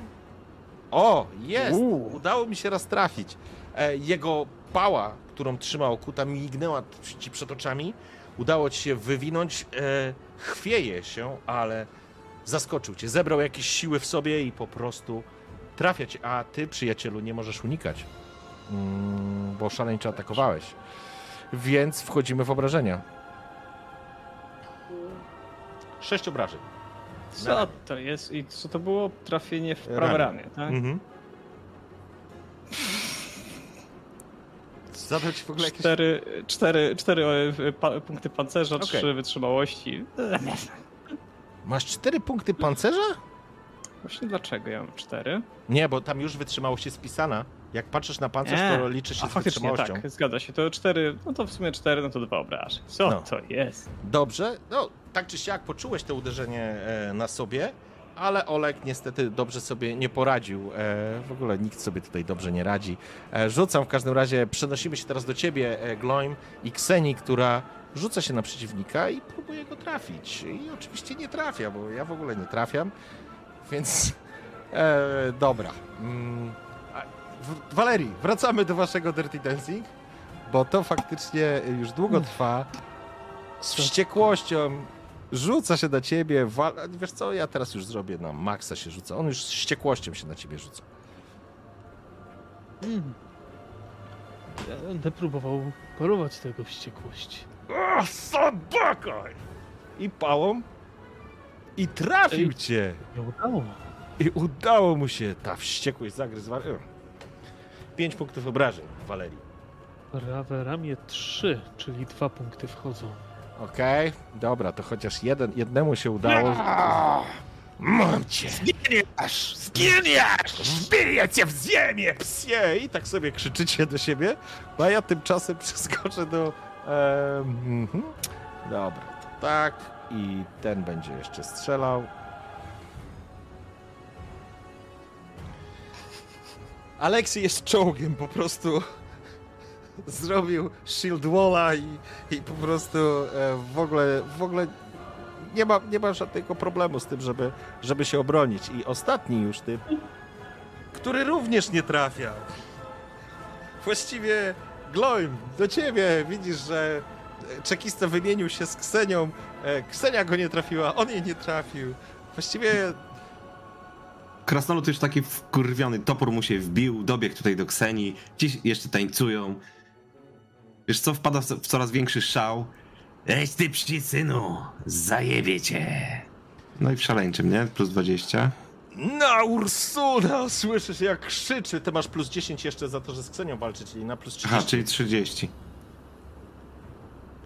O, jest! Udało mi się raz trafić. E, jego pała, którą trzymał kuta, mignęła ci przed oczami. Udało ci się wywinąć. E, chwieje się, ale zaskoczył cię. Zebrał jakieś siły w sobie i po prostu trafia cię. A ty, przyjacielu, nie możesz unikać, mm, bo szaleńczo atakowałeś. Więc wchodzimy w obrażenia. Sześć obrażeń. Co to jest? I co to było? Trafienie w prawe Ramię. ramię, tak? Mhm. Zadał ci w ogóle jakieś... Cztery, cztery, cztery e, pa, punkty pancerza, Okej. trzy wytrzymałości. [LAUGHS] Masz cztery punkty pancerza? Właśnie dlaczego ja mam cztery? Nie, bo tam już wytrzymałość jest spisana. Jak patrzysz na pancerz, Nie. to liczy się A z wytrzymałością. tak, zgadza się. To cztery, no to w sumie cztery, no to dwa obrażeń. Co No. to jest? Dobrze, no tak czy siak poczułeś to uderzenie e, na sobie, ale Olek niestety dobrze sobie nie poradził. E, w ogóle nikt sobie tutaj dobrze nie radzi. E, rzucam w każdym razie, przenosimy się teraz do ciebie, e, Gloim i Kseni, która rzuca się na przeciwnika i próbuje go trafić. I oczywiście nie trafia, bo ja w ogóle nie trafiam, więc e, dobra. Mm, Walerii, wracamy do waszego Dirty Dancing, bo to faktycznie już długo trwa z wściekłością rzuca się na ciebie, wal... wiesz co, ja teraz już zrobię na maksa się rzuca. On już z wściekłością się na ciebie rzuca. Mm. Ja będę próbował parować tego wściekłości. O, sobaka! I pałą. I trafił Ej. cię. Nie udało. I udało mu się ta wściekłość e. Pięć punktów obrażeń, Walerii. Prawe ramię 3, czyli dwa punkty wchodzą. Okej, dobra, to chociaż jeden, jednemu się udało. Mam cię! Zginiesz! Zginiesz! Zbiję cię w ziemię, psie! I tak sobie krzyczycie do siebie, a ja tymczasem [LAUGHS] przeskoczę do... em, mhm. Dobra, to tak. I ten będzie jeszcze strzelał. Aleksy jest czołgiem, po prostu [LAUGHS] zrobił shield walla i, i po prostu e, w ogóle, w ogóle nie ma, nie ma żadnego problemu z tym, żeby, żeby się obronić. I ostatni już typ, który również nie trafia. Właściwie Gloim, do ciebie widzisz, że czekista wymienił się z Ksenią. E, Ksenia go nie trafiła, on jej nie trafił. Właściwie Krasnolud już taki wkurwiony, topór mu się wbił, dobiegł tutaj do Ksenii, ci jeszcze tańcują. Wiesz co, wpada w coraz większy szał. Ej ty psi synu, zajebie cię. No i w szaleńczym, nie? Plus 20. na Ursula! Słyszysz jak krzyczy. Ty masz plus 10 jeszcze za to, że z Ksenią walczy, czyli na plus 30. Aha, czyli 30.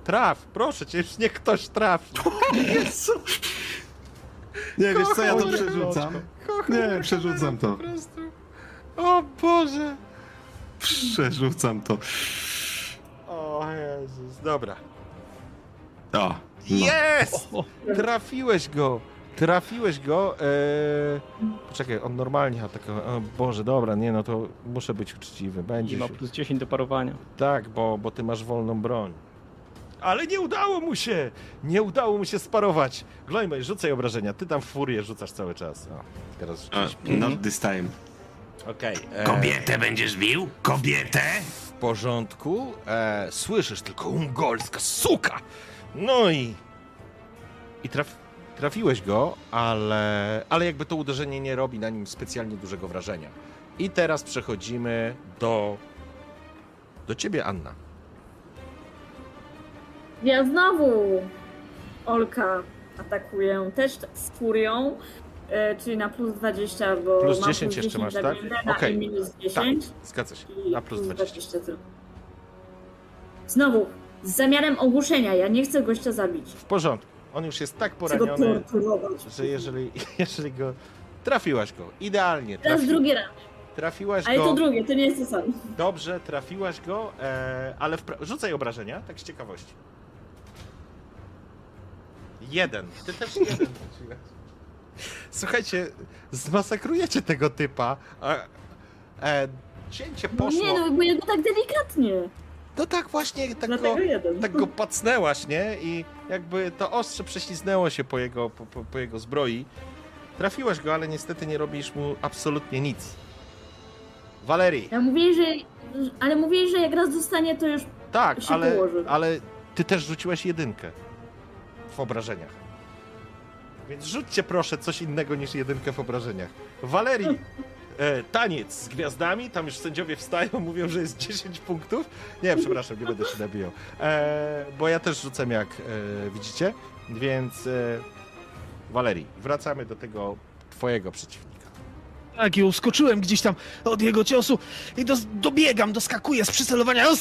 Traf, proszę cię, już niech ktoś trafi. [LAUGHS] Jezu. Nie, wiesz co, ja to przerzucam. Nie, przerzucam to. O Boże! Przerzucam to. O Jezus, dobra. O, no. Jest! Trafiłeś go! Trafiłeś go. Eee... Poczekaj, on normalnie atakował. O Boże, dobra, nie no to muszę być uczciwy. Będzie I ma się... plus 10 do parowania. Tak, bo, bo ty masz wolną broń. Ale nie udało mu się! Nie udało mu się sparować. Glojmej, rzucaj obrażenia. Ty tam w furię rzucasz cały czas. O, teraz A, rzuciłeś. Not this time. Okej. e, Kobietę będziesz bił? Kobietę? Porządku. E, słyszysz tylko ungolska suka! No i. I traf, trafiłeś go, ale, ale jakby to uderzenie nie robi na nim specjalnie dużego wrażenia. I teraz przechodzimy do. do ciebie, Anna. Ja znowu Olka atakuję, też z furią, e, czyli na plus 20, bo Plus mam 10 jeszcze masz, dla tak? Okej. i minus 10 Zgadza się. i Na plus 20. tylko. Znowu, z zamiarem ogłuszenia, ja nie chcę gościa zabić. W porządku. On już jest tak Chcę go poraniony, torturować. że jeżeli, [LAUGHS] jeżeli go. Trafiłaś go. Idealnie. Teraz Trafi, drugi raz, trafiłaś ale go. to drugie, to nie jest to samo. Dobrze, trafiłaś go, e, ale wpra- rzucaj obrażenia, tak z ciekawości. Jeden. Ty też jeden rzuciłeś. Słuchajcie, zmasakrujecie tego typa. A, e, cięcie No poszło. nie, no bo ja go tak delikatnie, No tak właśnie, tak go, tak go pacnęłaś, nie? I jakby to ostrze prześliznęło się po jego, po, po, po jego zbroi. Trafiłaś go, ale niestety nie robisz mu absolutnie nic. Walerii. Ja mówię, że, ale mówię, że jak raz dostanie, to już Tak, się ale, położy. ale ty też rzuciłeś jedynkę w obrażeniach. Więc rzućcie proszę coś innego niż jedynkę w obrażeniach. Walerii, e, taniec z gwiazdami, tam już sędziowie wstają, [LAUGHS] mówią, że jest 10 punktów. Nie, przepraszam, nie będę się nabijał. E, bo ja też rzucam jak e, widzicie, więc e, Walerii, wracamy do tego twojego przeciwnika. Tak, i uskoczyłem gdzieś tam od jego ciosu i dobiegam, doskakuję z przycelowania. No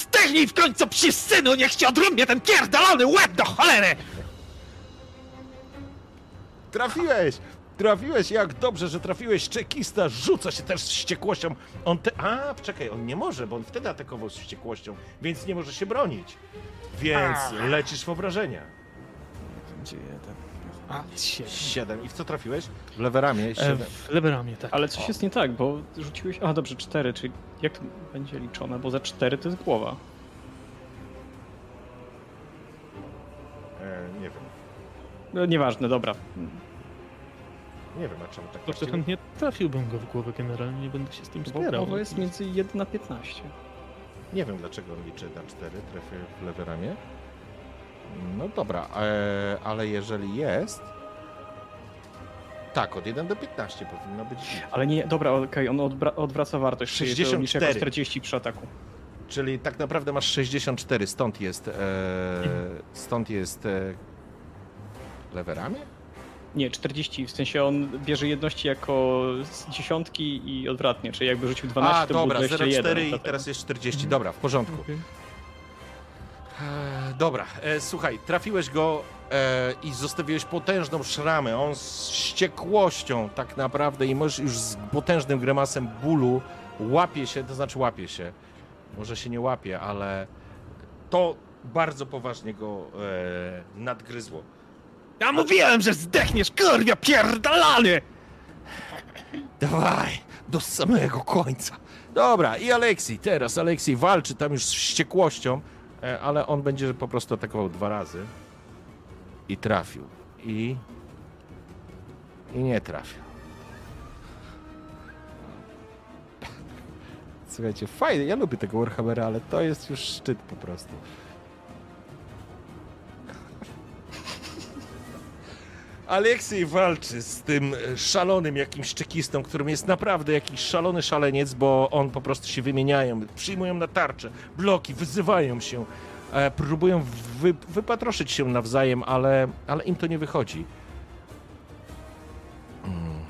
w końcu, psi synu, niech cię odrąbie ten pierdolony łeb do cholery! Trafiłeś! Trafiłeś, jak dobrze, że trafiłeś. Czekista rzuca się też z wściekłością. On te... A, czekaj, on nie może, bo on wtedy atakował z wściekłością, więc nie może się bronić. Więc lecisz w obrażenia. Będzie jeden. A, siedem. Siedem. I w co trafiłeś? W lewe ramię. E, Siedem. w lewe ramię, tak. Ale coś jest nie tak, bo rzuciłeś. A dobrze, 4, czyli jak to będzie liczone? Bo za 4 to jest głowa. E, nie wiem. No, nieważne, dobra. Nie wiem, a czemu tak To właściwie. chętnie trafiłbym go w głowę generalnie, nie będę się z tym Bo spierał. głowa jest między 1 a 15. Nie wiem, dlaczego on liczy na cztery. Trafię w lewe ramię. No dobra, e, ale jeżeli jest... Tak, od 1 do 15 powinno być. Ale nie, dobra, okej, on odbra- odwraca wartość. czyli to 64. niż jako 40 przy ataku. Czyli tak naprawdę masz 64, stąd jest. E, stąd jest. E, lewerami? Nie, 40, w sensie on bierze jedności jako z dziesiątki i odwrotnie, czyli jakby rzucił 12, A, to dobra, był 21. 0,4 i teraz jest 40. Dobra, w porządku. E, dobra, e, słuchaj, trafiłeś go e, i zostawiłeś potężną szramę. On z wściekłością tak naprawdę i możesz już z potężnym grymasem bólu łapie się, to znaczy łapie się. Może się nie łapie, ale to bardzo poważnie go e, nadgryzło. Ja mówiłem, że zdechniesz, kurwia pierdalany! Dawaj, do samego końca. Dobra, i Aleksiej, teraz Aleksiej walczy tam już z wściekłością, e, ale on będzie po prostu atakował dwa razy. I trafił. I... I nie trafił. Słuchajcie, fajnie, ja lubię tego Warhammera, ale to jest już szczyt po prostu. Aleksiej walczy z tym szalonym jakimś czekistą, którym jest naprawdę jakiś szalony szaleniec, bo on po prostu się wymieniają, przyjmują na tarczę, bloki, wyzywają się, e, próbują wy, wypatroszyć się nawzajem, ale, ale im to nie wychodzi. Mm.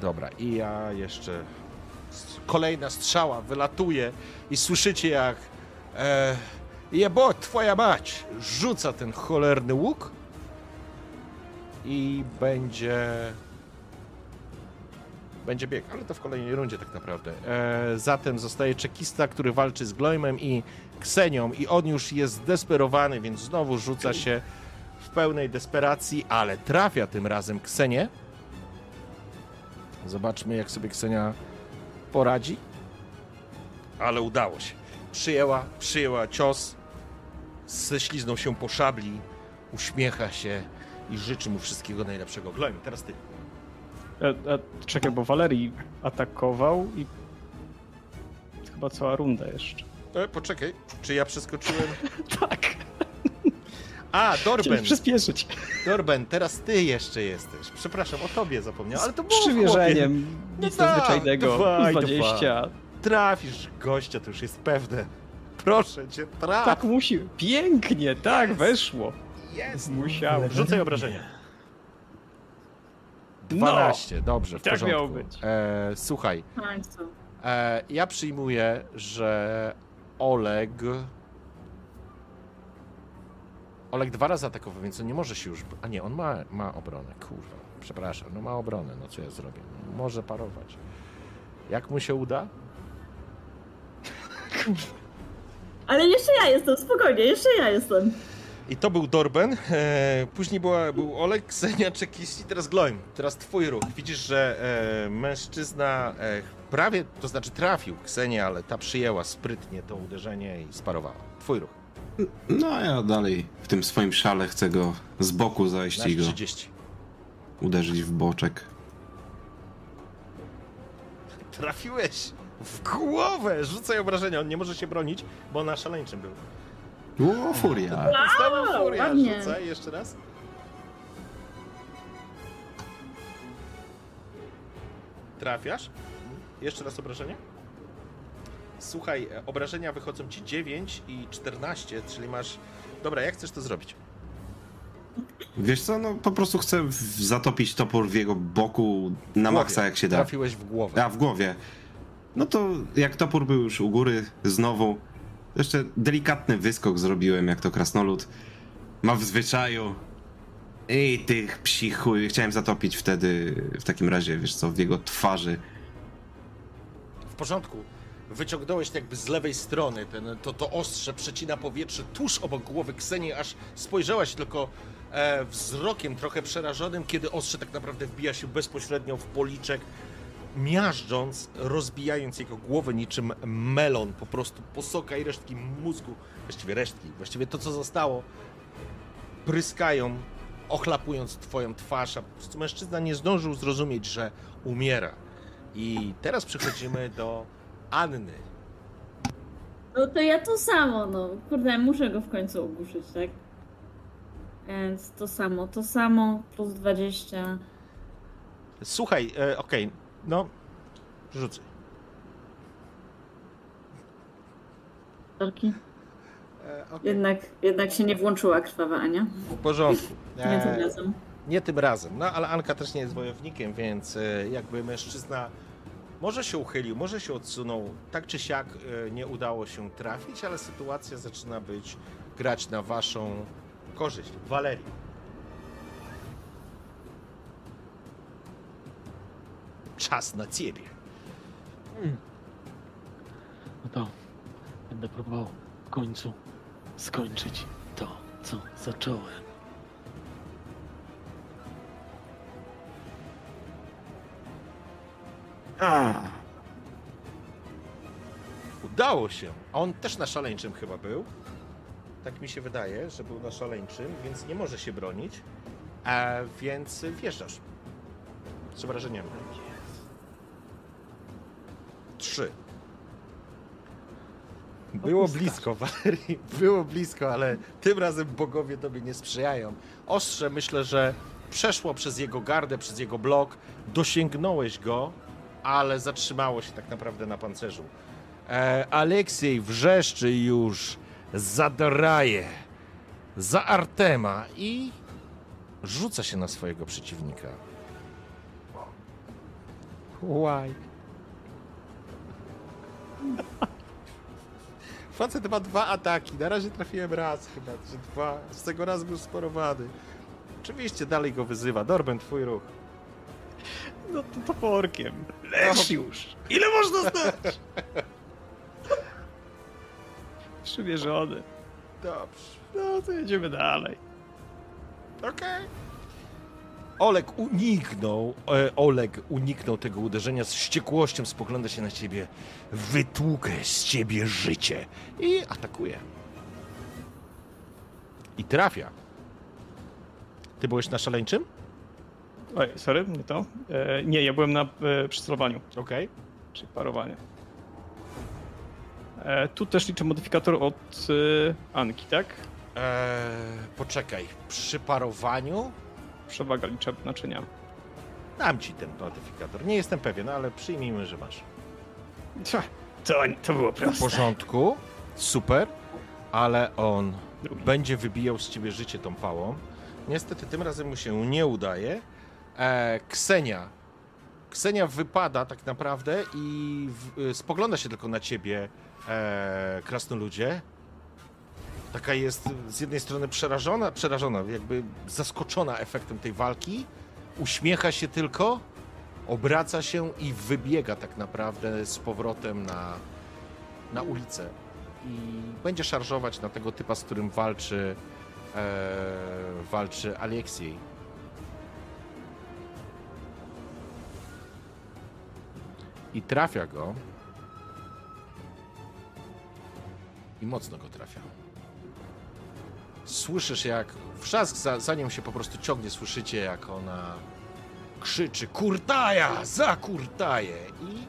Dobra, i ja jeszcze. Kolejna strzała wylatuje i słyszycie jak. E, jebo, twoja mać! Rzuca ten cholerny łuk i będzie. Będzie bieg, ale to w kolejnej rundzie tak naprawdę. E, zatem zostaje czekista, który walczy z Gloimem i Ksenią i on już jest zdesperowany, więc znowu rzuca się w pełnej desperacji, ale trafia tym razem Ksenię. Zobaczmy, jak sobie Ksenia poradzi. Ale udało się. Przyjęła, przyjęła cios, ześliznął się po szabli, uśmiecha się i życzy mu wszystkiego najlepszego. Gloim, teraz ty. E, e, czekaj, bo Valerii atakował i chyba cała runda jeszcze. E, poczekaj, czy ja przeskoczyłem? [LAUGHS] Tak, A, Dorben, chciałem przyspieszyć. Dorben, teraz ty jeszcze jesteś. Przepraszam, o tobie zapomniałem, ale to było w Przywierzeniem, No nic tak, nadzwyczajnego, dawaj, 20. chłopie. Trafisz gościa, to już jest pewne. Proszę cię, traf. Tak musi, pięknie, tak, weszło. Jest. Musiałem. Rzucaj obrażenie. 12, dobrze, w Tak porządku. miało być. E, słuchaj, e, ja przyjmuję, że Oleg... Oleg dwa razy atakował, więc on nie może się już... A nie, on ma, ma obronę, kurwa. Przepraszam, no ma obronę, no co ja zrobię? Może parować. Jak mu się uda? Ale jeszcze ja jestem, spokojnie, jeszcze ja jestem. I to był Dorben, e, później była, był Oleg, Ksenia, Czekiści, teraz Gloim. Teraz twój ruch. Widzisz, że e, mężczyzna e, prawie, to znaczy trafił Ksenię, ale ta przyjęła sprytnie to uderzenie i sparowała. Twój ruch. No a ja dalej w tym swoim szale chcę go z boku zajść i go 30. uderzyć w boczek. Trafiłeś w głowę! Rzucaj obrażenia, on nie może się bronić, bo na szaleńczym był. O, furia! Znowu furia, ładnie. rzucaj jeszcze raz. Trafiasz? Jeszcze raz obrażenie? Słuchaj, e, obrażenia wychodzą ci 9 i 14, czyli masz... Dobra, jak chcesz to zrobić? Wiesz co, no po prostu chcę w- zatopić topór w jego boku na głowie. maksa jak się da. Trafiłeś w głowę. A, w głowie. No to jak topór był już u góry, znowu. Jeszcze delikatny wyskok zrobiłem, jak to krasnolud. Ma w zwyczaju. I tych psich chuj. Chciałem zatopić wtedy, w takim razie, wiesz co, w jego twarzy. W porządku. Wyciągnąłeś jakby z lewej strony, ten, to, to ostrze przecina powietrze tuż obok głowy Ksenii, aż spojrzałaś tylko e, wzrokiem trochę przerażonym, kiedy ostrze tak naprawdę wbija się bezpośrednio w policzek, miażdżąc, rozbijając jego głowę niczym melon, po prostu posoka i resztki mózgu, właściwie resztki, właściwie to co zostało, pryskają, ochlapując twoją twarz, a po prostu mężczyzna nie zdążył zrozumieć, że umiera. I teraz przechodzimy do Anny. No to ja to samo, no. Kurde, muszę go w końcu ogłuszyć, tak? Więc to samo, to samo, plus 20. Słuchaj, e, okej, no, rzucaj. Torki. E, okej. Jednak, jednak się nie włączyła krwawa Ania. W porządku. Nie tym E, razem. Nie tym razem. No ale Anka też nie jest wojownikiem, więc e, jakby mężczyzna może się uchylił, może się odsunął. Tak czy siak nie udało się trafić, ale sytuacja zaczyna być grać na waszą korzyść. Walerii. Czas na ciebie. No to będę próbował w końcu skończyć to, co zacząłem. Udało się. A on też na szaleńczym chyba był. Tak mi się wydaje, że był na szaleńczym, więc nie może się bronić. E, więc wjeżdżasz. Z obrażeniami. Trzy. Było blisko, [LAUGHS] Walerii. Było blisko, ale tym razem bogowie tobie nie sprzyjają. Ostrze myślę, że przeszło przez jego gardę, przez jego blok. Dosięgnąłeś go, ale zatrzymało się tak naprawdę na pancerzu. E, Aleksiej wrzeszczy już za Doraję, za Artema i rzuca się na swojego przeciwnika. Why? [LAUGHS] Facet ma dwa ataki. Na razie trafiłem raz chyba, czy dwa. Z tego raz był sparowany. Oczywiście dalej go wyzywa. Dorben, twój ruch. No to toporkiem. Lecz już. Ile można znać? [LAUGHS] Przymierzony. Dobrze. No to jedziemy dalej. Okej. Oleg uniknął, e, Oleg uniknął tego uderzenia, z wściekłością spogląda się na ciebie. Wytłukę z ciebie życie. I atakuje. I trafia. Ty byłeś na szaleńczym? Oj, sorry, nie to. E, nie, ja byłem na e, przycelowaniu, Okej. czyli parowanie. E, tu też liczę modyfikator od e, Anki, tak? Eee, poczekaj. Przy parowaniu Przewaga liczeb naczynia. dam ci ten notyfikator. Nie jestem pewien, ale przyjmijmy, że masz. Cia, To, to było W proste. porządku. Super. Ale on Drugi. będzie wybijał z ciebie życie tą pałą. Niestety tym razem mu się nie udaje. E, Ksenia. Ksenia wypada tak naprawdę i w, y, spogląda się tylko na ciebie, e, krasnoludzie. Taka jest z jednej strony przerażona, przerażona, jakby zaskoczona efektem tej walki. Uśmiecha się tylko, obraca się i wybiega tak naprawdę z powrotem na, na ulicę. I będzie szarżować na tego typa, z którym walczy, e, walczy Aleksiej. I trafia go. I mocno go trafia. Słyszysz jak wrzask za, za nią się po prostu ciągnie, słyszycie jak ona krzyczy Kurtaja! Za Kurtaję! I...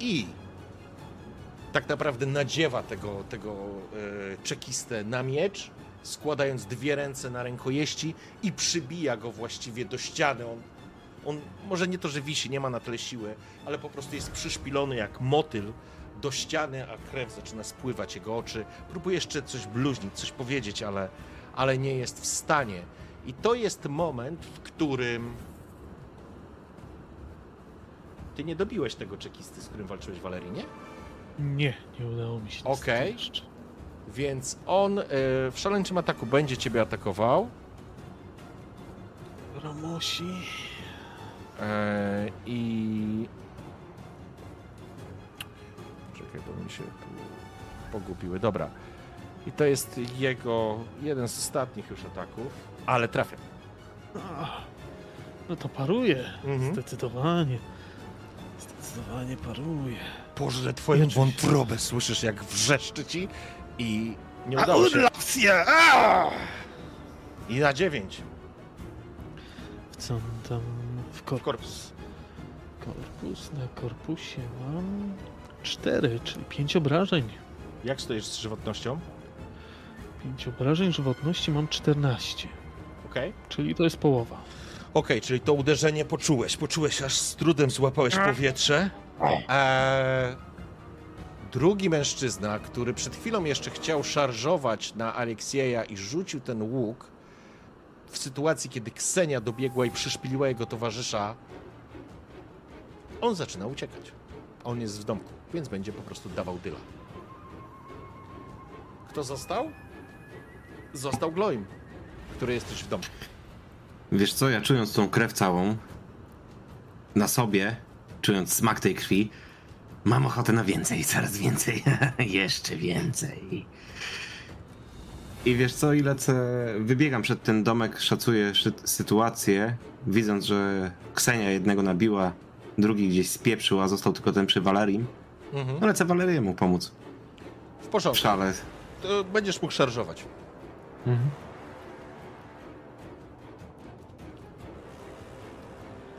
I tak naprawdę nadziewa tego, tego e, czekistę na miecz, składając dwie ręce na rękojeści i przybija go właściwie do ściany. On, on może nie to, że wisi, nie ma na tyle siły, ale po prostu jest przyszpilony jak motyl do ściany, a krew zaczyna spływać jego oczy. Próbuje jeszcze coś bluźnić, coś powiedzieć, ale, ale nie jest w stanie. I to jest moment, w którym ty nie dobiłeś tego czekisty, z którym walczyłeś Walerii, nie? Nie, nie udało mi się. Okej. jeszcze. Więc on e, w szaleńczym ataku będzie ciebie atakował. Ramosi. E, I. Czekaj, bo mi się tu pogubiły. Dobra. I to jest jego jeden z ostatnich już ataków, ale trafia. No to paruje. Mhm. Zdecydowanie. Zdecydowanie paruje. Pożre twoją Oczywiście. wątrobę, słyszysz jak wrzeszczy ci i nie udało się. I na dziewięć. W co tam w W korpus? korpus. Korpus, na korpusie mam 4, czyli 5 obrażeń. Jak stoisz z żywotnością? 5 obrażeń żywotności mam 14, Okej. czyli to jest połowa. Okej, czyli to uderzenie poczułeś. Poczułeś, aż z trudem złapałeś powietrze. Eee, drugi mężczyzna, który przed chwilą jeszcze chciał szarżować na Aleksieja i rzucił ten łuk, w sytuacji, kiedy Ksenia dobiegła i przyszpiliła jego towarzysza, on zaczyna uciekać. On jest w domku, więc będzie po prostu dawał dyla. Kto został? Został Gloim, który jesteś w domku. Wiesz co, ja czując tą krew całą na sobie, czując smak tej krwi, mam ochotę na więcej, coraz więcej, [LAUGHS] jeszcze więcej. I wiesz co, i lecę, wybiegam przed ten domek, szacuję sytuację, widząc, że Ksenia jednego nabiła, drugi gdzieś spieprzył, a został tylko ten przy Valerim. Mhm. No lecę Valeriemu pomóc W w porządku. szale. To będziesz mógł szarżować.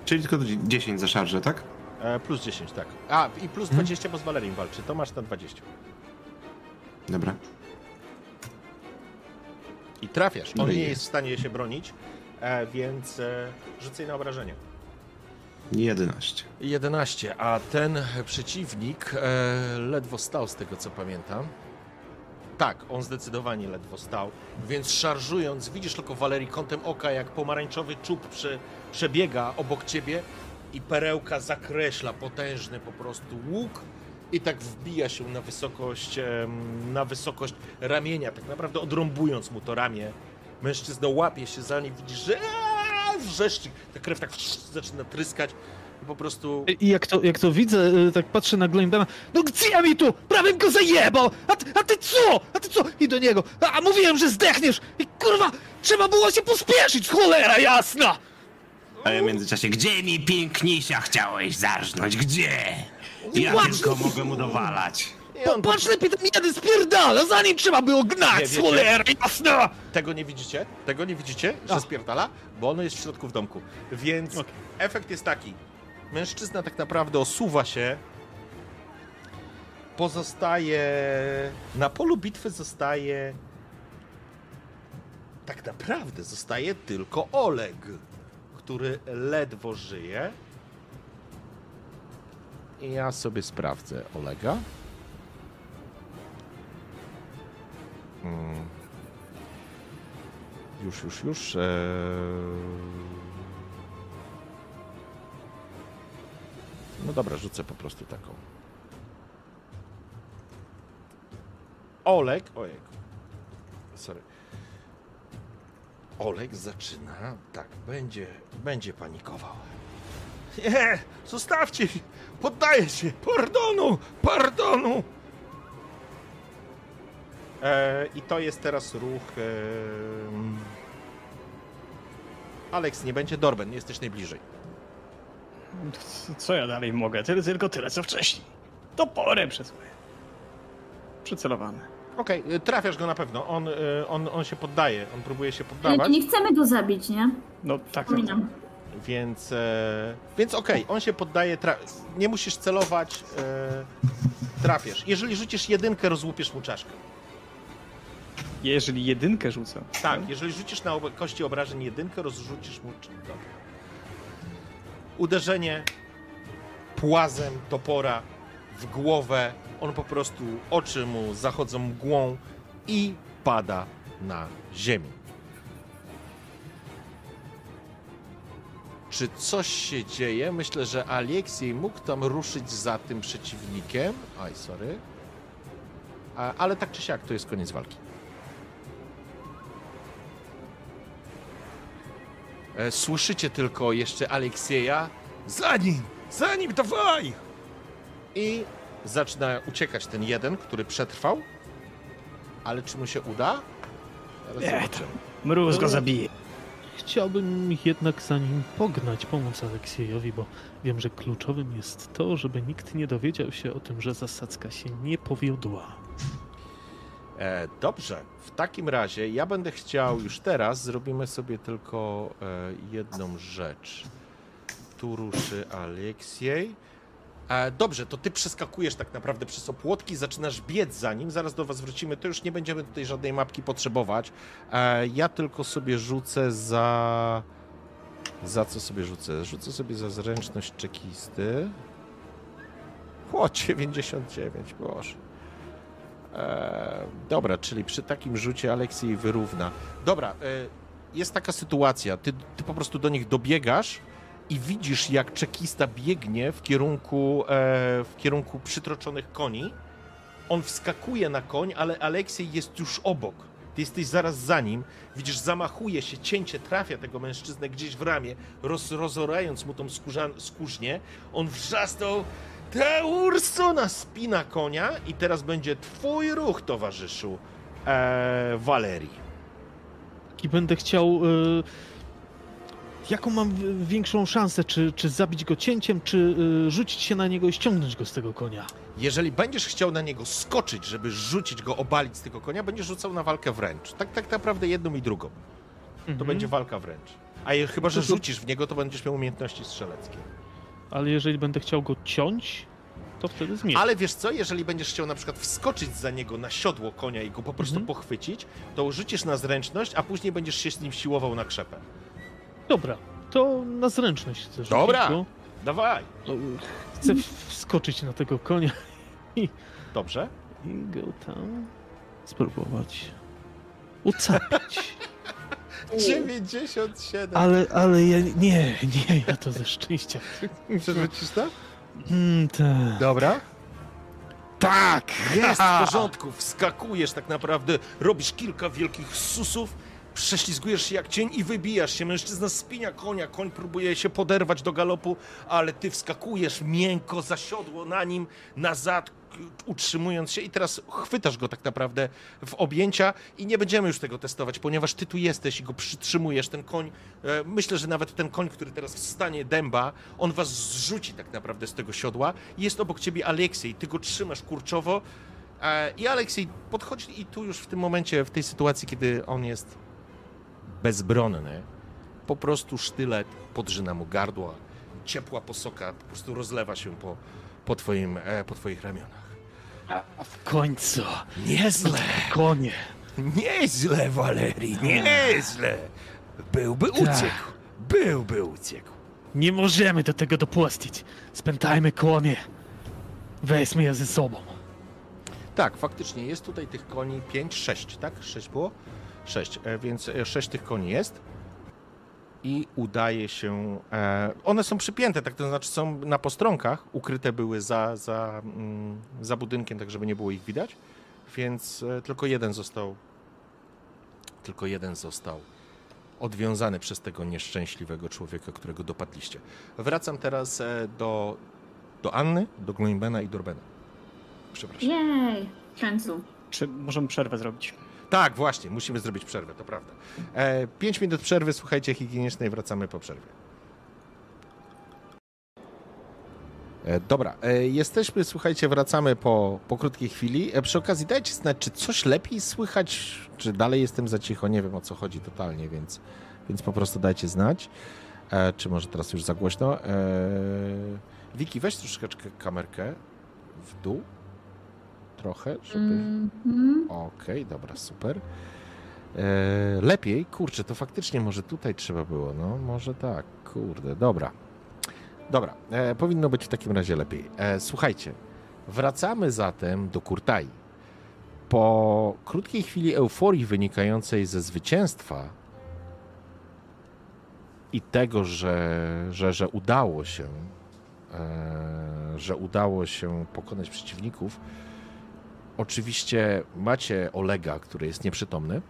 Czyli tylko 10 za szarżę, tak? E, plus 10, tak. A, i plus 20, bo z Valerim walczy. To masz na 20. Dobra. I trafiasz. On Ojej. nie jest w stanie się bronić, e, więc e, rzucaj na obrażenie. 11. 11, a ten przeciwnik e, ledwo stał z tego co pamiętam. Tak, on zdecydowanie ledwo stał, więc szarżując, widzisz tylko Walerii kątem oka, jak pomarańczowy czub prze, przebiega obok ciebie i perełka zakreśla potężny po prostu łuk i tak wbija się na wysokość, em, na wysokość ramienia, tak naprawdę odrąbując mu to ramię. Mężczyzna łapie się za nie, widzisz, że wrzeszczy, ta krew tak zaczyna tryskać i po prostu... I jak to, jak to widzę, y, tak patrzę na Gloimbana, no gdzie ja mi tu? Prawym go zajebał! A ty, a ty co? A ty co? I do niego, a, a mówiłem, że zdechniesz! I kurwa, trzeba było się pospieszyć, cholera jasna! A ja w międzyczasie, gdzie mi pięknisia chciałeś zarżnąć? Gdzie? Ja tylko mogę mu dowalać. Popatrz, lepiej ten jeden spierdala, zanim trzeba było Nie, gnać, wiecie- cholera jasna! Tego nie widzicie? Tego nie widzicie, że spierdala? Bo ono jest w środku w domku. Więc Okej. efekt jest taki. Mężczyzna tak naprawdę osuwa się. Pozostaje. Na polu bitwy zostaje. Tak naprawdę zostaje tylko Oleg, który ledwo żyje. I ja sobie sprawdzę Olega. Mm. Już, już, już. Eee... No dobra, rzucę po prostu taką. Olek. Ojej. Sorry. Olek zaczyna. Tak, będzie, będzie panikował. Nie! Zostawcie! Poddaję się! Pardonu! Pardonu! E, I to jest teraz ruch. em, Alex, nie będzie Dorben, jesteś najbliżej. Co ja dalej mogę? Tyle, tylko tyle, co wcześniej. Toporem przesuję. Przycelowany. Okej, y, trafiasz go na pewno. On, y, on, on się poddaje, on próbuje się poddawać, nie chcemy go zabić, nie? No tak, tak. Więc. E, więc okej, on się poddaje. Nie musisz celować. E, trafiasz. Jeżeli rzucisz jedynkę, rozłupiesz mu czaszkę. Jeżeli jedynkę rzucę. Tak, jeżeli rzucisz na ob- kości obrażeń jedynkę, rozrzucisz mu. Uderzenie płazem topora w głowę. On po prostu, oczy mu zachodzą mgłą i pada na ziemię. Czy coś się dzieje? Myślę, że Aleksiej mógł tam ruszyć za tym przeciwnikiem. Aj, sorry. Ale tak czy siak, to jest koniec walki. Słyszycie tylko jeszcze Aleksieja. Za nim! Za nim, dawaj! I zaczyna uciekać ten jeden, który przetrwał. Ale czy mu się uda? Zaraz Nie. Mróz go zabije. Chciałbym jednak za nim pognać, pomóc Aleksiejowi, bo wiem, że kluczowym jest to, żeby nikt nie dowiedział się o tym, że zasadzka się nie powiodła. E, dobrze, w takim razie ja będę chciał już teraz, zrobimy sobie tylko e, jedną rzecz. Tu ruszy Aleksiej. E, dobrze, to ty przeskakujesz tak naprawdę przez opłotki, zaczynasz biec za nim, zaraz do was wrócimy, to już nie będziemy tutaj żadnej mapki potrzebować. E, ja tylko sobie rzucę za... Za co sobie rzucę? Rzucę sobie za zręczność czekisty. O, 99, boże. E, dobra, czyli przy takim rzucie Aleksiej wyrówna. Dobra, e, jest taka sytuacja, ty, ty po prostu do nich dobiegasz i widzisz, jak czekista biegnie w kierunku, e, w kierunku przytroczonych koni. On wskakuje na koń, ale Aleksiej jest już obok. Ty jesteś zaraz za nim. Widzisz, zamachuje się, cięcie trafia tego mężczyznę gdzieś w ramię, roz, rozorając mu tą skórzan, skórznię. On wrzasnął. Ta Ursona spina konia i teraz będzie twój ruch, towarzyszu e, Walerii. I będę chciał. y, jaką mam większą szansę? Czy, czy zabić go cięciem, czy y, rzucić się na niego i ściągnąć go z tego konia? Jeżeli będziesz chciał na niego skoczyć, żeby rzucić go, obalić z tego konia, będziesz rzucał na walkę wręcz. Tak, tak naprawdę jedną i drugą. To Mhm. będzie walka wręcz. A je, chyba, że rzucisz w niego, to będziesz miał umiejętności strzeleckie. Ale jeżeli będę chciał go ciąć, to wtedy zmienię. Ale wiesz co, jeżeli będziesz chciał na przykład wskoczyć za niego na siodło konia i go po prostu Mhm. pochwycić, to rzucisz na zręczność, a później będziesz się z nim siłował na krzepę. Dobra, to na zręczność chcę rzucić Dobra. Go. Dawaj! No, Chcę wskoczyć na tego konia Dobrze? i go tam spróbować ucapić. [LAUGHS] 97. Ale, ale ja nie, nie, ja to ze szczęścia. Przerzucisz to? Mm, tak. Dobra. Tak! Jest w [LAUGHS] porządku, wskakujesz tak naprawdę, robisz kilka wielkich susów, prześlizgujesz się jak cień i wybijasz się. Mężczyzna spinia konia, koń próbuje się poderwać do galopu, ale ty wskakujesz miękko za siodło na nim, nazad, utrzymując się i teraz chwytasz go tak naprawdę w objęcia i nie będziemy już tego testować, ponieważ ty tu jesteś i go przytrzymujesz, ten koń, e, myślę, że nawet ten koń, który teraz wstanie dęba, on was zrzuci tak naprawdę z tego siodła. Jest obok ciebie Aleksiej, ty go trzymasz kurczowo e, i Aleksiej podchodzi i tu już w tym momencie, w tej sytuacji, kiedy on jest bezbronny, po prostu sztylet podrzyna mu gardła, ciepła posoka po prostu rozlewa się po, po, twoim, e, po twoich ramionach. W końcu, Nieźle, konie. nieźle, Walerii, nieźle. Byłby uciekł, byłby uciekł. Nie możemy do tego dopuścić. Spętajmy konie. Weźmy je ze sobą. Tak, faktycznie jest tutaj tych koni 5, 6, tak? 6 było? 6, więc 6 tych koni jest. I udaje się. E, one są przypięte, tak to znaczy są na postronkach, ukryte były za, za, mm, za budynkiem, tak żeby nie było ich widać. Więc e, tylko jeden został. Tylko jeden został odwiązany przez tego nieszczęśliwego człowieka, którego dopadliście. Wracam teraz e, do, do Anny, do Gloimbena i Dorbena. Przepraszam. Jej, w końcu. Czy możemy przerwę zrobić? Tak, właśnie, musimy zrobić przerwę, to prawda. E, pięć minut przerwy, słuchajcie, higienicznej, wracamy po przerwie. E, dobra, e, jesteśmy, słuchajcie, wracamy po, po krótkiej chwili. E, przy okazji dajcie znać, czy coś lepiej słychać, czy dalej jestem za cicho, nie wiem o co chodzi totalnie, więc, więc po prostu dajcie znać. Czy może teraz już za głośno. Wiki, weź troszeczkę kamerkę w dół. Trochę, żeby... Mhm. Okej, dobra, super. E, lepiej, kurczę, to faktycznie może tutaj trzeba było, no może tak, kurde, dobra. Dobra, e, powinno być w takim razie lepiej. E, słuchajcie, wracamy zatem do Kurtai. Po krótkiej chwili euforii wynikającej ze zwycięstwa i tego, że, że, że udało się, e, że udało się pokonać przeciwników, Oczywiście macie Olega, który jest nieprzytomny,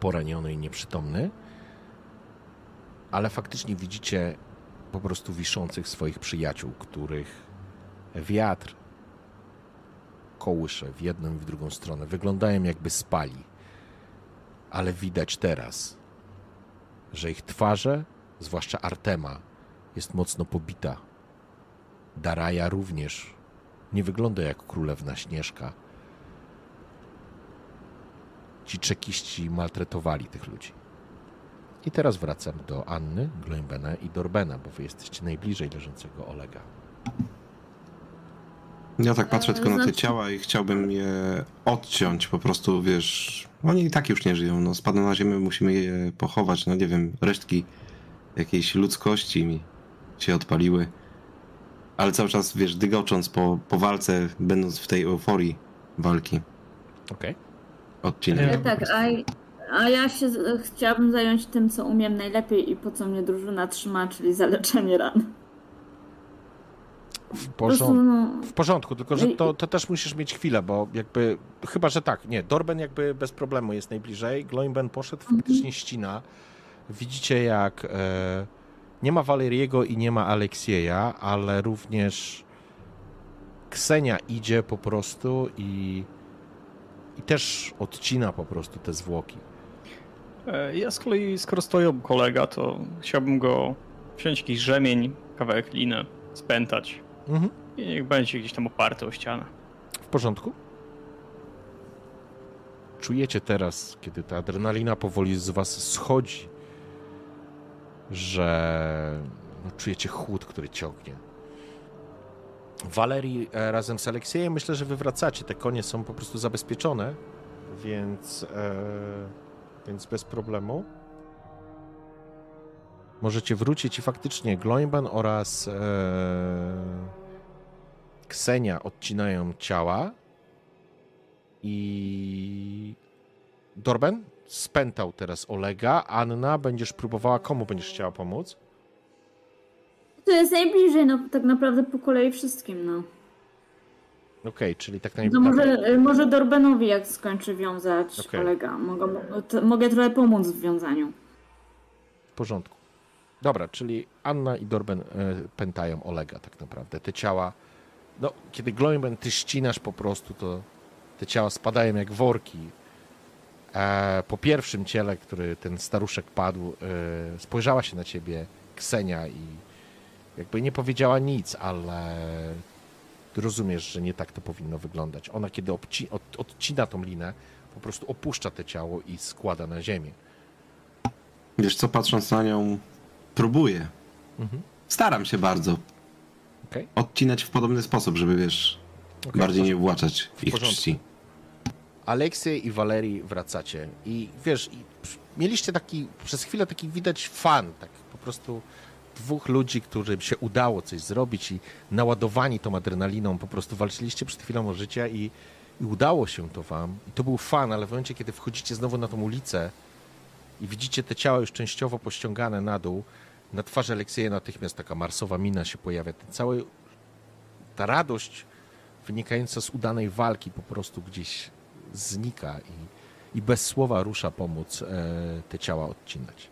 poraniony i nieprzytomny, ale faktycznie widzicie po prostu wiszących swoich przyjaciół, których wiatr kołysze w jedną i w drugą stronę. Wyglądają jakby spali, ale widać teraz, że ich twarze, zwłaszcza Artema, jest mocno pobita. Daraja również nie wygląda jak królewna Śnieżka. Ci czekiści maltretowali tych ludzi. I teraz wracam do Anny, Gloimbena i Dorbena, bo wy jesteście najbliżej leżącego Olega. Ja tak patrzę E, tylko na te znaczy- ciała i chciałbym je odciąć, po prostu, wiesz, oni i tak już nie żyją, no spadną na ziemię, musimy je pochować, no nie wiem, resztki jakiejś ludzkości mi się odpaliły. Ale cały czas, wiesz, dygocząc po, po walce, będąc w tej euforii walki, Okej. odcinać. Nie. E, tak, a, a ja się z- chciałabym zająć tym, co umiem najlepiej i po co mnie drużyna trzyma, czyli zaleczenie ran. W, Po prostu, porządku, no, w porządku, tylko że to, to też musisz mieć chwilę, bo jakby, chyba, że tak, nie, Dorben jakby bez problemu jest najbliżej, Gloimben poszedł, faktycznie ścina. Widzicie jak e, nie ma Waleriego i nie ma Aleksieja, ale również Ksenia idzie po prostu i, i też odcina po prostu te zwłoki. E, Ja z kolei, skoro stoją kolega, to chciałbym go wziąć jakiś rzemień, kawałek liny, spętać Mhm. i niech będzie gdzieś tam oparty o ścianę. W porządku? Czujecie teraz, kiedy ta adrenalina powoli z was schodzi, że no, czujecie chłód, który ciągnie. Walerii e, razem z Aleksiejem myślę, że wy wracacie. Te konie są po prostu zabezpieczone, więc, e, więc bez problemu. Możecie wrócić i faktycznie Gloimban oraz e, Ksenia odcinają ciała i Dorben spętał teraz Olega. Anna, będziesz próbowała, komu będziesz chciała pomóc? to jest najbliżej, no tak naprawdę po kolei wszystkim, no. Okej, czyli tak To najbardziej. może, może Dorbenowi jak skończy wiązać Okej. kolega. Mogę, mogę trochę pomóc w wiązaniu. W porządku. Dobra, czyli Anna i Dorben e, pętają Olega tak naprawdę. Te ciała, no kiedy Gloimben ty ścinasz po prostu, to te ciała spadają jak worki. E, po pierwszym ciele, który ten staruszek padł, e, spojrzała się na ciebie Ksenia i jakby nie powiedziała nic, ale rozumiesz, że nie tak to powinno wyglądać. Ona kiedy obci- od, odcina tą linę, po prostu opuszcza te ciało i składa na ziemię. Wiesz co, patrząc na nią, próbuję. Mhm. Staram się bardzo Okej? odcinać w podobny sposób, żeby, wiesz, Okej, bardziej nie właczać ich porządku. czci. Aleksiej i Walerii wracacie i wiesz, i mieliście taki, przez chwilę taki widać fan, tak po prostu dwóch ludzi, którym się udało coś zrobić i naładowani tą adrenaliną, po prostu walczyliście przed chwilą o życie i, i udało się to wam. I to był fan, ale w momencie, kiedy wchodzicie znowu na tą ulicę i widzicie te ciała już częściowo pościągane na dół, na twarzy Aleksieja natychmiast taka marsowa mina się pojawia. Ten cały, ta radość wynikająca z udanej walki po prostu gdzieś znika i, i bez słowa rusza pomóc e, te ciała odcinać.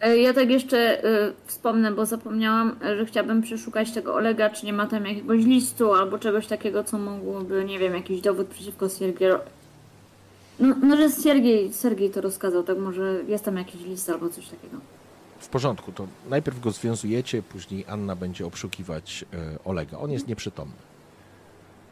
E, Ja tak jeszcze e, wspomnę, bo zapomniałam, że chciałabym przeszukać tego Olega, czy nie ma tam jakiegoś listu albo czegoś takiego, co mogłoby, nie wiem, jakiś dowód przeciwko Siergiejowi. No, no, że Siergiej, Sergiej to rozkazał, tak może jest tam jakiś list albo coś takiego. W porządku, to najpierw go związujecie, później Anna będzie obszukiwać Olega. On jest nieprzytomny.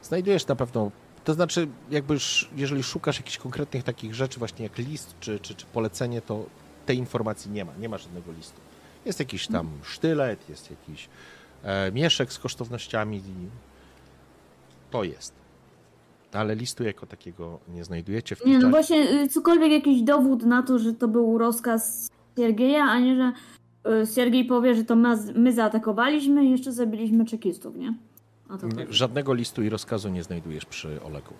Znajdujesz na pewno, to znaczy, jakby jeżeli szukasz jakichś konkretnych takich rzeczy, właśnie jak list czy, czy, czy polecenie, to tej informacji nie ma, nie ma żadnego listu. Jest jakiś tam sztylet, jest jakiś e, mieszek z kosztownościami, i to jest. Ale listu jako takiego nie znajdujecie w tym Nie, no właśnie y, cokolwiek jakiś dowód na to, że to był rozkaz Siergieja, a nie, że y, Siergiej powie, że to my zaatakowaliśmy i jeszcze zabiliśmy czekistów, nie? Żadnego listu i rozkazu nie znajdujesz przy Olegu.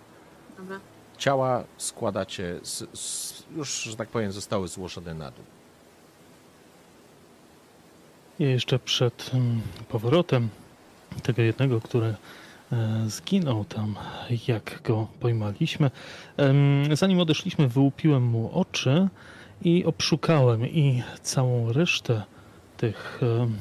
Dobra. Ciała składacie, z, z, już, że tak powiem, zostały złożone na dół. I jeszcze przed mm, powrotem tego jednego, który e, zginął tam, jak go pojmaliśmy, zanim odeszliśmy, wyłupiłem mu oczy i obszukałem i całą resztę tych, em,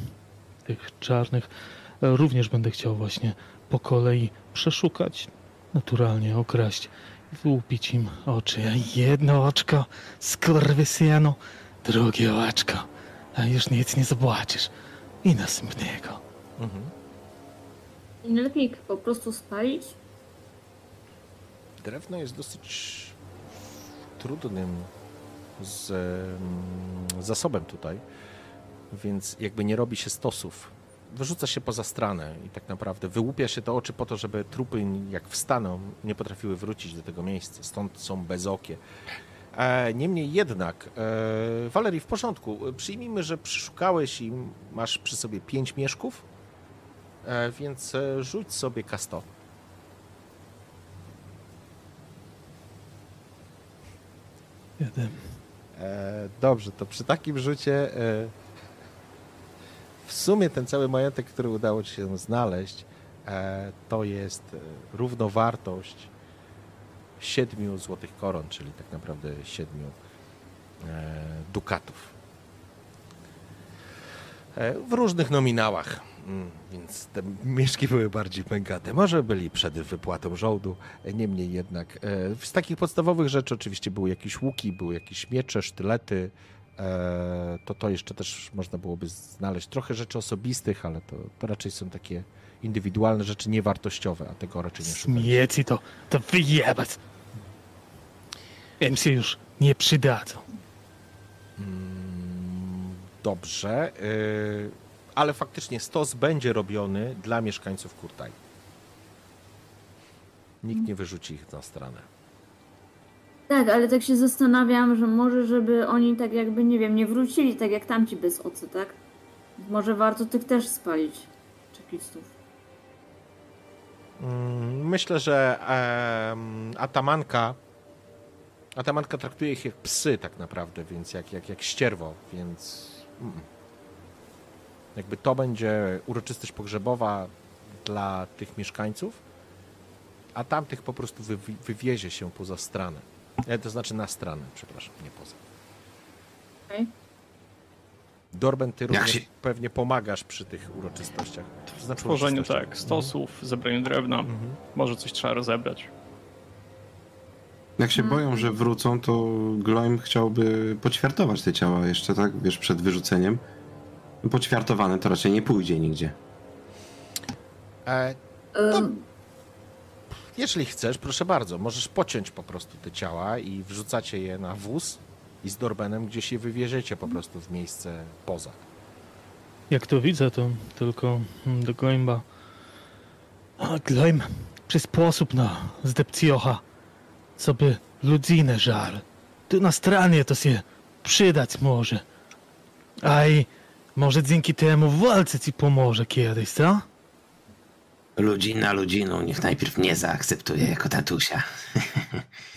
tych czarnych e, również będę chciał właśnie po kolei przeszukać, naturalnie okraść i wyłupić im oczy. Jedno oczko, skurwysyjano, drugie oczko, a już nic nie zobaczysz. I następnego. Mhm. Lepiej po prostu spalić? Drewno jest dosyć trudnym z, mm, zasobem tutaj, więc jakby nie robi się stosów wyrzuca się poza stranę i tak naprawdę wyłupia się te oczy po to, żeby trupy jak wstaną nie potrafiły wrócić do tego miejsca. Stąd są bezokie. E, niemniej jednak, e, Walerii, w porządku. Przyjmijmy, że przeszukałeś i masz przy sobie pięć mieszków, e, więc rzuć sobie kasto. Jeden. Dobrze, to przy takim rzucie w sumie ten cały majątek, który udało ci się znaleźć, e, to jest e, równowartość siedmiu złotych koron, czyli tak naprawdę siedmiu e, dukatów. W różnych nominałach, mm, więc te mieszki były bardziej pękate. Może byli przed wypłatą żołdu, niemniej jednak. Z takich podstawowych rzeczy oczywiście były jakieś łuki, były jakieś miecze, sztylety, to to jeszcze też można byłoby znaleźć. Trochę rzeczy osobistych, ale to, to raczej są takie indywidualne rzeczy, niewartościowe, a tego raczej nie szukamy. Śmieci to, to wyjebać. Im się już nie przydadzą. Mm, Dobrze, y, ale faktycznie stos będzie robiony dla mieszkańców Kurtaj. Nikt nie wyrzuci ich na stronę. Tak, ale tak się zastanawiam, że może żeby oni tak jakby, nie wiem, nie wrócili tak jak tamci bez ocy, tak? Może warto tych też spalić. Czekistów. Mm, Myślę, że atamanka atamanka traktuje ich jak psy tak naprawdę, więc jak, jak, jak ścierwo, więc mm. jakby to będzie uroczystość pogrzebowa dla tych mieszkańców, a tamtych po prostu wy, wywiezie się poza stranę. E, To znaczy na stronę, przepraszam, nie poza. Okej. Dorben, ty również się- pewnie pomagasz przy tych uroczystościach. To W znaczy tworzeniu tak, stosów, zebraniu drewna. Mhm. Może coś trzeba rozebrać. Jak się Mhm. boją, że wrócą, to Gloim chciałby poćwiartować te ciała jeszcze, tak? Wiesz, przed wyrzuceniem. Poćwiartowane to raczej nie pójdzie nigdzie. E, Ym, Jeżeli chcesz, proszę bardzo, możesz pociąć po prostu te ciała i wrzucacie je na wóz i z Dorbenem gdzieś je wywieziecie po prostu w miejsce poza. Jak to widzę, to tylko mm, do Gloimba. A Gloim, czy sposób na zdepciocha, co by żal. Tu na stronie to się przydać może. A i może dzięki temu w walce ci pomoże kiedyś, co? Ludzina ludziną, niech najpierw mnie zaakceptuje jako tatusia.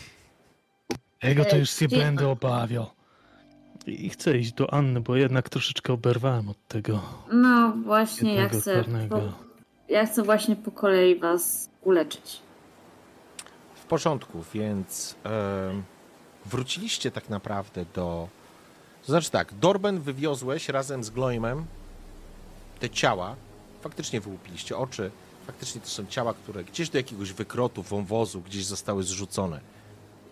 [LAUGHS] Tego to już się będę obawiał. I chcę iść do Anny, bo jednak troszeczkę oberwałem od tego no właśnie, ja chcę, po, ja chcę właśnie po kolei was uleczyć. W porządku, więc em, wróciliście tak naprawdę do. To znaczy tak, Dorben wywiozłeś razem z Gloimem te ciała. Faktycznie wyłupiliście oczy. Faktycznie to są ciała, które gdzieś do jakiegoś wykrotu, wąwozu, gdzieś zostały zrzucone.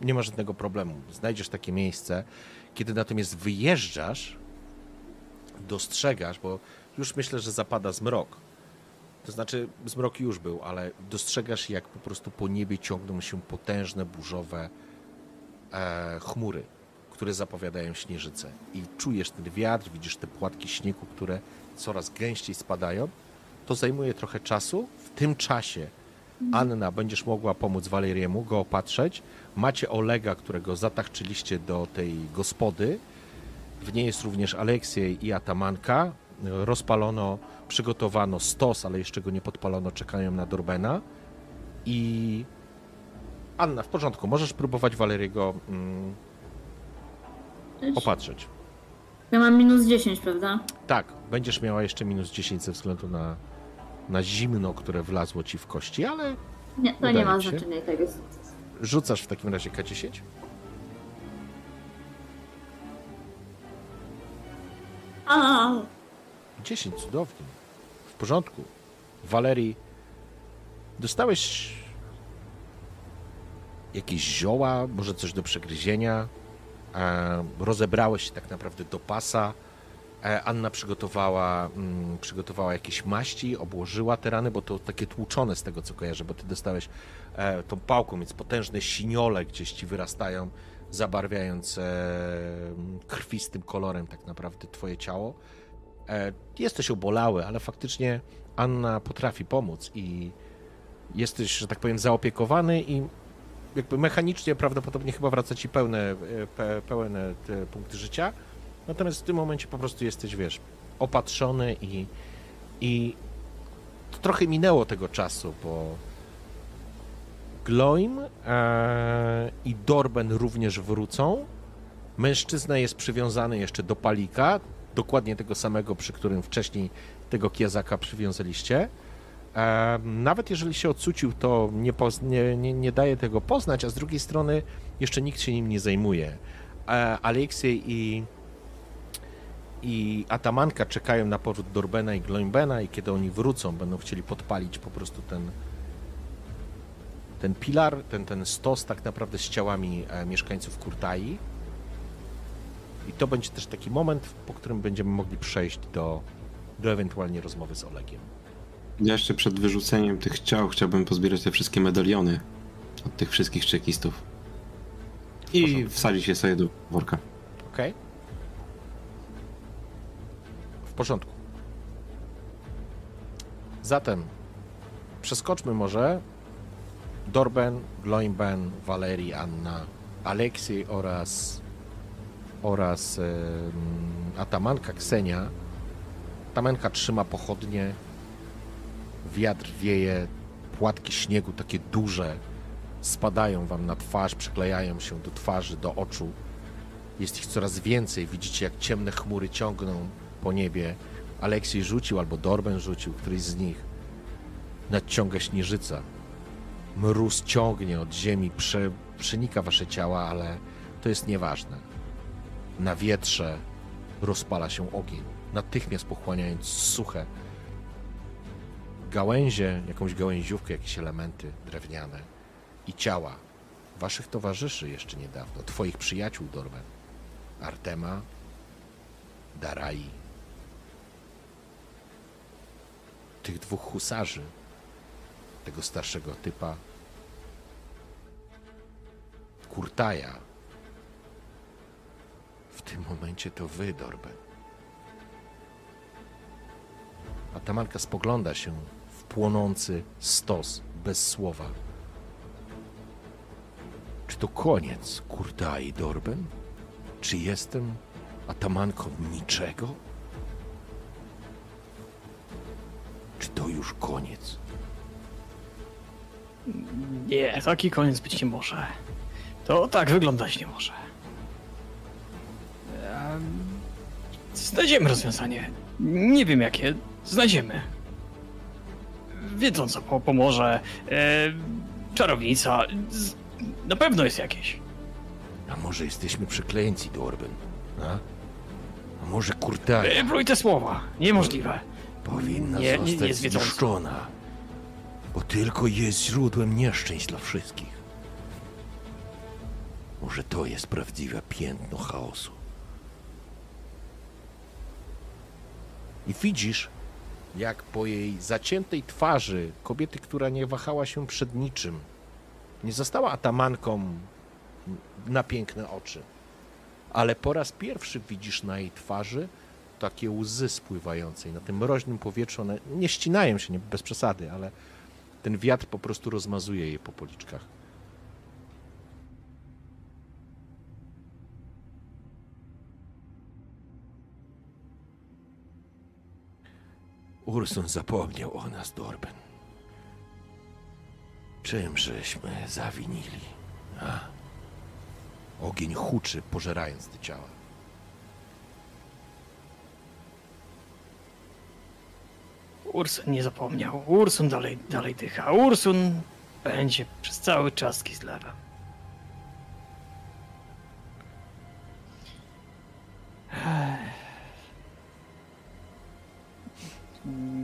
Nie ma żadnego problemu. Znajdziesz takie miejsce. Kiedy natomiast wyjeżdżasz, dostrzegasz, bo już myślę, że zapada zmrok. To znaczy, zmrok już był, ale dostrzegasz, jak po prostu po niebie ciągną się potężne, burzowe e, chmury, które zapowiadają śnieżycę. I czujesz ten wiatr, widzisz te płatki śniegu, które coraz gęściej spadają. To zajmuje trochę czasu. W tym czasie Anna będziesz mogła pomóc Waleriemu go opatrzeć. Macie Olega, którego zatachczyliście do tej gospody. W niej jest również Aleksiej i Atamanka. Rozpalono, przygotowano stos, ale jeszcze go nie podpalono, czekają na Dorbena. I Anna, w porządku, możesz próbować Waleriego mm, opatrzeć. Ja mam minus 10, prawda? Tak, będziesz miała jeszcze minus 10 ze względu na, na zimno, które wlazło ci w kości, ale Nie, to nie ma znaczenia i tak jest. rzucasz w takim razie K10. A, 10, cudownie. W porządku. Walerii, dostałeś jakieś zioła, może coś do przegryzienia. Rozebrałeś się tak naprawdę do pasa. E, Anna przygotowała, mm, przygotowała jakieś maści, obłożyła te rany, bo to takie tłuczone z tego, co kojarzę, bo ty dostałeś e, tą pałką, więc potężne siniole gdzieś ci wyrastają, zabarwiając e, krwistym kolorem tak naprawdę twoje ciało. E, jesteś obolały, ale faktycznie Anna potrafi pomóc i jesteś, że tak powiem, zaopiekowany i jakby mechanicznie prawdopodobnie chyba wraca ci pełne, e, pe, pełne punkty życia. Natomiast w tym momencie po prostu jesteś, wiesz, opatrzony i, i trochę minęło tego czasu, bo Gloim e, i Dorben również wrócą. Mężczyzna jest przywiązany jeszcze do palika, dokładnie tego samego, przy którym wcześniej tego kiezaka przywiązaliście. E, nawet jeżeli się odsucił, to nie, poz- nie, nie, nie daje tego poznać, a z drugiej strony jeszcze nikt się nim nie zajmuje. E, Aleksiej i, i Atamanka czekają na powrót Dorbena i Gloimbena i kiedy oni wrócą, będą chcieli podpalić po prostu ten, ten pilar, ten, ten stos tak naprawdę z ciałami e, mieszkańców Kurtai. I to będzie też taki moment, po którym będziemy mogli przejść do, do ewentualnie rozmowy z Olegiem. Ja jeszcze przed wyrzuceniem tych ciał chciałbym pozbierać te wszystkie medaliony od tych wszystkich czekistów. I wsadzić je sobie do worka. Ok? W porządku. Zatem przeskoczmy może Dorben, Gloimben, Valerii, Anna, Aleksiej oraz oraz em, Atamanka Ksenia. Atamanka trzyma pochodnie, wiatr wieje, płatki śniegu takie duże spadają wam na twarz, przyklejają się do twarzy, do oczu. Jest ich coraz więcej. Widzicie, jak ciemne chmury ciągną po niebie. Aleksiej rzucił, albo Dorben rzucił, któryś z nich. Nadciąga śnieżyca. Mróz ciągnie od ziemi, prze, przenika wasze ciała, ale to jest nieważne. Na wietrze rozpala się ogień, natychmiast pochłaniając suche gałęzie, jakąś gałęziówkę, jakieś elementy drewniane i ciała waszych towarzyszy jeszcze niedawno, twoich przyjaciół, Dorben. Artema, Darai, tych dwóch husarzy, tego starszego typa, Kurtaja. W tym momencie to wy, Dorben. Atamanka spogląda się w płonący stos bez słowa. Czy to koniec, Kurtai Dorben? Czy jestem atamanką niczego? Już koniec? Nie, taki koniec być nie może. To tak wyglądać nie może. Em, Znajdziemy rozwiązanie. Nie wiem jakie. Znajdziemy. Wiedzą co po pomoże. E, czarownica. Z, na pewno jest jakieś. A może jesteśmy przekleńci, Dorben? A? A może Kurtai E, Pluj te słowa. Niemożliwe. Powinna nie- nie zostać wiedząca. zniszczona? Bo tylko jest źródłem nieszczęść dla wszystkich. Może to jest prawdziwe piętno chaosu. I widzisz, jak po jej zaciętej twarzy kobiety, która nie wahała się przed niczym, nie została atamanką na piękne oczy, ale po raz pierwszy widzisz na jej twarzy takie łzy spływające i na tym mroźnym powietrzu one nie ścinają się, nie, bez przesady, ale ten wiatr po prostu rozmazuje je po policzkach. Ursun zapomniał o nas, Dorben. Czym żeśmy zawinili? A? Ogień huczy, pożerając te ciała. Ursun nie zapomniał. Ursun dalej, dalej dycha. Ursun będzie przez cały czas Kislewem.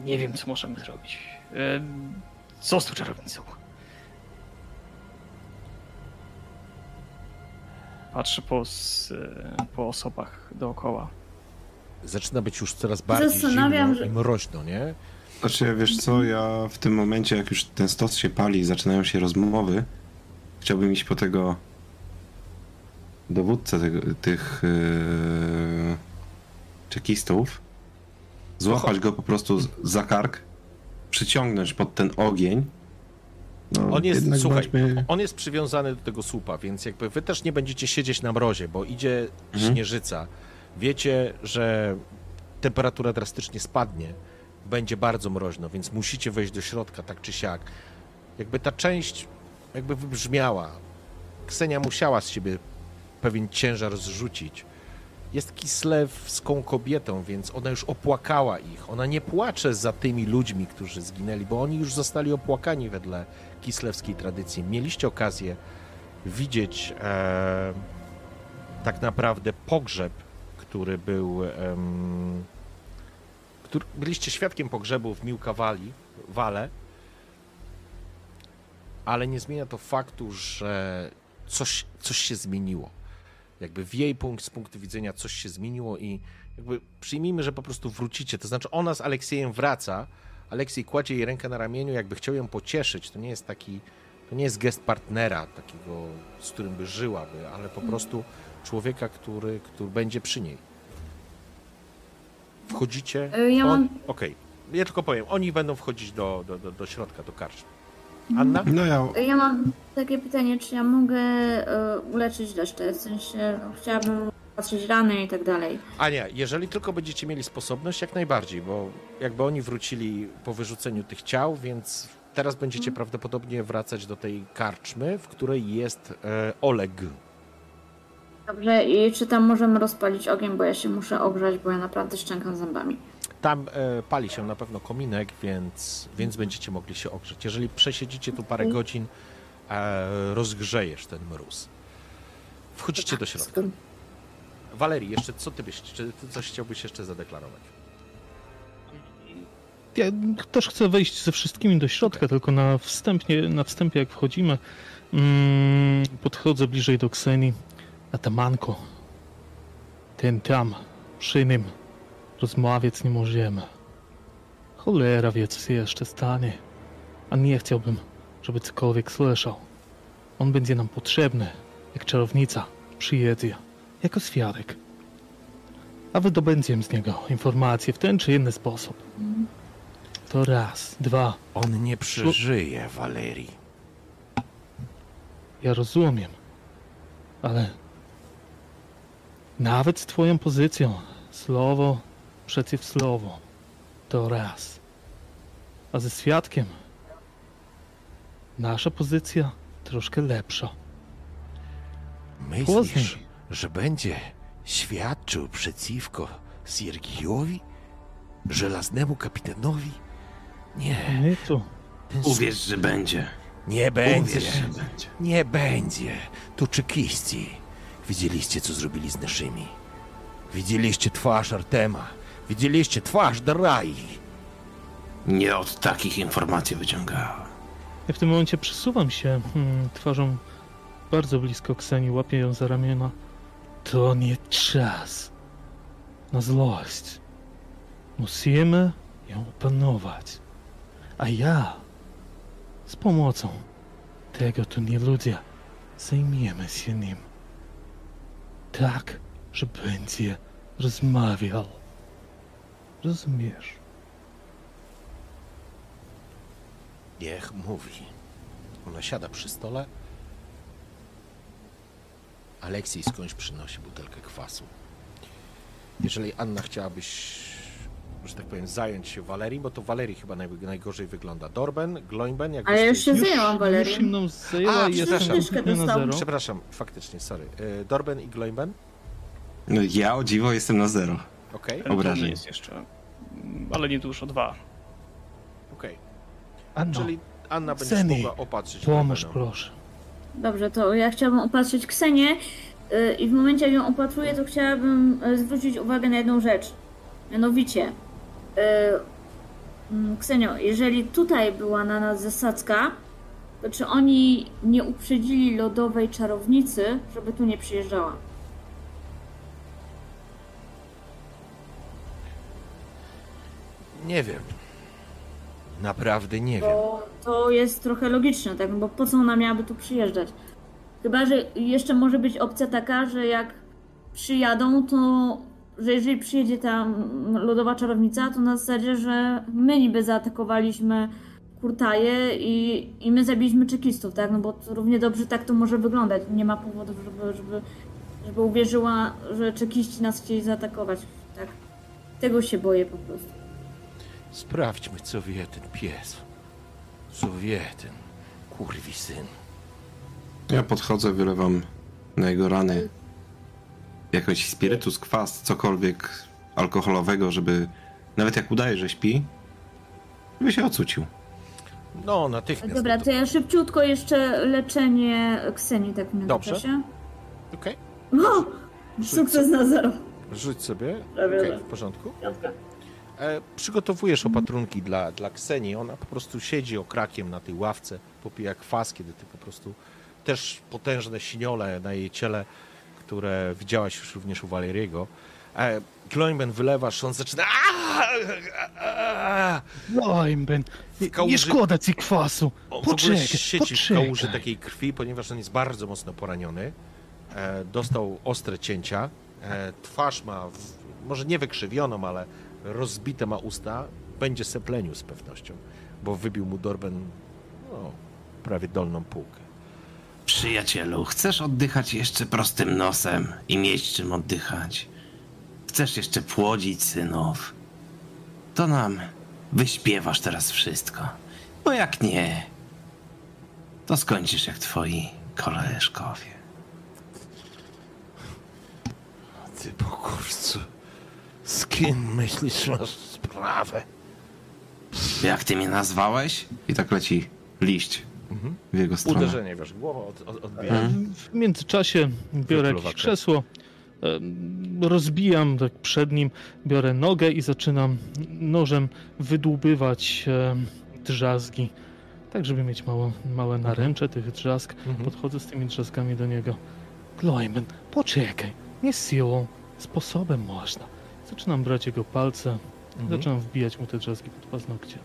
Nie wiem, co możemy zrobić. Co z tą czarownicą? Patrzę po, po osobach dookoła. Zaczyna być już coraz bardziej Zastanawiam, zimno że- i mroźno, nie? Znaczy, wiesz co, ja w tym momencie, jak już ten stos się pali i zaczynają się rozmowy, chciałbym iść po tego dowódcę tego, tych yy, czekistów złapać go po prostu z- za kark, przyciągnąć pod ten ogień. No, On jest, słuchaj, bądźmy- on jest przywiązany do tego słupa, więc jakby wy też nie będziecie siedzieć na mrozie, bo idzie Mhm. śnieżyca. Wiecie, że temperatura drastycznie spadnie, będzie bardzo mroźno, więc musicie wejść do środka, tak czy siak. Jakby ta część jakby wybrzmiała. Ksenia musiała z siebie pewien ciężar zrzucić. Jest kislewską kobietą, więc ona już opłakała ich. Ona nie płacze za tymi ludźmi, którzy zginęli, bo oni już zostali opłakani wedle kislewskiej tradycji. Mieliście okazję widzieć e, tak naprawdę pogrzeb, który był. em, który, byliście świadkiem pogrzebu w Miłkawali, Wale, ale nie zmienia to faktu, że coś, coś się zmieniło. Jakby w jej punkt, z punktu widzenia coś się zmieniło i jakby przyjmijmy, że po prostu wrócicie. To znaczy ona z Aleksiejem wraca, Aleksiej kładzie jej rękę na ramieniu, jakby chciał ją pocieszyć. To nie jest taki, to nie jest gest partnera, takiego, z którym by żyłaby, ale po prostu człowieka, który, który będzie przy niej. Wchodzicie. Y, ja on- mam- Okej, ja tylko powiem, oni będą wchodzić do, do, do, do środka, do karczmy. Anna? No ja Ja mam takie pytanie, czy ja mogę e, uleczyć resztę? W sensie, no, chciałabym patrzeć rany i tak dalej. Ania, jeżeli tylko będziecie mieli sposobność, jak najbardziej, bo jakby oni wrócili po wyrzuceniu tych ciał, więc teraz będziecie prawdopodobnie wracać do tej karczmy, w której jest e, Oleg. Dobrze, i czy tam możemy rozpalić ogień, bo ja się muszę ogrzać, bo ja naprawdę szczękam zębami. Tam e, pali się na pewno kominek, więc, więc będziecie mogli się ogrzeć. Jeżeli przesiedzicie tu parę godzin, e, rozgrzejesz ten mróz. Wchodzicie do środka. Walerii, jeszcze co ty byś, czy ty coś chciałbyś jeszcze zadeklarować? Ja też chcę wejść ze wszystkimi do środka, tylko na wstępie, na wstępie jak wchodzimy, mm, podchodzę bliżej do Kseni. Atamanko, ten tam, przy nim, rozmawiać nie możemy. Cholera wie, co się jeszcze stanie. A nie chciałbym, żeby cokolwiek słyszał. On będzie nam potrzebny, jak czarownica przyjedzie, jako świadek. A wydobędziemy z niego informacje w ten czy inny sposób. To raz, dwa. On nie przeżyje, Walerii. Ja rozumiem, ale nawet z twoją pozycją, słowo przeciw słowu, to raz. A ze świadkiem, nasza pozycja troszkę lepsza. Myślisz, że będzie świadczył przeciwko Siergijowi? Żelaznemu kapitanowi? Nie, Nie tu. ten uwierz, że będzie. Nie będzie. Uwierz, że będzie. Nie będzie. To czekiści. Widzieliście, co zrobili z naszymi. Widzieliście twarz Artema. Widzieliście twarz Darai. Nie od takich informacji wyciągałem. Ja w tym momencie przesuwam się hmm, twarzą bardzo blisko Kseni, łapię ją za ramiona. To nie czas na złość. Musimy ją opanować. A ja z pomocą tego tu nie ludzie zajmiemy się nim. Tak, że będzie rozmawiał. Rozumiesz? Niech mówi. Ona siada przy stole. Aleksiej skądś przynosi butelkę kwasu. Jeżeli Anna chciałabyś, że tak powiem, zająć się Walerii, bo to Walerii chyba naj, najgorzej wygląda. Dorben, Gloinben, jak Ale już się zajęłam Walerią. Już mną zajęła A, i przepraszam. kompletnie na Dostałam. zero. Przepraszam, faktycznie, sorry. Y, Dorben i Gloinben? No ja o dziwo jestem na zero. Okej, Ten Obrażeń. nie jest jeszcze, mm, ale nie dużo, dwa. okej. Anno, Czyli Anna będziesz Zeni, mogła opatrzyć pomóż proszę. Dobrze, to ja chciałabym opatrzyć Ksenię y, i w momencie jak ją opatruję, to chciałabym y, zwrócić uwagę na jedną rzecz. Mianowicie, Ksenio, jeżeli tutaj była na nas zasadzka, to czy oni nie uprzedzili lodowej czarownicy, żeby tu nie przyjeżdżała? Nie wiem. Naprawdę nie wiem. Bo to jest trochę logiczne, tak? No Bo po co ona miałaby tu przyjeżdżać? Chyba, że jeszcze może być opcja taka, że jak przyjadą, to że jeżeli przyjedzie ta mm, lodowa czarownica, to na zasadzie, że my niby zaatakowaliśmy kurtaje i, i my zabiliśmy czekistów, tak? No bo to równie dobrze tak to może wyglądać. Nie ma powodów, żeby, żeby, żeby uwierzyła, że czekiści nas chcieli zaatakować, tak? Tego się boję po prostu. Sprawdźmy, co wie ten pies. Co wie ten kurwi syn. Ja podchodzę, wylewam na jego rany jakoś spirytus, kwas, cokolwiek alkoholowego, żeby nawet jak udaje, że śpi, żeby się ocucił. No, natychmiast. Dobra, to ja szybciutko jeszcze leczenie Kseni, tak w Dobrze. Okej, O! Sukces na zero. rzuć sobie. Okej, tak. w porządku. Piątka. E, przygotowujesz opatrunki dla, dla Ksenii. Ona po prostu siedzi okrakiem na tej ławce, popija kwas, kiedy ty po prostu też potężne siniole na jej ciele, które widziałaś już również u Waleriego. E, Gloimben wylewasz, on zaczyna. Imben, W nie, kałuży- nie szkoda ci kwasu. Poczekaj, siedzi w kałuży takiej krwi, ponieważ on jest bardzo mocno poraniony. E, dostał ostre cięcia. E, twarz ma, w, może nie wykrzywioną, ale rozbite ma usta. Będzie seplenił z pewnością, bo wybił mu Dorben no, prawie dolną półkę. Przyjacielu, chcesz oddychać jeszcze prostym nosem i mieć czym oddychać? Chcesz jeszcze płodzić synów? To nam wyśpiewasz teraz wszystko. Bo jak nie, to skończysz jak twoi koleżkowie. Ty pokurcu, z kim myślisz masz sprawę? Jak ty mnie nazwałeś? I tak leci liść w jego stronę. Uderzenie, wiesz, głowa od, od, odbija. Mhm. W międzyczasie biorę jakieś krzesło, rozbijam tak przed nim, biorę nogę i zaczynam nożem wydłubywać drzazgi, tak żeby mieć mało, małe naręcze tych drzazg. Mhm. Podchodzę z tymi drzazgami do niego. Gloimen, poczekaj, nie siłą, sposobem można. Zaczynam brać jego palce, Mhm. zaczynam wbijać mu te drzazgi pod paznokcie.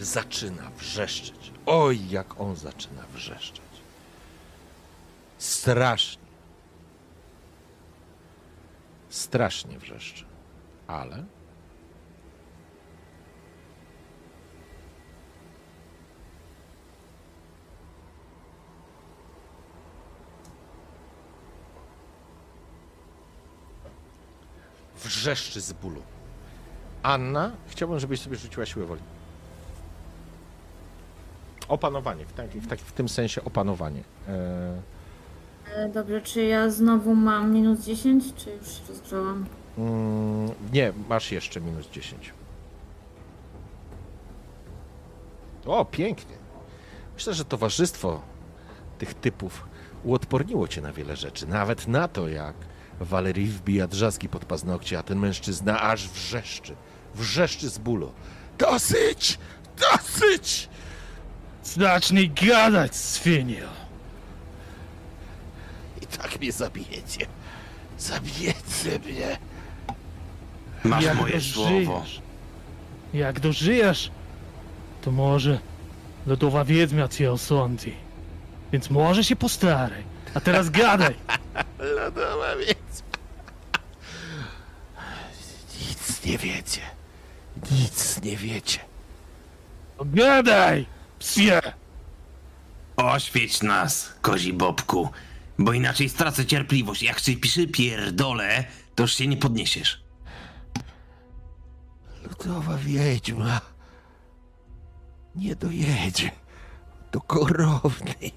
zaczyna wrzeszczeć. Oj, jak on zaczyna wrzeszczeć. Strasznie. Strasznie wrzeszczy. Ale wrzeszczy z bólu. Anna, chciałbym, żebyś sobie rzuciła siłę woli. Opanowanie, w, taki, w, w tym sensie opanowanie. E, E, Dobrze, czy ja znowu mam minus 10, czy już się rozgrzałam? mm, nie, masz jeszcze minus 10. O, pięknie. Myślę, że towarzystwo tych typów uodporniło cię na wiele rzeczy. Nawet na to, jak Valerie wbija drzazgi pod paznokcie, a ten mężczyzna aż wrzeszczy. Wrzeszczy z bólu. Dosyć! Dosyć! Zacznij gadać, świnio! I tak mnie zabijecie. Zabijecie mnie. Masz Jak moje dożyjesz, słowo. Jak dożyjesz, to może lodowa wiedźma cię osądzi. Więc może się postaraj. A teraz gadaj. [LAUGHS] Lodowa więc. Nic nie wiecie. Nic nie wiecie. To gadaj, psie! Oświeć nas, kozi bobku, bo inaczej stracę cierpliwość. Jak się pisze pierdolę, to już się nie podniesiesz. Lodowa wiedźma nie dojedzie do korownej.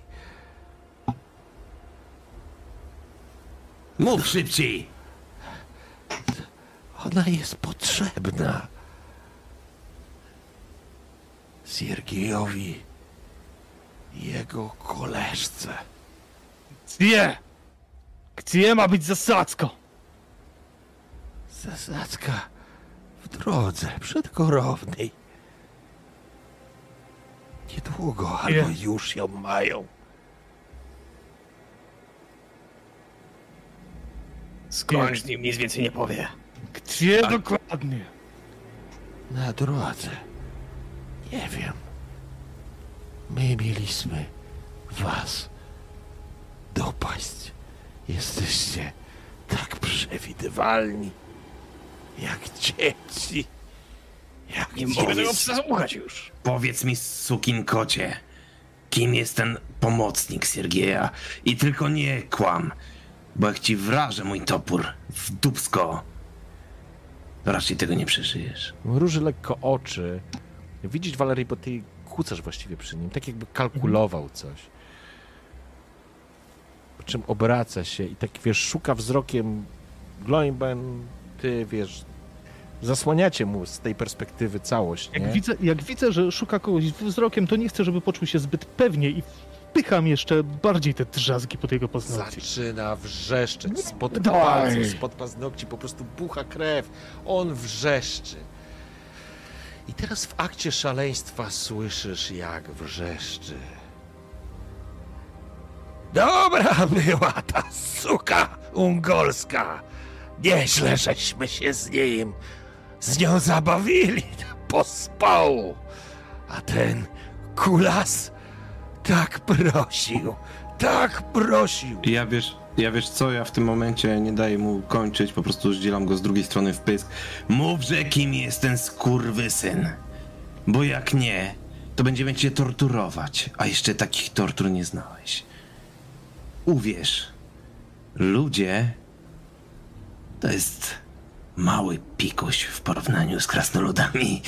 Mów szybciej! Ona jest potrzebna. Siergiejowi i jego koleżce. Gdzie? Gdzie ma być zasadzko? Zasadzka w drodze przed korownej. Niedługo, albo Nie. już ją mają. Skończ z nim, nic więcej nie powie. Gdzie dokładnie? Na drodze. Nie wiem. My mieliśmy was dopaść. Jesteście tak przewidywalni. Jak dzieci. Jak Nie dzieci. mogę tego psa słuchać już. Powiedz mi, sukin kocie, kim jest ten pomocnik Siergieja? I tylko nie kłam, bo jak ci wrażę mój topór w dubsko, to raczej tego nie przeżyjesz. Mruży lekko oczy. Widzisz, Valerii, bo ty kłócasz właściwie przy nim, tak jakby kalkulował coś. Po czym obraca się i tak, wiesz, szuka wzrokiem Gloimben, ty, wiesz, zasłaniacie mu z tej perspektywy całość, nie? Jak widzę, jak widzę, że szuka kogoś wzrokiem, to nie chcę, żeby poczuł się zbyt pewnie i wpycham jeszcze bardziej te drzazgi pod jego paznokcie. Zaczyna wrzeszczeć spod palców, spod paznokci, po prostu bucha krew. On wrzeszczy. I teraz w akcie szaleństwa słyszysz, jak wrzeszczy. Dobra [LAUGHS] była ta suka ungolska. Nieźle żeśmy się z nim, z nią zabawili [LAUGHS] pospału. A ten kulas tak prosił, tak prosił. Ja wiesz, ja wiesz co, ja w tym momencie nie daję mu kończyć, po prostu zdzielam go z drugiej strony w pysk. Mówże, kim jest ten skurwysyn. Bo jak nie, to będziemy cię torturować, a jeszcze takich tortur nie znałeś. Uwierz, ludzie to jest mały pikuś w porównaniu z krasnoludami.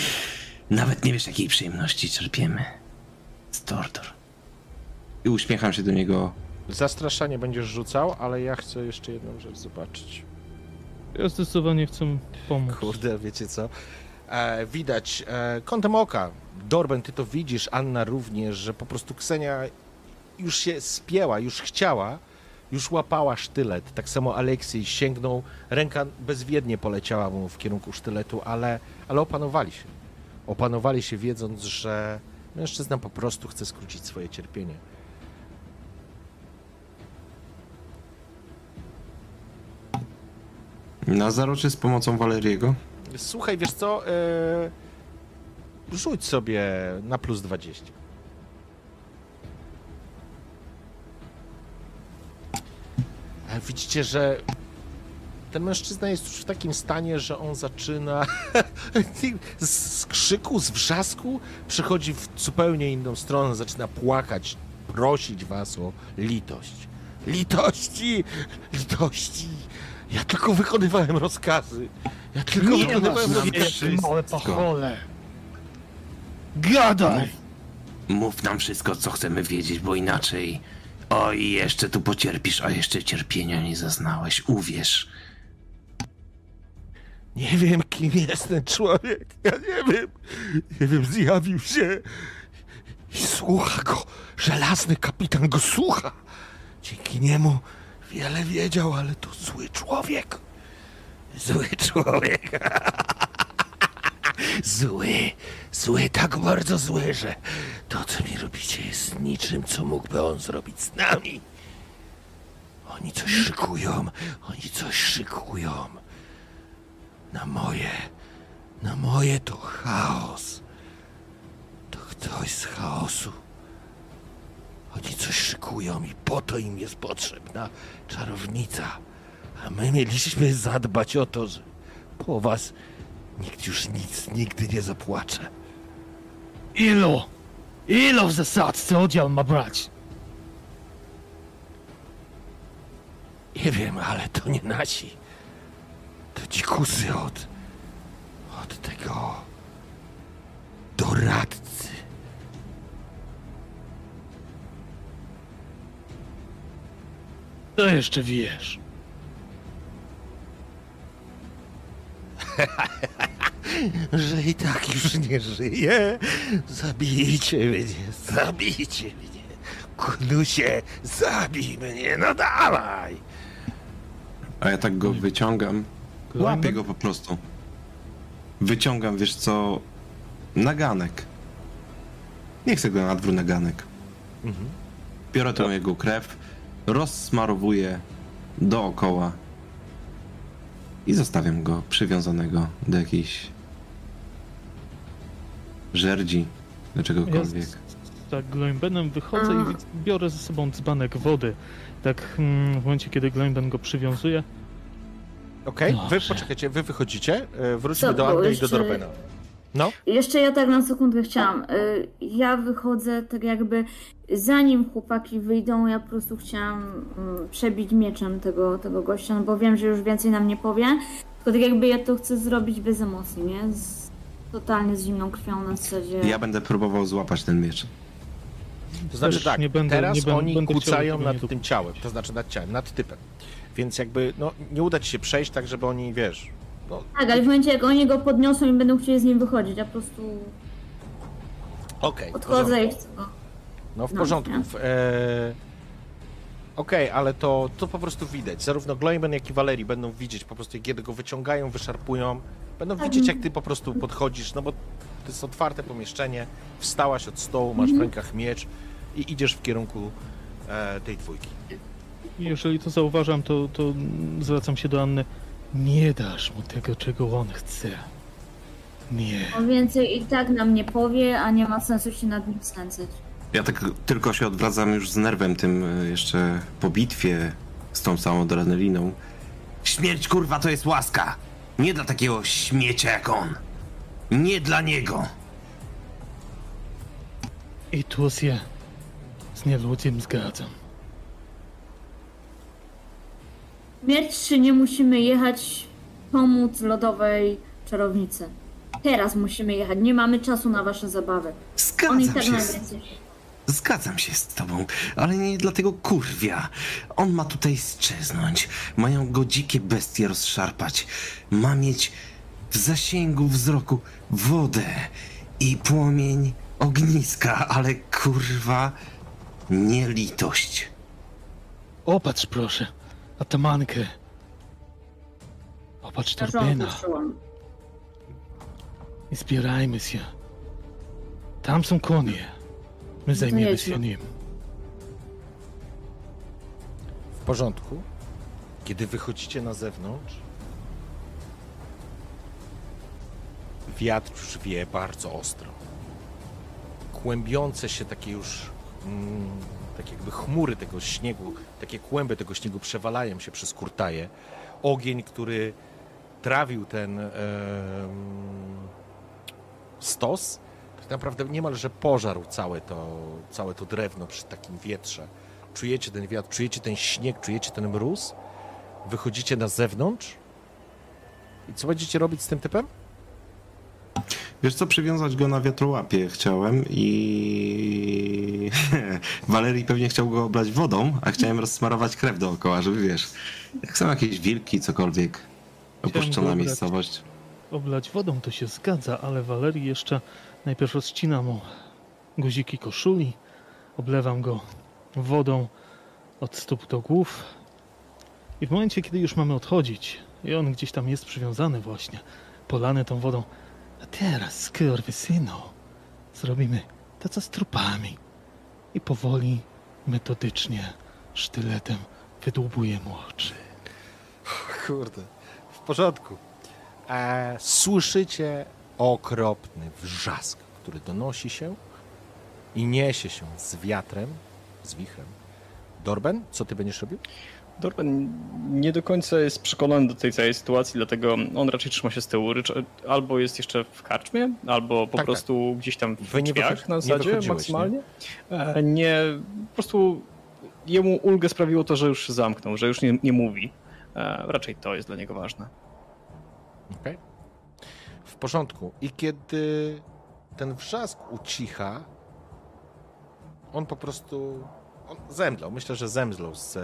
Nawet nie wiesz, jakiej przyjemności czerpiemy z tortur. I uśmiecham się do niego Zastraszanie będziesz rzucał, ale ja chcę jeszcze jedną rzecz zobaczyć. Ja zdecydowanie chcę pomóc. Kurde, wiecie co? E, widać e, kątem oka. Dorben, ty to widzisz, Anna również, że po prostu Ksenia już się spięła, już chciała, już łapała sztylet. Tak samo Aleksiej sięgnął, ręka bezwiednie poleciała mu w kierunku sztyletu, ale, ale opanowali się. Opanowali się wiedząc, że mężczyzna po prostu chce skrócić swoje cierpienie. Na zaroczy z pomocą Waleriego. Słuchaj, wiesz co? E, rzuć sobie na plus 20. Ale widzicie, że ten mężczyzna jest już w takim stanie, że on zaczyna [LAUGHS] z krzyku, z wrzasku przechodzi w zupełnie inną stronę, zaczyna płakać, prosić was o litość. Litości! Litości! Ja tylko wykonywałem rozkazy. Ja tylko Nie wykonywałem masz rozkazy. wielkie małe pachole. Gadaj! Mów nam wszystko, co chcemy wiedzieć, bo inaczej. Oj, jeszcze tu pocierpisz, a jeszcze cierpienia nie zaznałeś. Uwierz. Nie wiem, kim jest ten człowiek. Ja nie wiem. Nie wiem, zjawił się i słucha go. Żelazny kapitan go słucha. Dzięki niemu wiele wiedział, ale to zły człowiek. Zły człowiek. [LAUGHS] Zły, zły, tak bardzo zły, że to, co mi robicie, jest niczym, co mógłby on zrobić z nami. Oni coś szykują, oni coś szykują. Na moje, na moje to chaos. To ktoś z chaosu. Oni coś szykują i po to im jest potrzebna czarownica. A my mieliśmy zadbać o to, że po was nikt już nic nigdy nie zapłacze. Ilu? Ilu w zasadzce oddział ma brać? Nie wiem, ale to nie nasi. To dzikusy od. od tego. doradcy. To jeszcze wiesz. [LAUGHS] że i tak już nie żyje. Zabijcie mnie, zabijcie mnie. Knusie, zabij mnie, no dawaj. A ja tak go wyciągam. Łapię go po prostu. Wyciągam, wiesz co, naganek. Nie chcę go na dwór naganek. Biorę tą jego krew, rozsmarowuję dookoła i zostawiam go przywiązanego do jakiejś żerdzi, do czegokolwiek. Ja z, tak Gloimbenem wychodzę i biorę ze sobą dzbanek wody. Tak mm, w momencie, kiedy Gloimben go przywiązuje, Okej, wy Dobrze. poczekajcie, wy wychodzicie, e, wróćmy Co, do bo Anny i do Dorbena. No, Jeszcze ja tak na sekundkę chciałam. y, Ja wychodzę tak jakby zanim chłopaki wyjdą, ja po prostu chciałam mm, przebić mieczem tego, tego gościa, no bo wiem, że już więcej nam nie powie. Tylko tak jakby ja to chcę zrobić bez emocji, nie? Z, totalnie z zimną krwią na zasadzie. Ja będę próbował złapać ten miecz. to znaczy Też tak, nie będę- teraz nie będę- oni będę tego nad tym ciałem, to znaczy nad ciałem, nad typem. Więc jakby, no, nie uda ci się przejść tak, żeby oni, wiesz, no, Tak, ale w momencie jak oni go podniosą i będą chcieli z nim wychodzić, ja po prostu okej. w odchodzę porządku. i chcę go. No w No, porządku. nie? E... Okej, ale to, to po prostu widać. Zarówno Gloimen, jak i Valerii będą widzieć po prostu, kiedy go wyciągają, wyszarpują. Będą Tak. widzieć, jak ty po prostu podchodzisz, no bo to jest otwarte pomieszczenie. Wstałaś od stołu, masz w Mhm. rękach miecz i idziesz w kierunku e, tej dwójki. Jeżeli to zauważam, to, to mm, zwracam się do Anny. Nie dasz mu tego, czego on chce. Nie. On więcej i tak nam nie powie, a nie ma sensu się nad nim znęcać. Ja tak tylko się odwracam już z nerwem tym e, jeszcze po bitwie z tą całą adrenaliną. Śmierć kurwa to jest łaska. Nie dla takiego śmiecia jak on. Nie dla niego. I tu się z nieludziem zgadzam. Śmierć czy nie musimy jechać pomóc lodowej czarownicy? Teraz musimy jechać, nie mamy czasu na wasze zabawy. On i Zgadzam tak się, z, najwięcej. zgadzam się z tobą, ale nie dlatego kurwia. On ma tutaj strzeznąć. Mają go dzikie bestie rozszarpać. Ma mieć w zasięgu wzroku wodę i płomień ogniska, ale kurwa nie litość. Opatrz proszę, atamankę. Opatrz Ja żonę Torbena patrzyłam. i zbierajmy się. Tam są konie. My zajmiemy jedźmy. się nim. W porządku. Kiedy wychodzicie na zewnątrz, wiatr już wie bardzo ostro. Kłębiące się takie już, mm, tak jakby chmury tego śniegu, takie kłęby tego śniegu przewalają się przez kurtaje. Ogień, który trawił ten em, stos, tak naprawdę niemalże pożarł całe to, całe to drewno przy takim wietrze. Czujecie ten wiatr, czujecie ten śnieg, czujecie ten mróz, wychodzicie na zewnątrz i co będziecie robić z tym typem? Wiesz co, przywiązać go na wiatrołapie chciałem i... [LAUGHS] Walerii pewnie chciał go oblać wodą, a chciałem rozsmarować krew dookoła, żeby wiesz, jak są jakieś wilki, cokolwiek, opuszczona oblać. miejscowość. Oblać wodą to się zgadza, ale Walerii jeszcze najpierw rozcina mu guziki koszuli, oblewam go wodą od stóp do głów i w momencie, kiedy już mamy odchodzić i on gdzieś tam jest przywiązany właśnie, polany tą wodą, teraz, skurwysynu, zrobimy to, co z trupami i powoli, metodycznie, sztyletem wydłubuję mu oczy. Kurde, w porządku. E, słyszycie okropny wrzask, który donosi się i niesie się z wiatrem, z wichrem. Dorben, co ty będziesz robił? Dorben nie do końca jest przekonany do tej całej sytuacji, dlatego on raczej trzyma się z tyłu. Albo jest jeszcze w karczmie, albo po Tak, prostu gdzieś tam w drzwiach na zasadzie maksymalnie. Nie? nie, po prostu jemu ulgę sprawiło to, że już się zamknął, że już nie, nie mówi. E, raczej to jest dla niego ważne. Okej. W porządku. I kiedy ten wrzask ucicha, on po prostu on zemdlał. Myślę, że zemdlał z, e,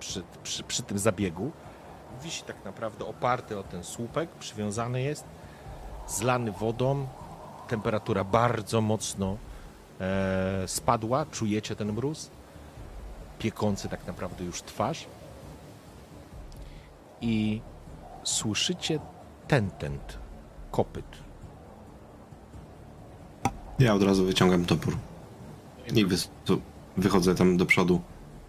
przy, przy, przy tym zabiegu. Wisi tak naprawdę oparty o ten słupek, przywiązany jest, zlany wodą. Temperatura bardzo mocno e, spadła. Czujecie ten mróz? Piekący tak naprawdę już twarz. I słyszycie tentent, kopyt. Ja od razu wyciągam topór i wys- tu wychodzę tam do przodu.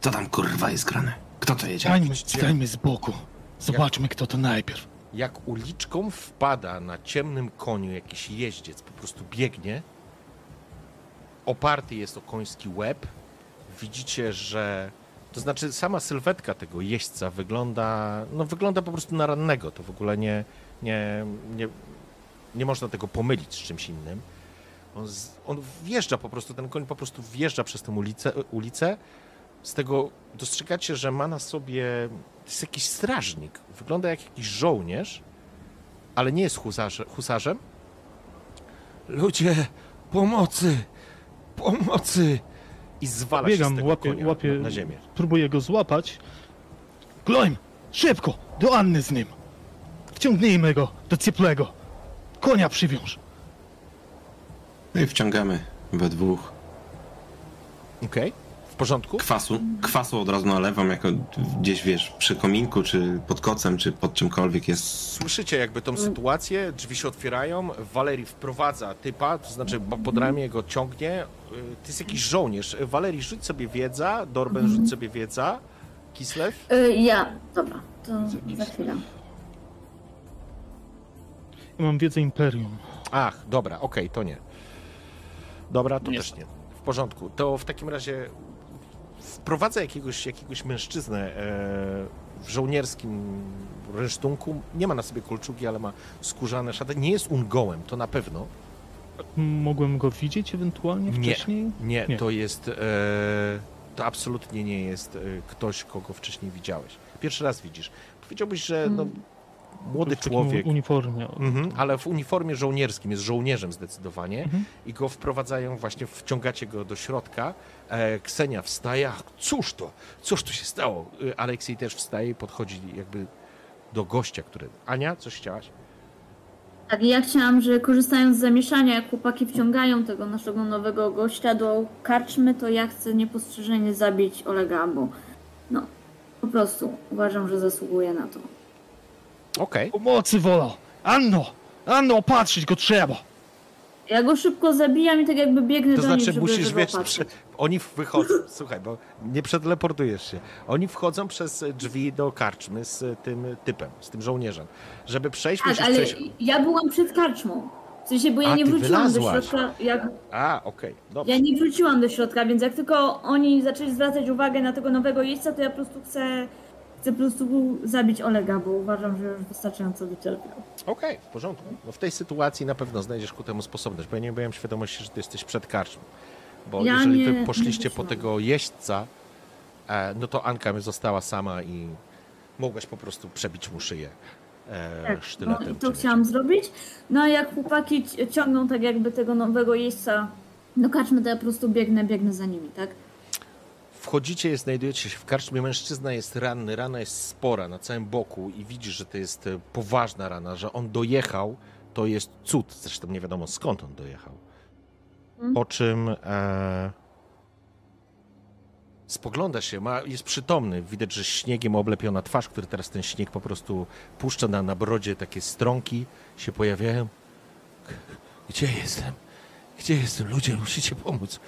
Co tam kurwa jest grane? Kto to jedzie? Stańmy, stańmy z boku. Zobaczmy, kto to najpierw. Jak uliczką wpada na ciemnym koniu jakiś jeździec, po prostu biegnie. Oparty jest o koński łeb. Widzicie, że To znaczy sama sylwetka tego jeźdźca wygląda, no wygląda po prostu na rannego. To w ogóle nie, nie, nie, nie można tego pomylić z czymś innym. On, z, on wjeżdża po prostu, ten koń po prostu wjeżdża przez tę ulicę, ulicę. Z tego dostrzegacie, że ma na sobie, to jest jakiś strażnik. Wygląda jak jakiś żołnierz, ale nie jest husarze, husarzem. Ludzie, pomocy! Pomocy! I zwala się z Biegam, tego łapię, konia łapię, na, ziemię. próbuję go złapać. Gloim, szybko, do Anny z nim. Wciągnijmy go do cieplego. Konia przywiąż. No i wciągamy we dwóch. Okej, w porządku? Kwasu, kwasu od razu nalewam, jako gdzieś wiesz, przy kominku, czy pod kocem, czy pod czymkolwiek jest. Słyszycie jakby tą sytuację, drzwi się otwierają, Walerii wprowadza typa, to znaczy pod ramię go ciągnie. Y, To jest jakiś żołnierz. Walerii, rzuć sobie wiedza, Dorben, rzuć sobie wiedza. Kislew? Y, ja, dobra, to za chwilę. Ja mam wiedzę Imperium. Ach, dobra, okej, to nie. Dobra, to Nie. też nie. W porządku. To w takim razie wprowadza jakiegoś, jakiegoś mężczyznę e, w żołnierskim rynsztunku. Nie ma na sobie kolczugi, ale ma skórzane szaty. Nie jest ungołem, to na pewno. Mogłem go widzieć ewentualnie Nie. wcześniej? Nie, Nie. to jest. E, to absolutnie nie jest e, ktoś, kogo wcześniej widziałeś. Pierwszy raz widzisz. Powiedziałbyś, że no, młody W człowiek. uniformie. Mhm, ale w uniformie żołnierskim, jest żołnierzem zdecydowanie Mhm. i go wprowadzają, właśnie wciągacie go do środka. E, Ksenia wstaje, ach, cóż to, cóż tu się stało? E, Aleksiej też wstaje i podchodzi jakby do gościa, który... Ania, coś chciałaś? Tak, i ja chciałam, że korzystając z zamieszania, jak chłopaki wciągają tego naszego nowego gościa do karczmy, to ja chcę niepostrzeżenie zabić Olega, bo no, po prostu uważam, że zasługuje na to. Okej, Pomocy wola! Anno! Anno, opatrzyć go trzeba! Ja go szybko zabijam i tak jakby biegnę to do nich, znaczy żeby musisz, żeby wiesz, opatrzyć. prze... oni wychodzą, [LAUGHS] słuchaj, bo nie przeteleportujesz się. Oni wchodzą przez drzwi do karczmy z tym typem, z tym żołnierzem. Żeby przejść, Tak, musisz ale przejść... ja byłam przed karczmą. W sensie, bo ja A, nie ty wróciłam do wylazłaś. środka. Jak, A, okej, dobrze. ja nie wróciłam do środka, więc jak tylko oni zaczęli zwracać uwagę na tego nowego jeźdźca, to ja po prostu chcę, chcę po prostu zabić Olega, bo uważam, że już wystarczająco wycierpiał. Okej, w porządku. No w tej sytuacji na pewno znajdziesz ku temu sposobność, bo ja nie miałem świadomości, że ty jesteś przed karczmą. Bo Ja jeżeli nie- wy poszliście po tego jeźdźca, e, no to Anka została sama i mogłaś po prostu przebić mu szyję e, Tak, no sztyletem. i to chciałam zrobić. No a jak chłopaki ci- ciągną tak jakby tego nowego jeźdźca do karczmy, to ja po prostu biegnę, biegnę za nimi, tak? Wchodzicie, znajdujecie się w karczmie, mężczyzna jest ranny, rana jest spora na całym boku i widzisz, że to jest e, poważna rana, że on dojechał, to jest cud, zresztą nie wiadomo skąd on dojechał. Mhm. Po czym e, spogląda się, ma, jest przytomny, widać, że śniegiem oblepiona twarz, który teraz ten śnieg po prostu puszcza na, na brodzie, takie strąki się pojawiają. Gdzie jestem? Gdzie jestem? Ludzie, musicie pomóc.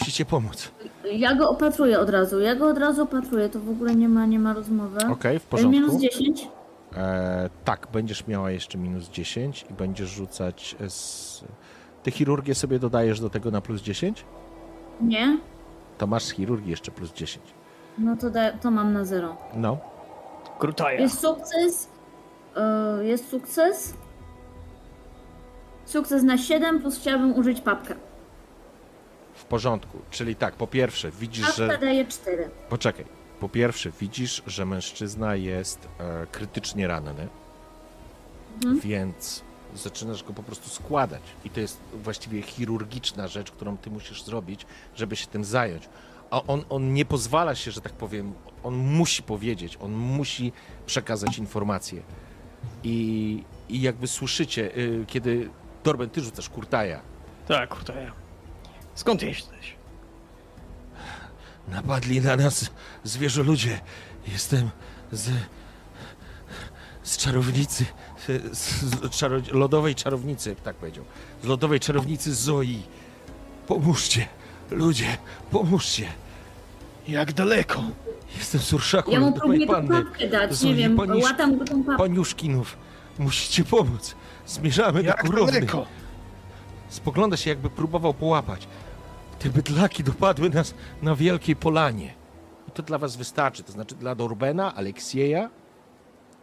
Musicie pomóc. Ja go opatruję od razu, ja go od razu opatruję, to w ogóle nie ma, nie ma rozmowy. Okej, w Minus porządku. 10? E, tak, będziesz miała jeszcze minus 10 i będziesz rzucać z... Ty chirurgię sobie dodajesz do tego na plus 10? Nie? To masz z chirurgii jeszcze plus 10. No to, da, to mam na 0. No. Krutaja. Jest sukces. e, jest sukces. Sukces na 7 plus chciałabym użyć papkę. W porządku. Czyli tak, po pierwsze widzisz, że... daje 4. Poczekaj. Po pierwsze widzisz, że mężczyzna jest e, krytycznie ranny, Mhm. więc zaczynasz go po prostu składać. I to jest właściwie chirurgiczna rzecz, którą ty musisz zrobić, żeby się tym zająć. A on, on nie pozwala się, że tak powiem, on musi powiedzieć, on musi przekazać informacje. I, i jakby słyszycie, y, kiedy Dorben, ty rzucasz kurtaja, Tak, krutaja. Skąd jesteś? Napadli na nas zwierzoludzie. Jestem z. z czarownicy. Z, z czaro, lodowej czarownicy, jak tak powiedział. Z lodowej czarownicy Zoi. Pomóżcie, ludzie, pomóżcie. Jak daleko? Jestem z Urszaku Ja mu lodowej panny. papkę dać, Zoi, nie wiem, panisz- łatam go tą papkę. Paniuszkinów, musicie pomóc. Zmierzamy do Jak kurowny. daleko? Spogląda się, jakby próbował połapać. Te bydlaki dopadły nas na wielkiej polanie. I to dla was wystarczy. To znaczy dla Dorbena, Aleksieja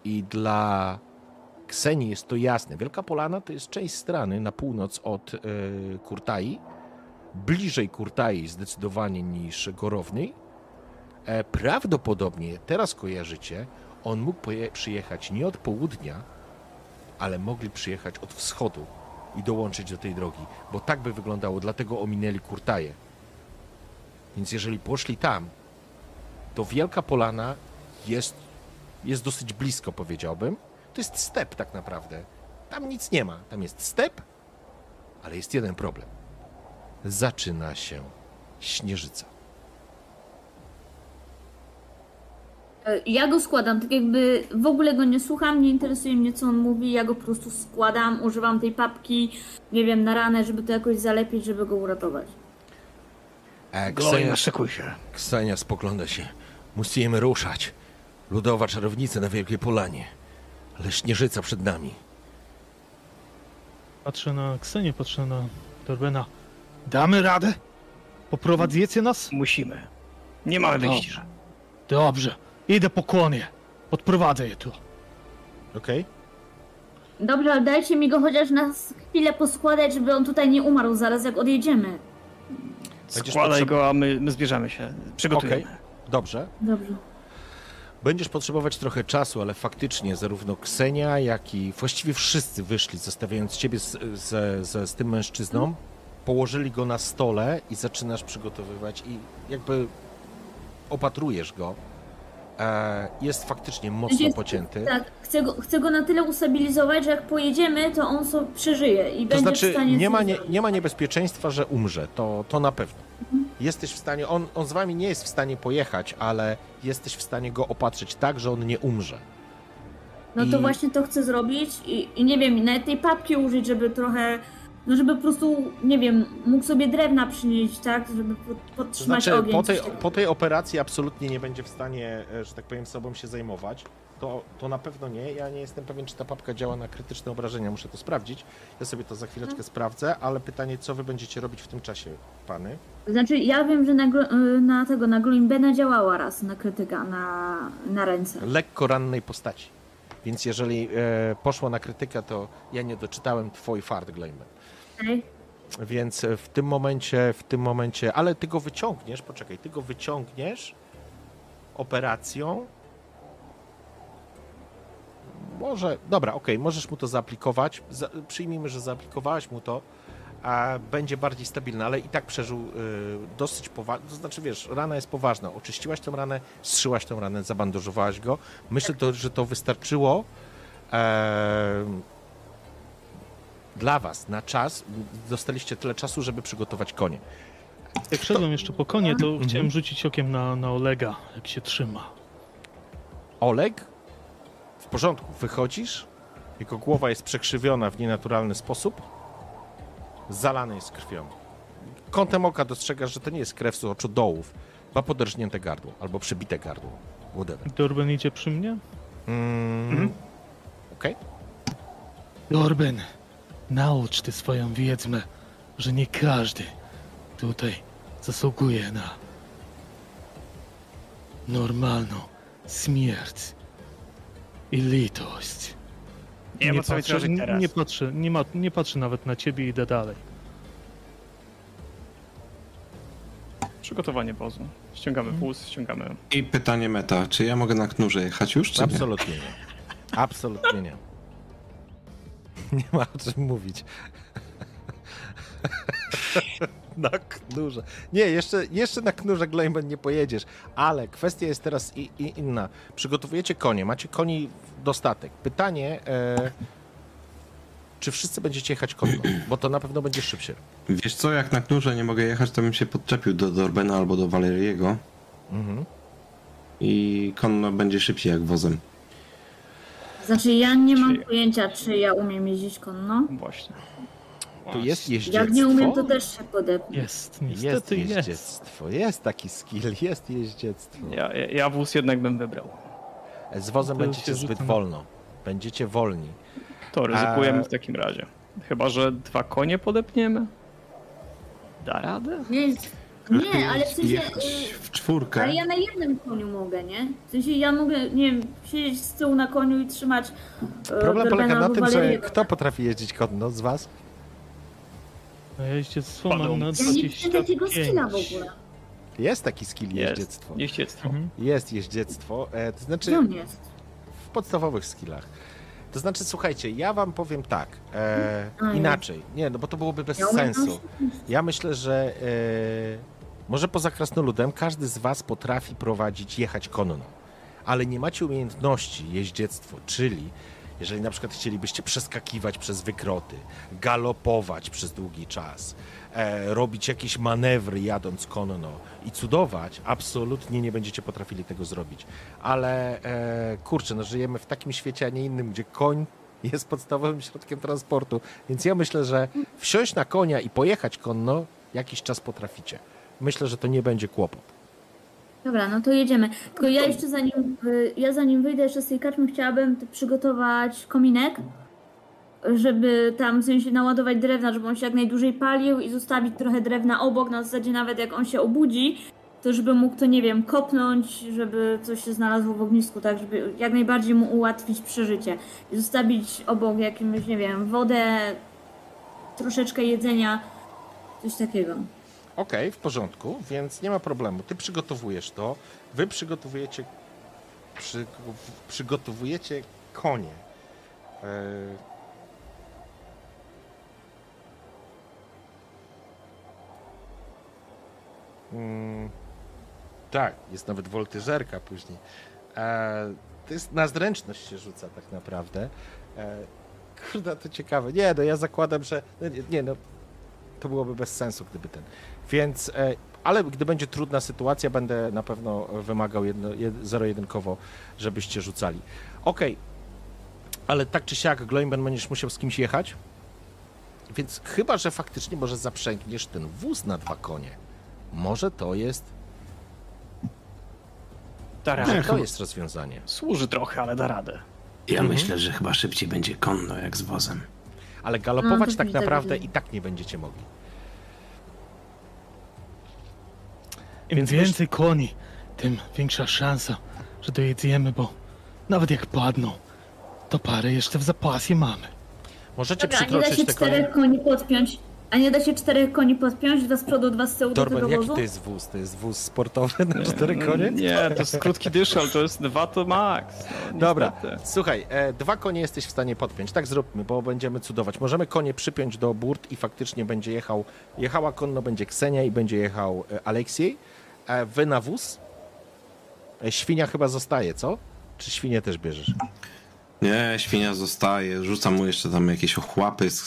i dla Ksenii jest to jasne. Wielka Polana to jest część strony na północ od e, Kurtai. Bliżej Kurtai zdecydowanie niż Gorownej. E, prawdopodobnie, teraz kojarzycie, on mógł przyjechać nie od południa, ale mogli przyjechać od wschodu i dołączyć do tej drogi, bo tak by wyglądało, dlatego ominęli Kurtaje. Więc jeżeli poszli tam, to Wielka Polana jest, jest dosyć blisko, powiedziałbym. To jest step tak naprawdę. Tam nic nie ma. Tam jest step, ale jest jeden problem. Zaczyna się śnieżyca. Ja go składam, tak jakby w ogóle go nie słucham, nie interesuje mnie co on mówi, ja go po prostu składam, używam tej papki, nie wiem, na ranę, żeby to jakoś zalepić, żeby go uratować. E, Gloria, Ksenia, szykuj się. Ksenia spogląda się. Musimy ruszać. Ludowa czarownica na Wielkiej Polanie. Ale śnieżyca przed nami. Patrzę na Ksenię, patrzę na Dorbena. Damy radę? Poprowadzicie nas? Musimy. Nie mamy wyjścia. Dobrze. Idę po konie. Odprowadzę je tu. Okej? Dobrze, ale dajcie mi go chociaż na chwilę poskładać, żeby on tutaj nie umarł zaraz jak odjedziemy. Będziesz Składaj potrzeb- go, a my, my zbierzemy się. Przygotujemy. Dobrze. Dobrze. Będziesz potrzebować trochę czasu, ale faktycznie zarówno Ksenia, jak i właściwie wszyscy wyszli, zostawiając ciebie z, z, z, z tym mężczyzną, położyli go na stole i zaczynasz przygotowywać i jakby opatrujesz go. E, jest faktycznie mocno pocięty. Tak, chcę go, chcę go na tyle ustabilizować, że jak pojedziemy, to on sobie przeżyje i To będzie w znaczy, stanie... nie ma, coś nie, zrobić. nie ma niebezpieczeństwa, że umrze, to, to na pewno. Mhm. Jesteś w stanie, on, on z wami nie jest w stanie pojechać, ale jesteś w stanie go opatrzyć tak, że on nie umrze. No to I- właśnie to chcę zrobić i, i nie wiem, nawet tej papki użyć, żeby trochę, no żeby po prostu, nie wiem, mógł sobie drewna przynieść, tak, żeby podtrzymać znaczy, ogień. po tej, po tej operacji absolutnie nie będzie w stanie, e, że tak powiem, sobą się zajmować. To, to na pewno nie. Ja nie jestem pewien, czy ta papka działa na krytyczne obrażenia. Muszę to sprawdzić. Ja sobie to za chwileczkę Mhm. sprawdzę, ale pytanie, co wy będziecie robić w tym czasie, pany? Znaczy, ja wiem, że na, y, na tego, na Gloimbena działała raz, na krytyka, na, na ręce. Lekko rannej postaci. Więc jeżeli e, poszło na krytykę, to ja nie doczytałem twój fart, Glejman. Okay? Więc w tym momencie, w tym momencie, ale ty go wyciągniesz, poczekaj, ty go wyciągniesz operacją. Może, dobra, okej, możesz mu to zaaplikować. Za, przyjmijmy, że zaaplikowałeś mu to, a będzie bardziej stabilny, ale i tak przeżył y, dosyć poważnie. To znaczy, wiesz, rana jest poważna. Oczyściłaś tą ranę, strzyłaś tą ranę, zabandażowałaś go. Myślę, to, że to wystarczyło. em, dla was na czas dostaliście tyle czasu, żeby przygotować konie. Jak szedłem jeszcze po konie, to Mhm. chciałem rzucić okiem na, na Olega, jak się trzyma. Oleg, w porządku, wychodzisz, jego głowa jest przekrzywiona w nienaturalny sposób, zalany jest krwią. Kątem oka dostrzegasz, że to nie jest krew z oczu dołów, ma poderżnięte gardło albo przebite gardło. Whatever. Dorben idzie przy mnie? Mm, Mhm. Okej. Dorben, naucz ty swoją wiedźmę, że nie każdy tutaj zasługuje na normalną śmierć i litość. Nie patrzy, teraz. nie, patrzy, nie, ma, nie patrzy nawet na ciebie i idę dalej. Przygotowanie wozu. Ściągamy wóz, ściągamy... I pytanie meta, czy ja mogę na knurze jechać już, czy nie? Absolutnie nie. Absolutnie nie. [LAUGHS] Nie ma o czym mówić. [LAUGHS] Na knurze. Nie, jeszcze, jeszcze na knurze Glejben nie pojedziesz, ale kwestia jest teraz i, i inna. Przygotowujecie konie, macie koni dostatek. Pytanie, e, czy wszyscy będziecie jechać konno, bo to na pewno będzie szybciej. Wiesz co, jak na knurze nie mogę jechać, to bym się podczepił do Dorbena albo do Valeriego Mhm. i konno będzie szybciej jak wozem. Znaczy, ja nie mam Czyli- pojęcia, czy ja umiem jeździć konno. Właśnie. Tu jest jeździectwo. Jak nie umiem, to też się podepnę. Jest, Jest niestety jest. jeździectwo, jest taki skill, jest jeździectwo. Ja, ja, ja wóz jednak bym wybrał. Z wozem To będziecie się zbyt rzuca na- wolno. Będziecie wolni. To ryzykujemy A- w takim razie. Chyba, że dwa konie podepniemy? Da radę? Nie jest, Nie, ale w sensie... Jechać y, w czwórkę. Ale ja na jednym koniu mogę, nie? W sensie ja mogę, nie wiem, siedzieć z tyłu na koniu i trzymać e, Problem polega Dorbena na albo tym, że Waleriego. kto potrafi jeździć konno z was? A ja Padł. mam na Ja nie widzę takiego 25. skilla w ogóle. Jest taki skill jeździectwo. Jeździectwo. Mhm. Jest jeździectwo, e, to znaczy Gdzie on jest? w podstawowych skillach. To znaczy, słuchajcie, ja wam powiem tak, e, A, inaczej. Nie, no bo to byłoby bez Ja umiem sensu. Ja myślę, że e, może poza krasnoludem każdy z was potrafi prowadzić, jechać konno, ale nie macie umiejętności jeździectwo, czyli jeżeli na przykład chcielibyście przeskakiwać przez wykroty, galopować przez długi czas, e, robić jakieś manewry jadąc konno i cudować, absolutnie nie będziecie potrafili tego zrobić. Ale e, kurczę, no żyjemy w takim świecie, a nie innym, gdzie koń jest podstawowym środkiem transportu, więc ja myślę, że wsiąść na konia i pojechać konno jakiś czas potraficie. Myślę, że to nie będzie kłopot. Dobra, no to jedziemy. Tylko ja jeszcze zanim, y, ja zanim wyjdę jeszcze z tej karczmy, chciałabym przygotować kominek, żeby tam w sensie naładować drewna, żeby on się jak najdłużej palił i zostawić trochę drewna obok, na zasadzie nawet jak on się obudzi, to żeby mógł to, nie wiem, kopnąć, żeby coś się znalazło w ognisku, tak, żeby jak najbardziej mu ułatwić przeżycie. I zostawić obok jakimś, nie wiem, wodę, troszeczkę jedzenia, coś takiego. Okej, w porządku, więc nie ma problemu. Ty przygotowujesz to, wy przygotowujecie przy, przygotowujecie konie. E, Mm, tak, jest nawet woltyżerka później. E, to jest na zręczność się rzuca tak naprawdę. E, kurde, to ciekawe. Nie, no ja zakładam, że... no nie no, to byłoby bez sensu, gdyby ten. Więc, e, ale gdy będzie trudna sytuacja, będę na pewno wymagał jedno, jed, zero-jedynkowo, żebyście rzucali. Okej, ale tak czy siak, Gloimben będziesz musiał z kimś jechać, więc chyba, że faktycznie może zaprzęgniesz ten wóz na dwa konie. Może to jest, Da radę. to jest rozwiązanie. Służy trochę, ale da radę. Ja Mhm. myślę, że chyba szybciej będzie konno jak z wozem. Ale No, galopować to tak naprawdę widzę. i tak nie będziecie mogli. Im Więc więcej koni, tym większa szansa, że dojedziemy, bo nawet jak padną, to parę jeszcze w zapasie mamy. Możecie Dobra, a nie da się konie. czterech koni podpiąć. A nie da się czterech koni podpiąć, dwa z przodu, dwa z tyłu do Torben, tego jaki wozu? to jest wóz? To jest wóz sportowy na cztery konie? Nie, to jest krótki dyszal, to jest dwa to max. No, Dobra, słuchaj, e, dwa konie jesteś w stanie podpiąć. Tak zróbmy, bo będziemy cudować. Możemy konie przypiąć do burt i faktycznie będzie jechał, jechała konno będzie Ksenia i będzie jechał e, Aleksiej. E, wy na wóz. E, świnia chyba zostaje, co? Czy świnię też bierzesz? Nie, świnia zostaje. Rzucam mu jeszcze tam jakieś ochłapy z,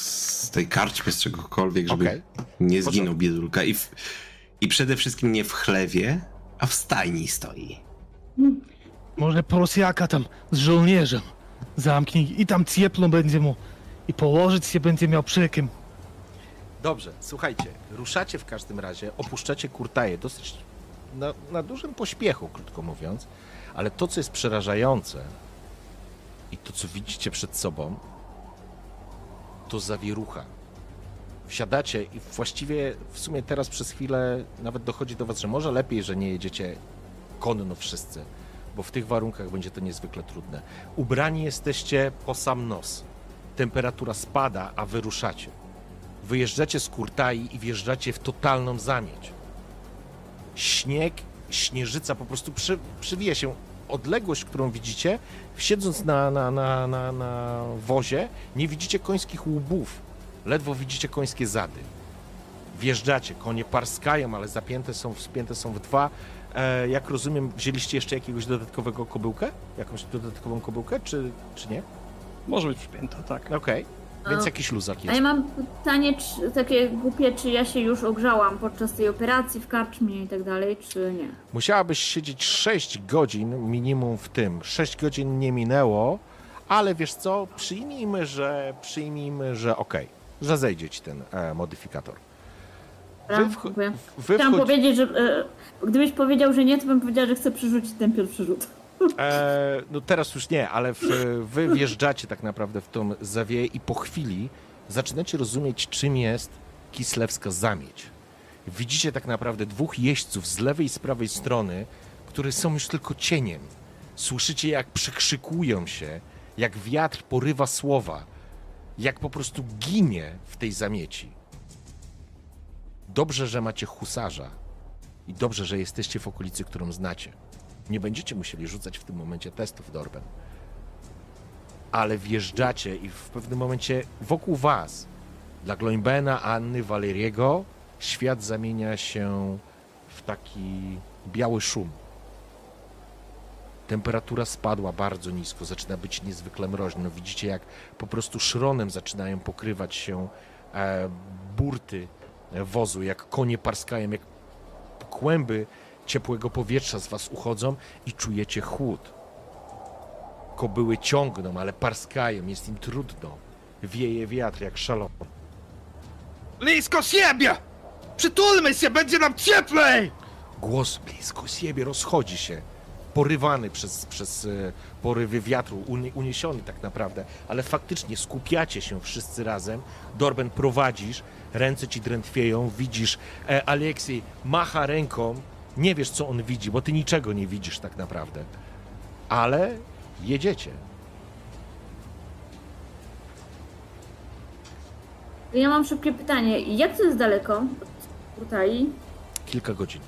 z tej karczmy, z czegokolwiek, żeby Okej. nie zginął biedulka. I, w, I przede wszystkim nie w chlewie, a w stajni stoi. Może Prosiaka tam z żołnierzem zamknij i tam ciepło będzie mu i położyć się będzie miał przy kim. Dobrze, słuchajcie, ruszacie w każdym razie, opuszczacie kurtaję dosyć na, na dużym pośpiechu, krótko mówiąc, ale to, co jest przerażające i to, co widzicie przed sobą, to zawierucha. Wsiadacie i właściwie w sumie teraz przez chwilę nawet dochodzi do was, że może lepiej, że nie jedziecie konno wszyscy, bo w tych warunkach będzie to niezwykle trudne. Ubrani jesteście po sam nos. Temperatura spada, a wy ruszacie wyjeżdżacie z Kurtai i wjeżdżacie w totalną zamieć. Śnieg, śnieżyca po prostu przy, przywija się. Odległość, którą widzicie, siedząc na, na, na, na, na wozie, nie widzicie końskich łbów. Ledwo widzicie końskie zady. Wjeżdżacie, konie parskają, ale zapięte są, wspięte są w dwa. E, jak rozumiem, wzięliście jeszcze jakiegoś dodatkowego kobyłkę? Jakąś dodatkową kobyłkę, czy, czy nie? Może być przypięta, tak. Okej, więc A- jakiś luzak A jest. ja mam pytanie czy, takie głupie, czy ja się już ogrzałam podczas tej operacji w karczmie i tak dalej, czy nie? Musiałabyś siedzieć 6 godzin minimum w tym. 6 godzin nie minęło, ale wiesz co, przyjmijmy, że przyjmijmy, że okej, że zejdzie ci ten e, modyfikator. Dobra, wcho- dziękuję. wy Chciałam wchodzi- powiedzieć, że e, gdybyś powiedział, że nie, to bym powiedziała, że chcę przerzucić ten pierwszy rzut. E, no teraz już nie, ale w, wy wjeżdżacie tak naprawdę w tą zawieję i po chwili zaczynacie rozumieć, czym jest kislewska zamieć. Widzicie tak naprawdę dwóch jeźdźców z lewej i z prawej strony, które są już tylko cieniem. Słyszycie, jak przekrzykują się, jak wiatr porywa słowa, jak po prostu ginie w tej zamieci. Dobrze, że macie husarza i dobrze, że jesteście w okolicy, którą znacie. Nie będziecie musieli rzucać w tym momencie testów Dorben. Ale wjeżdżacie i w pewnym momencie wokół was, dla Gloinbena, Anny, Waleriego, świat zamienia się w taki biały szum. Temperatura spadła bardzo nisko, zaczyna być niezwykle mroźno. Widzicie, jak po prostu szronem zaczynają pokrywać się e, burty wozu, jak konie parskają, jak kłęby ciepłego powietrza z was uchodzą i czujecie chłód. Kobyły ciągną, ale parskają, jest im trudno. Wieje wiatr jak szalony. Blisko siebie! Przytulmy się, będzie nam cieplej! Głos blisko siebie rozchodzi się, porywany przez, przez e, porywy wiatru, uni- uniesiony tak naprawdę, ale faktycznie skupiacie się wszyscy razem. Dorben prowadzisz, ręce ci drętwieją, widzisz, e, Aleksiej macha ręką, nie wiesz co on widzi, bo ty niczego nie widzisz tak naprawdę, ale jedziecie. Ja mam szybkie pytanie. Jak to jest daleko od Urtai? Kilka godzin.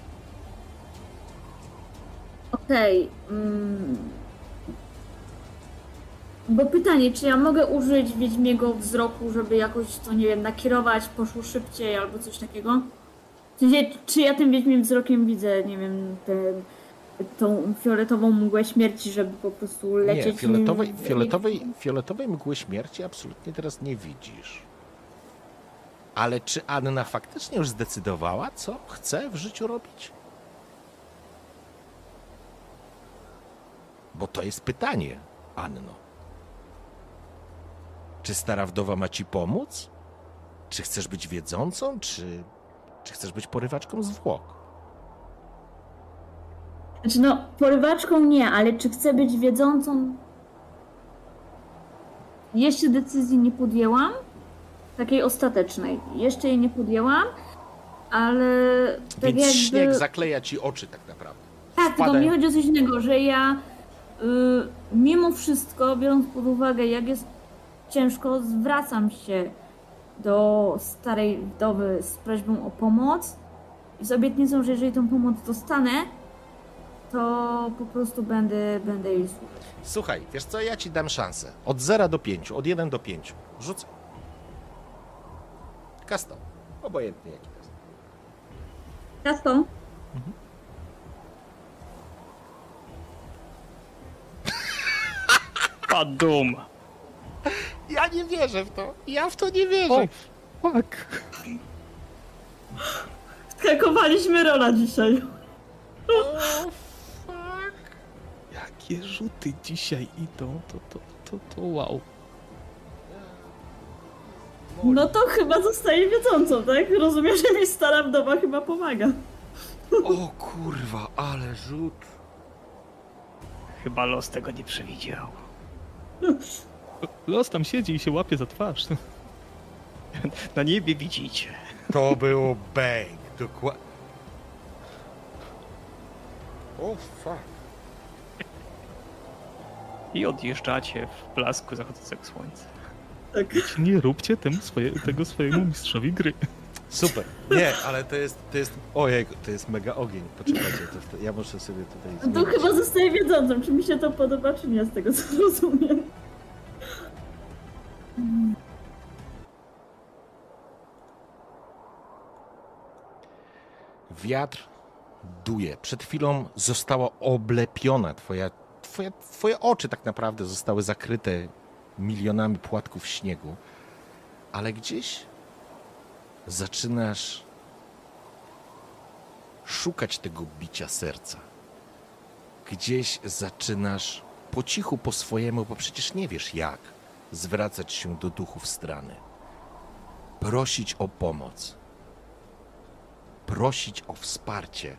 Okej. mm. Bo pytanie, czy ja mogę użyć Wiedźmiego wzroku, żeby jakoś to, nie wiem, nakierować, poszło szybciej albo coś takiego? W sensie, czy ja tym Wiedźmim wzrokiem widzę, nie wiem, tę tą fioletową mgłę śmierci, żeby po prostu lecieć... Nie, fioletowej, nim- fioletowej, fioletowej mgły śmierci absolutnie teraz nie widzisz. Ale czy Anna faktycznie już zdecydowała, co chce w życiu robić? Bo to jest pytanie, Anno. Czy stara wdowa ma ci pomóc? Czy chcesz być wiedzącą, czy, czy chcesz być porywaczką zwłok? Znaczy no, porywaczką nie, ale czy chcę być wiedzącą? Jeszcze decyzji nie podjęłam. Takiej ostatecznej. Jeszcze jej nie podjęłam, ale tak Więc jakby... śnieg zakleja ci oczy tak naprawdę. Tak, tylko wpadają- mi chodzi o coś innego, że ja y, mimo wszystko, biorąc pod uwagę, jak jest ciężko, zwracam się do starej wdowy z prośbą o pomoc i z obietnicą, że jeżeli tą pomoc dostanę, to po prostu będę, będę jej słuchać. Słuchaj, wiesz co, ja ci dam szansę. Od 0 do 5, od 1 do 5. Rzucę. Custom. Obojętnie jaki to jest. Kasto? Padum. Ja nie wierzę w to. Ja w to nie wierzę. O, fuck. Skakowaliśmy rola dzisiaj. O, [LAUGHS] fuck. Jakie rzuty dzisiaj idą, to, to, to, to wow. No to chyba zostaje wiedzącą, tak? Rozumiem, że mi stara wdowa chyba pomaga. O kurwa, ale rzut. Chyba los tego nie przewidział. [LAUGHS] Los tam siedzi i się łapie za twarz. [LAUGHS] Na niebie widzicie. To było bang. Dokładnie. O fuck. I odjeżdżacie w blasku zachodzącego słońca. Tak. Nie róbcie tym swoje, tego swojemu mistrzowi gry. Super. Nie, ale to jest, to jest, ojej, to jest mega ogień. Poczekajcie, to, to, ja muszę sobie tutaj No to zmienić. chyba zostaje wiedzącą, czy mi się to podoba, czy nie, z tego co [LAUGHS] rozumiem. Wiatr duje. Przed chwilą została oblepiona twoja, twoja, twoje oczy tak naprawdę zostały zakryte milionami płatków śniegu. Ale gdzieś zaczynasz szukać tego bicia serca. Gdzieś zaczynasz po cichu, po swojemu, bo przecież nie wiesz jak zwracać się do duchów strany. Prosić o pomoc prosić o wsparcie.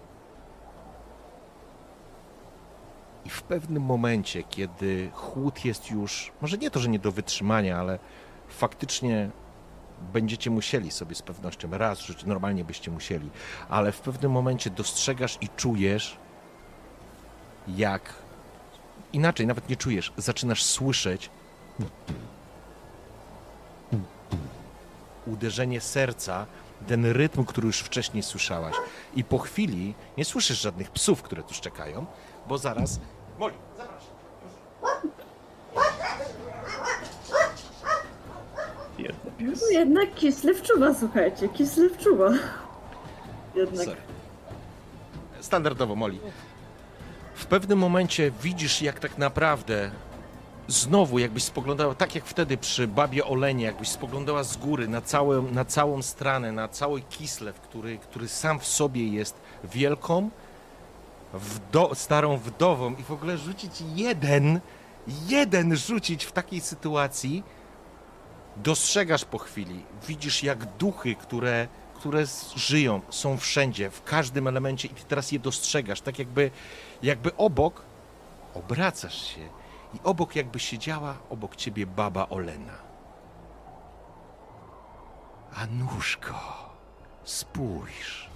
I w pewnym momencie, kiedy chłód jest już, może nie to, że nie do wytrzymania, ale faktycznie będziecie musieli sobie z pewnością raz rzucić, normalnie byście musieli, ale w pewnym momencie dostrzegasz i czujesz, jak inaczej, nawet nie czujesz, zaczynasz słyszeć uderzenie serca, ten rytm, który już wcześniej słyszałaś. I po chwili nie słyszysz żadnych psów, które tu szczekają, bo zaraz. Moli, zapraszam. Biedny pies. No jednak Kislew czuwa, słuchajcie, Kislew czuwa. Jednak. Sorry. Standardowo, Moli. W pewnym momencie widzisz, jak tak naprawdę znowu, jakbyś spoglądała, tak jak wtedy przy babie Olenie, jakbyś spoglądała z góry na, całe, na całą stranę, na cały Kislew, który, który sam w sobie jest wielką, wdo, starą wdową i w ogóle rzucić jeden, jeden rzucić w takiej sytuacji, dostrzegasz po chwili, widzisz jak duchy, które, które żyją, są wszędzie, w każdym elemencie i ty teraz je dostrzegasz, tak jakby, jakby obok obracasz się i obok jakby siedziała obok ciebie baba Olena. Anuszko, spójrz.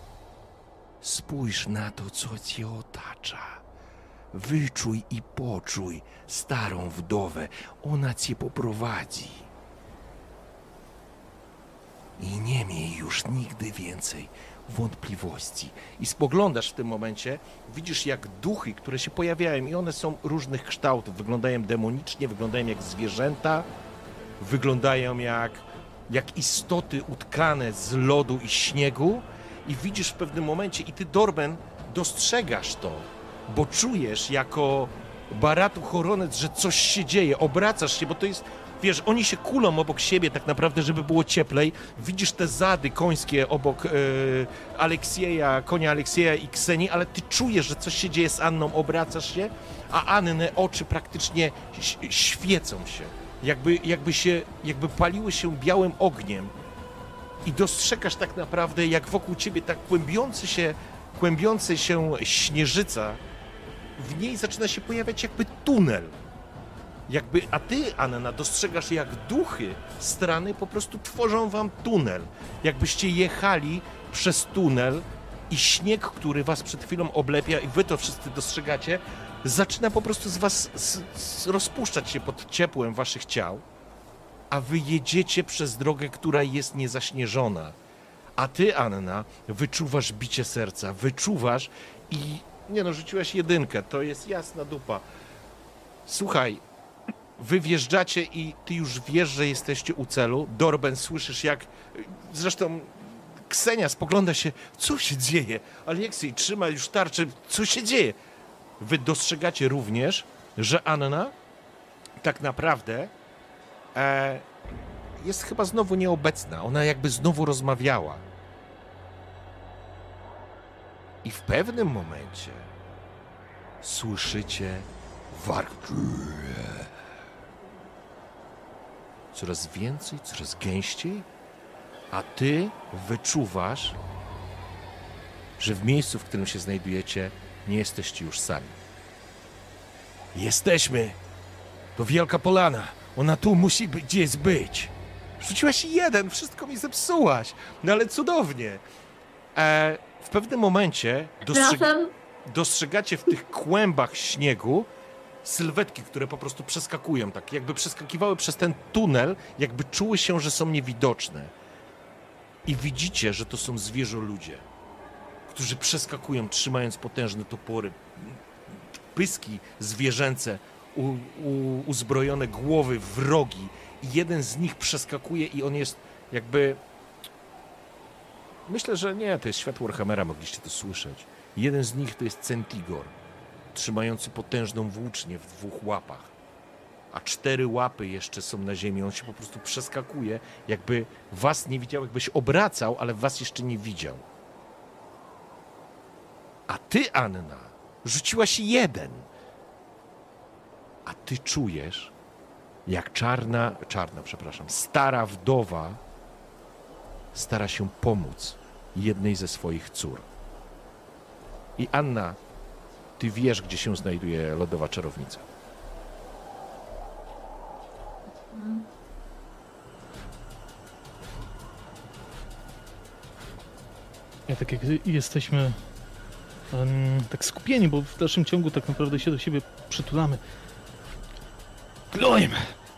Spójrz na to, co cię otacza. Wyczuj i poczuj starą wdowę. Ona cię poprowadzi. I nie miej już nigdy więcej wątpliwości. I spoglądasz w tym momencie, widzisz jak duchy, które się pojawiają, i one są różnych kształtów. Wyglądają demonicznie, wyglądają jak zwierzęta, wyglądają jak, jak istoty utkane z lodu i śniegu. I widzisz w pewnym momencie, i ty, Dorben, dostrzegasz to, bo czujesz jako Baratu Choronec, że coś się dzieje, obracasz się, bo to jest, wiesz, oni się kulą obok siebie tak naprawdę, żeby było cieplej. Widzisz te zady końskie obok e, Aleksieja, konia Aleksieja i Ksenii, ale ty czujesz, że coś się dzieje z Anną, obracasz się, a Anny oczy praktycznie świecą się. Jakby, jakby się, jakby paliły się białym ogniem i dostrzegasz tak naprawdę, jak wokół ciebie tak kłębiący się, kłębiący się śnieżyca, w niej zaczyna się pojawiać jakby tunel. Jakby, a ty, Anna, dostrzegasz, jak duchy strany po prostu tworzą wam tunel. Jakbyście jechali przez tunel i śnieg, który was przed chwilą oblepia i wy to wszyscy dostrzegacie, zaczyna po prostu z was s- s- rozpuszczać się pod ciepłem waszych ciał, a wy jedziecie przez drogę, która jest niezaśnieżona. A ty, Anna, wyczuwasz bicie serca, wyczuwasz i... Nie no, rzuciłaś jedynkę, to jest jasna dupa. Słuchaj, wy wjeżdżacie i ty już wiesz, że jesteście u celu. Dorben, słyszysz jak... Zresztą Ksenia spogląda się, co się dzieje? Aleksiej trzyma już tarczę, co się dzieje? Wy dostrzegacie również, że Anna tak naprawdę e, jest chyba znowu nieobecna. Ona jakby znowu rozmawiała. I w pewnym momencie słyszycie wark. Coraz więcej, coraz gęściej, a ty wyczuwasz, że w miejscu, w którym się znajdujecie, nie jesteście już sami. Jesteśmy! To wielka polana. Ona tu musi być, gdzieś być. Rzuciłaś jeden, wszystko mi zepsułaś. No ale cudownie. E, w pewnym momencie dostrzeg dostrzegacie w tych kłębach śniegu sylwetki, które po prostu przeskakują, tak jakby przeskakiwały przez ten tunel, jakby czuły się, że są niewidoczne. I widzicie, że to są zwierzoludzie, którzy przeskakują, trzymając potężne topory, pyski zwierzęce, u, u, uzbrojone głowy, wrogi. I jeden z nich przeskakuje i on jest jakby... Myślę, że nie, to jest światło Warhammera, mogliście to słyszeć. Jeden z nich to jest Centigor, trzymający potężną włócznię w dwóch łapach. A cztery łapy jeszcze są na ziemi. On się po prostu przeskakuje, jakby was nie widział, jakbyś obracał, ale was jeszcze nie widział. A ty, Anna, rzuciłaś jeden. A ty czujesz, jak czarna, czarna, przepraszam, stara wdowa stara się pomóc jednej ze swoich cór. I Anna, ty wiesz, gdzie się znajduje lodowa czarownica. Ja tak jak jesteśmy um, tak skupieni, bo w dalszym ciągu tak naprawdę się do siebie przytulamy. Kloim,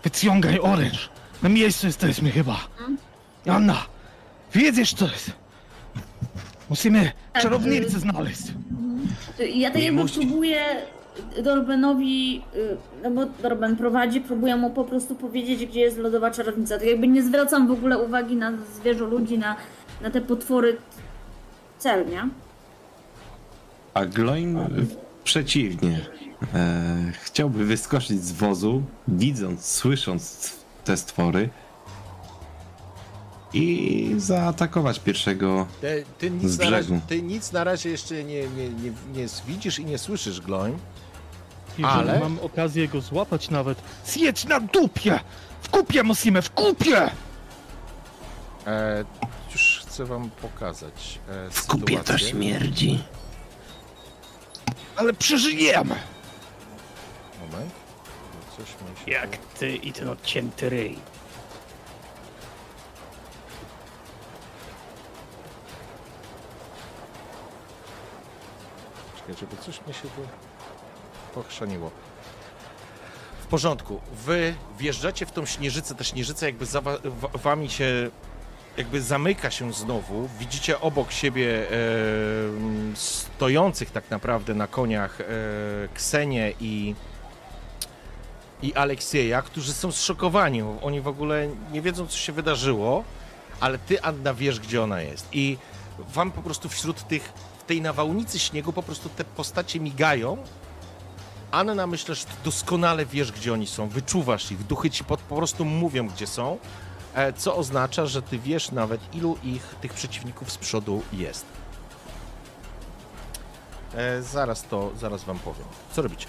wyciągaj oręż. Na miejscu jesteśmy chyba. Anna, wiedziesz co jest? Musimy tak. czarownicę znaleźć. Ja tak jakby musi. próbuję Dorbenowi, y, no bo Dorben prowadzi, próbuję mu po prostu powiedzieć, gdzie jest lodowa czarownica. Tak jakby nie zwracam w ogóle uwagi na zwierzę ludzi, na, na te potwory cel, nie? A Gloin przeciwnie. E, chciałby wyskoczyć z wozu, widząc, słysząc te stwory i zaatakować pierwszego. Ty, ty, Z nic na razie, brzegu. ty nic na razie jeszcze nie, nie, nie, nie widzisz i nie słyszysz, Gloin. Jeżeli Ale- mam okazję go złapać nawet, Zjedź na dupie! W kupie musimy, w kupie! E, już chcę wam pokazać e, W kupie to śmierdzi. Ale przeżyjemy! Moment. Coś mi się Jak ty i ten odcięty ryj. Czekajcie, bo coś mi się tu pochrzaniło. W porządku. Wy wjeżdżacie w tą śnieżycę, ta śnieżyca jakby za wa- wa- wami się jakby zamyka się znowu. Widzicie obok siebie e, stojących tak naprawdę na koniach e, Ksenię i i Aleksieja, którzy są zszokowani. Oni w ogóle nie wiedzą, co się wydarzyło, ale ty, Anna, wiesz, gdzie ona jest. I wam po prostu wśród tych, tej nawałnicy śniegu po prostu te postacie migają. Anna, myślę, że doskonale wiesz, gdzie oni są. Wyczuwasz ich. Duchy ci po, po prostu mówią, gdzie są. E, co oznacza, że ty wiesz nawet, ilu ich, tych przeciwników z przodu jest. E, zaraz to, zaraz wam powiem. Co robicie?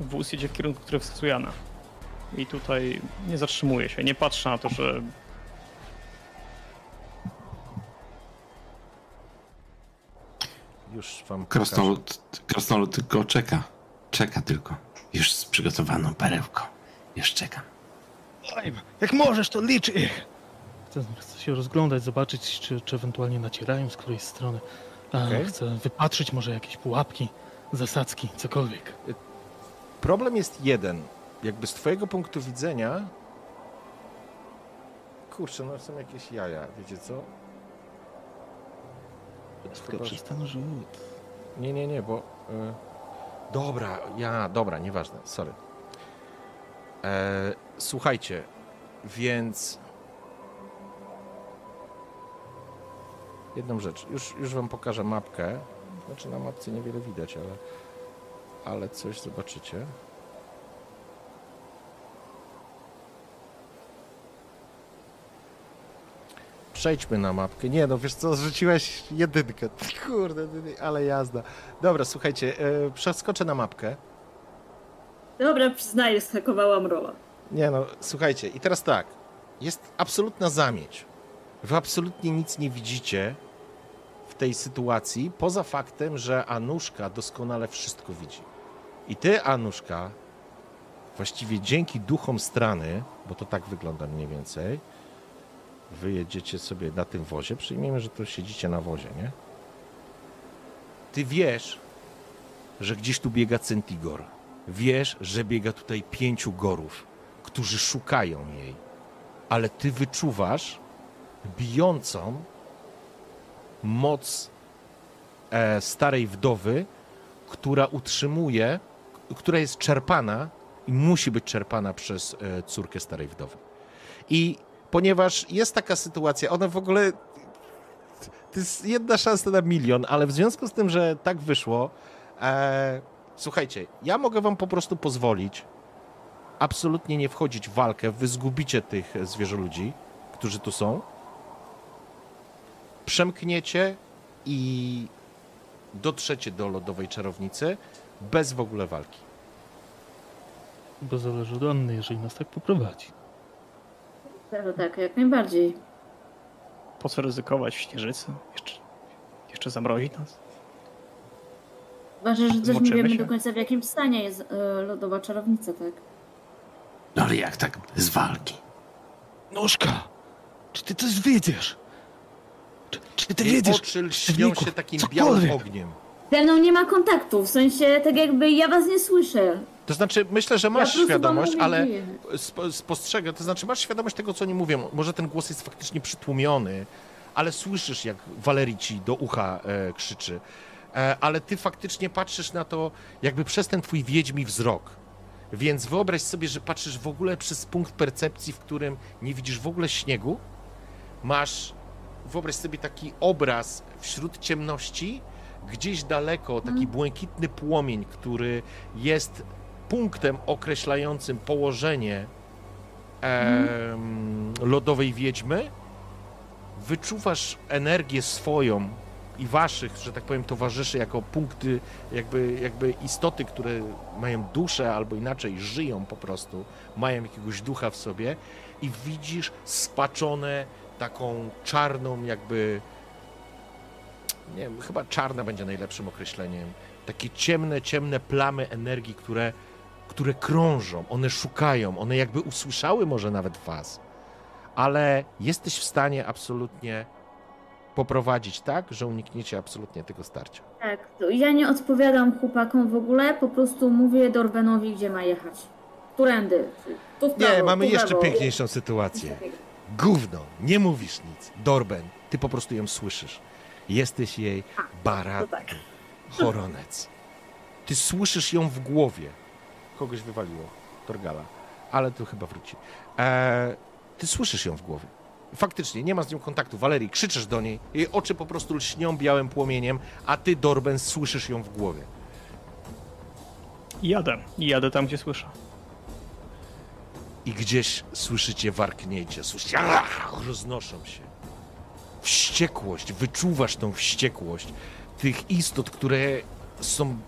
Wóz jedzie w kierunku, który wskazuje Jana. I tutaj nie zatrzymuje się, nie patrzy na to, że Już wam. Krasnolud, krasnolud tylko czeka. Czeka tylko. Już z przygotowaną perełką. Już czekam. Jak możesz, to licz ich! chcę, chcę się rozglądać, zobaczyć, czy, czy ewentualnie nacierają z którejś strony. A, Okej. Chcę wypatrzyć może jakieś pułapki, zasadzki, cokolwiek. Problem jest jeden. Jakby z twojego punktu widzenia... Kurczę, no są jakieś jaja, wiecie co? Chyba, że- przez ten rzut. Nie, nie, nie, bo... Y... Dobra, ja, dobra, nieważne, sorry. E, słuchajcie, więc... Jedną rzecz, już, już wam pokażę mapkę. Znaczy na mapce niewiele widać, ale... Ale coś zobaczycie. Przejdźmy na mapkę. Nie no, wiesz co, zrzuciłeś jedynkę. [LAUGHS] Kurde, ale jazda. Dobra, słuchajcie, e, przeskoczę na mapkę. Dobra, przyznaję, schakowałam rola. Nie no, słuchajcie, i teraz tak. Jest absolutna zamieć. Wy absolutnie nic nie widzicie w tej sytuacji, poza faktem, że Anuszka doskonale wszystko widzi. I ty, Anuszka, właściwie dzięki duchom strany, bo to tak wygląda mniej więcej, wy jedziecie sobie na tym wozie, przyjmijmy, że to siedzicie na wozie, nie? Ty wiesz, że gdzieś tu biega Centigor. Wiesz, że biega tutaj pięciu gorów, którzy szukają jej. Ale ty wyczuwasz bijącą moc e, starej wdowy, która utrzymuje, która jest czerpana i musi być czerpana przez e, córkę starej wdowy. I ponieważ jest taka sytuacja, ona w ogóle to jest jedna szansa na milion, ale w związku z tym, że tak wyszło, e, słuchajcie, ja mogę wam po prostu pozwolić absolutnie nie wchodzić w walkę, wy zgubicie tych zwierzoludzi, którzy tu są, przemkniecie i dotrzecie do lodowej czarownicy bez w ogóle walki. Bo zależy od Anny, jeżeli nas tak poprowadzi. Że tak, jak najbardziej. po co ryzykować w śnieżycy? Jeszcze, jeszcze zamrozi nas? Ważne, że też nie wiemy się? do końca w jakim stanie jest e, lodowa czarownica, tak? No ale jak tak bez walki? Nóżka! Czy ty coś wiedziesz? Czy, czy ty Jej wiedziesz? oczy lśnią się takim Cokolwiek. białym ogniem. Ze mną nie ma kontaktu, w sensie tak jakby ja was nie słyszę. To znaczy, myślę, że Ja masz wam świadomość, mówię, ale gdzie jest. spo, spostrzegę, to znaczy masz świadomość tego, co oni mówią. Może ten głos jest faktycznie przytłumiony, ale słyszysz, jak Walerii ci do ucha e, krzyczy. E, ale ty faktycznie patrzysz na to jakby przez ten twój wiedźmi wzrok. Więc wyobraź sobie, że patrzysz w ogóle przez punkt percepcji, w którym nie widzisz w ogóle śniegu. Masz, wyobraź sobie taki obraz wśród ciemności, gdzieś daleko, taki błękitny płomień, który jest punktem określającym położenie em, lodowej wiedźmy. Wyczuwasz energię swoją i waszych, że tak powiem, towarzyszy jako punkty, jakby, jakby istoty, które mają duszę albo inaczej żyją po prostu, mają jakiegoś ducha w sobie i widzisz spaczone taką czarną jakby nie wiem, chyba czarna będzie najlepszym określeniem. Takie ciemne, ciemne plamy energii, które, które krążą, one szukają, one jakby usłyszały może nawet was, ale jesteś w stanie absolutnie poprowadzić tak, że unikniecie absolutnie tego starcia. Tak, to ja nie odpowiadam chłopakom w ogóle, po prostu mówię Dorbenowi, gdzie ma jechać. Którędy? Tu w prawo, Nie, mamy tu jeszcze lewo. piękniejszą sytuację. Gówno, nie mówisz nic. Dorben, ty po prostu ją słyszysz. Jesteś jej barat, tak. choronec. Ty słyszysz ją w głowie. Kogoś wywaliło, Torgala, ale to chyba wróci. E, ty słyszysz ją w głowie. Faktycznie, nie ma z nią kontaktu. Walerii, krzyczysz do niej, jej oczy po prostu lśnią białym płomieniem, a ty, Dorben, słyszysz ją w głowie. Jadę. Jadę tam, gdzie słyszę. i gdzieś słyszycie warknięcie, słyszycie, "Ach!" roznoszą się. Wściekłość, wyczuwasz tą wściekłość tych istot, które są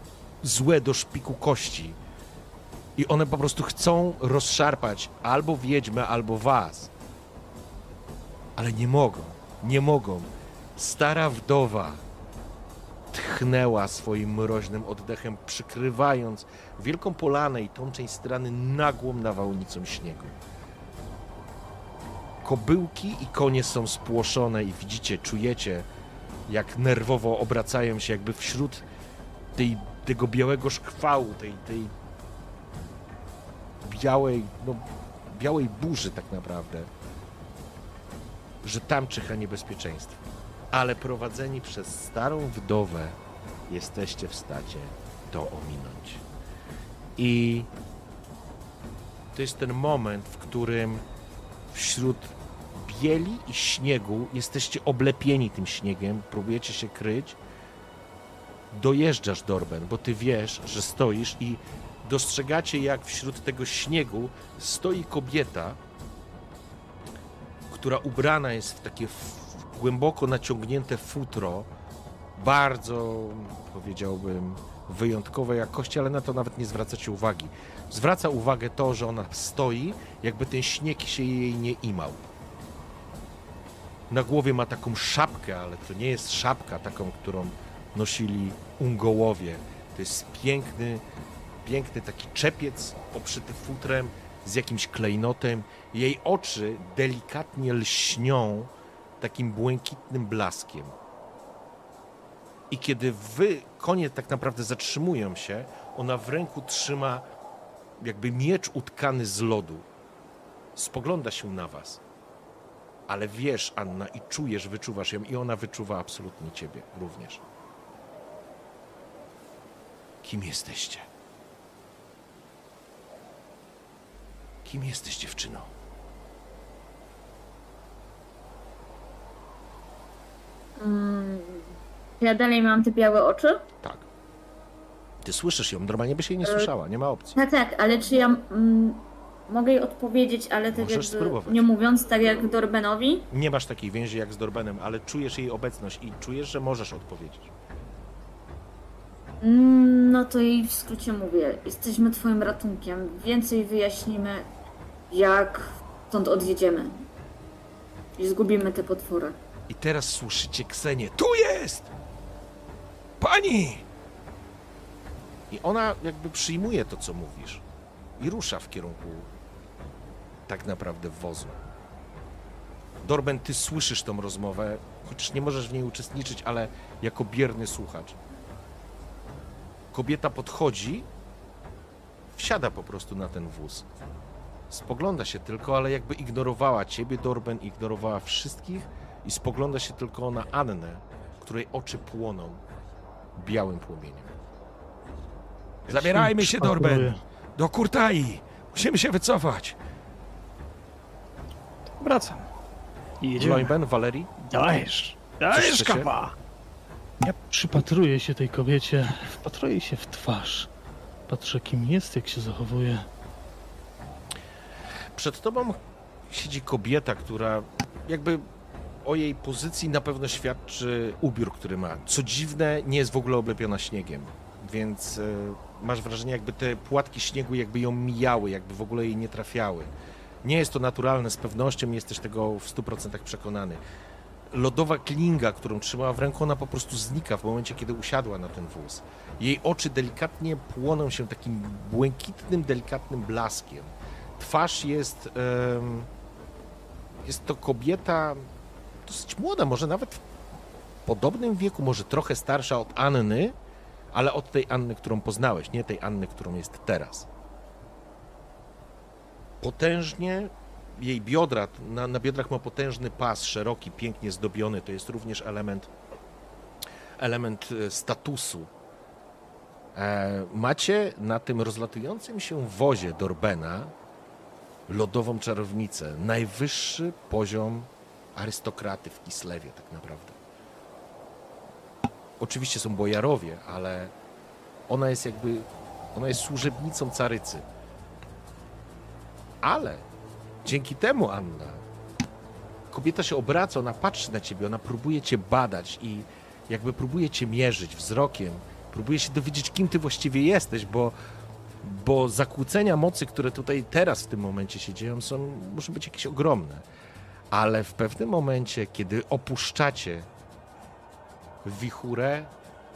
złe do szpiku kości. I one po prostu chcą rozszarpać albo wiedźmę, albo was. Ale nie mogą, nie mogą. Stara wdowa tchnęła swoim mroźnym oddechem, przykrywając wielką polanę i tą część strony nagłą nawałnicą śniegu. Kobyłki i konie są spłoszone i widzicie, czujecie, jak nerwowo obracają się jakby wśród tej, tego białego szkwału, tej, tej białej, no, białej burzy tak naprawdę, że tam czyha niebezpieczeństwo. Ale prowadzeni przez starą wdowę jesteście w stanie to ominąć. I to jest ten moment, w którym wśród bieli i śniegu jesteście oblepieni tym śniegiem, próbujecie się kryć. Dojeżdżasz, Dorben, bo ty wiesz, że stoisz i dostrzegacie, jak wśród tego śniegu stoi kobieta, która ubrana jest w takie głęboko naciągnięte futro, bardzo, powiedziałbym, wyjątkowej jakości, ale na to nawet nie zwracacie uwagi. Zwraca uwagę to, że ona stoi, jakby ten śnieg się jej nie imał. Na głowie ma taką szapkę, ale to nie jest szapka taką, którą nosili ungołowie. To jest piękny, piękny taki czepiec obszyty futrem z jakimś klejnotem. Jej oczy delikatnie lśnią takim błękitnym blaskiem. I kiedy wy, konie tak naprawdę zatrzymują się, ona w ręku trzyma jakby miecz utkany z lodu. Spogląda się na was. Ale wiesz, Anna, i czujesz, wyczuwasz ją, i ona wyczuwa absolutnie ciebie również. Kim jesteście? Kim jesteś, dziewczyno? Mm, ja dalej mam te białe oczy? Tak. Ty słyszysz ją, normalnie byś jej nie słyszała, nie ma opcji. Tak, tak, ale czy ja mm, mogę jej odpowiedzieć, ale tak Możesz jakby spróbować. nie mówiąc, tak jak Dorbenowi? Nie masz takiej więzi jak z Dorbenem, ale czujesz jej obecność i czujesz, że możesz odpowiedzieć. Mm, No to jej w skrócie mówię. Jesteśmy twoim ratunkiem. Więcej wyjaśnimy, jak stąd odjedziemy. I zgubimy te potwory. I teraz słyszycie Ksenię. Tu jest! Pani! I ona jakby przyjmuje to, co mówisz. I rusza w kierunku tak naprawdę wozu. Dorben, ty słyszysz tą rozmowę, chociaż nie możesz w niej uczestniczyć, ale jako bierny słuchacz. Kobieta podchodzi, wsiada po prostu na ten wóz. Spogląda się tylko, ale jakby ignorowała ciebie, Dorben, ignorowała wszystkich i spogląda się tylko na Annę, której oczy płoną białym płomieniem. Zabierajmy się, Dorben. Do Kurtai. Musimy się wycofać. Wracam. I jedziemy. Gloimben, Valerii? Dajesz. Dajesz, kapa. Ja przypatruję się tej kobiecie, wpatruję się w twarz. Patrzę, kim jest, jak się zachowuje. Przed tobą siedzi kobieta, która jakby o jej pozycji na pewno świadczy ubiór, który ma. Co dziwne, nie jest w ogóle oblepiona śniegiem, więc e, masz wrażenie, jakby te płatki śniegu jakby ją mijały, jakby w ogóle jej nie trafiały. Nie jest to naturalne z pewnością, jesteś tego w 100% przekonany. Lodowa klinga, którą trzymała w ręku, ona po prostu znika w momencie, kiedy usiadła na ten wóz. Jej oczy delikatnie płoną się takim błękitnym, delikatnym blaskiem. Twarz jest. jest to kobieta dosyć młoda, może nawet w podobnym wieku, może trochę starsza od Anny, ale od tej Anny, którą poznałeś, nie tej Anny, którą jest teraz. Potężnie jej biodra, na, na biodrach ma potężny pas, szeroki, pięknie zdobiony. To jest również element, element e, statusu. E, macie na tym rozlatującym się wozie Dorbena lodową czarownicę. Najwyższy poziom arystokraty w Kislewie tak naprawdę. Oczywiście są bojarowie, ale ona jest jakby, ona jest służebnicą carycy. Ale dzięki temu, Anna, kobieta się obraca, ona patrzy na ciebie, ona próbuje cię badać i jakby próbuje cię mierzyć wzrokiem, próbuje się dowiedzieć, kim ty właściwie jesteś, bo, bo zakłócenia mocy, które tutaj teraz w tym momencie się dzieją, są, muszą być jakieś ogromne. Ale w pewnym momencie, kiedy opuszczacie wichurę,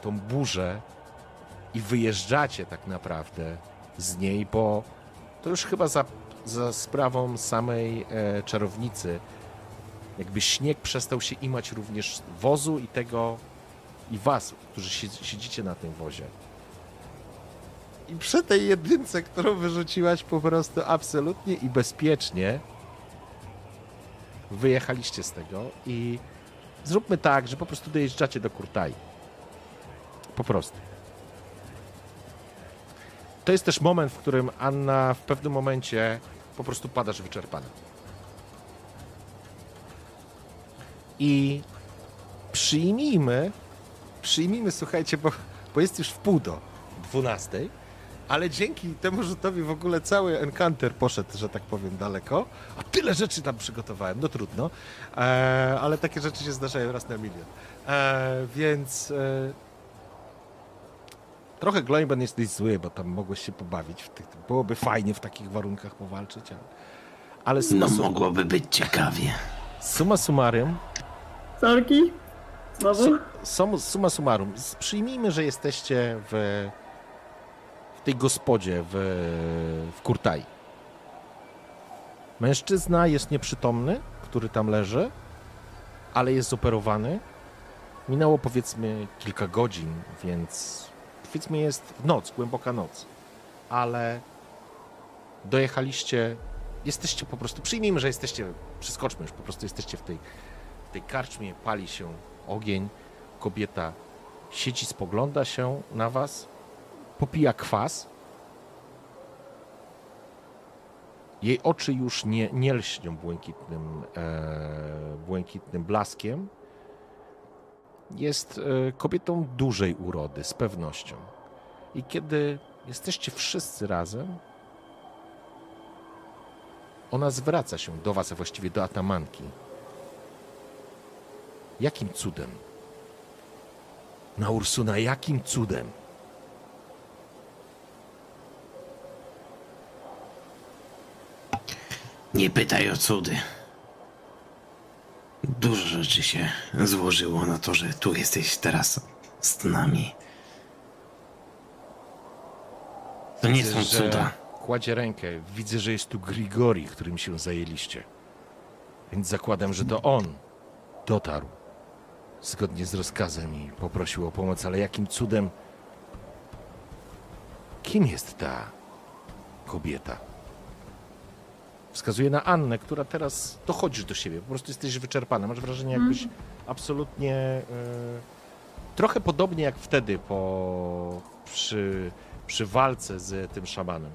tą burzę i wyjeżdżacie tak naprawdę z niej, bo to już chyba za, za sprawą samej e, czarownicy, jakby śnieg przestał się imać również wozu i tego, i was, którzy si- siedzicie na tym wozie. I przy tej jedynce, którą wyrzuciłaś po prostu absolutnie i bezpiecznie, wyjechaliście z tego i zróbmy tak, że po prostu dojeżdżacie do Kurtai. Po prostu. To jest też moment, w którym Anna w pewnym momencie po prostu padasz wyczerpana. I przyjmijmy, przyjmijmy, słuchajcie, bo, bo jest już w pół do 12, ale dzięki temu rzutowi w ogóle cały Encounter poszedł, że tak powiem, daleko. A tyle rzeczy tam przygotowałem, no trudno. E, ale takie rzeczy się zdarzają raz na milion. E, więc e, trochę Gloimben jesteś zły, bo tam mogłeś się pobawić. W tych, byłoby fajnie w takich warunkach powalczyć, ale, ale suma, No sum, mogłoby być ciekawie. suma summarum, Sorki? Znowu? Sum, suma summarum, przyjmijmy, że jesteście w tej gospodzie w, w Kurtai. Mężczyzna jest nieprzytomny, który tam leży, ale jest zoperowany. Minęło powiedzmy kilka godzin, więc powiedzmy jest noc, głęboka noc. Ale dojechaliście, jesteście po prostu, przyjmijmy, że jesteście, przeskoczmy już, po prostu jesteście w tej, w tej karczmie, pali się ogień, kobieta siedzi, spogląda się na was, popija kwas. Jej oczy już nie, nie lśnią błękitnym, e, błękitnym blaskiem. Jest e, kobietą dużej urody, z pewnością. I kiedy jesteście wszyscy razem, ona zwraca się do was, a właściwie do atamanki. Jakim cudem? Na Ursuna, jakim cudem? Nie pytaj o cudy. Dużo rzeczy się złożyło na to, że tu jesteś teraz z nami. To nie są że cuda. Kładzie rękę. Widzę, że jest tu Grigori, którym się zajęliście. Więc zakładam, że to on dotarł zgodnie z rozkazem i poprosił o pomoc, ale jakim cudem. Kim jest ta kobieta? Wskazuje na Annę, która teraz dochodzisz do siebie. Po prostu jesteś wyczerpana. Masz wrażenie, jakbyś absolutnie. e, trochę podobnie jak wtedy po, przy, przy walce z tym szamanem.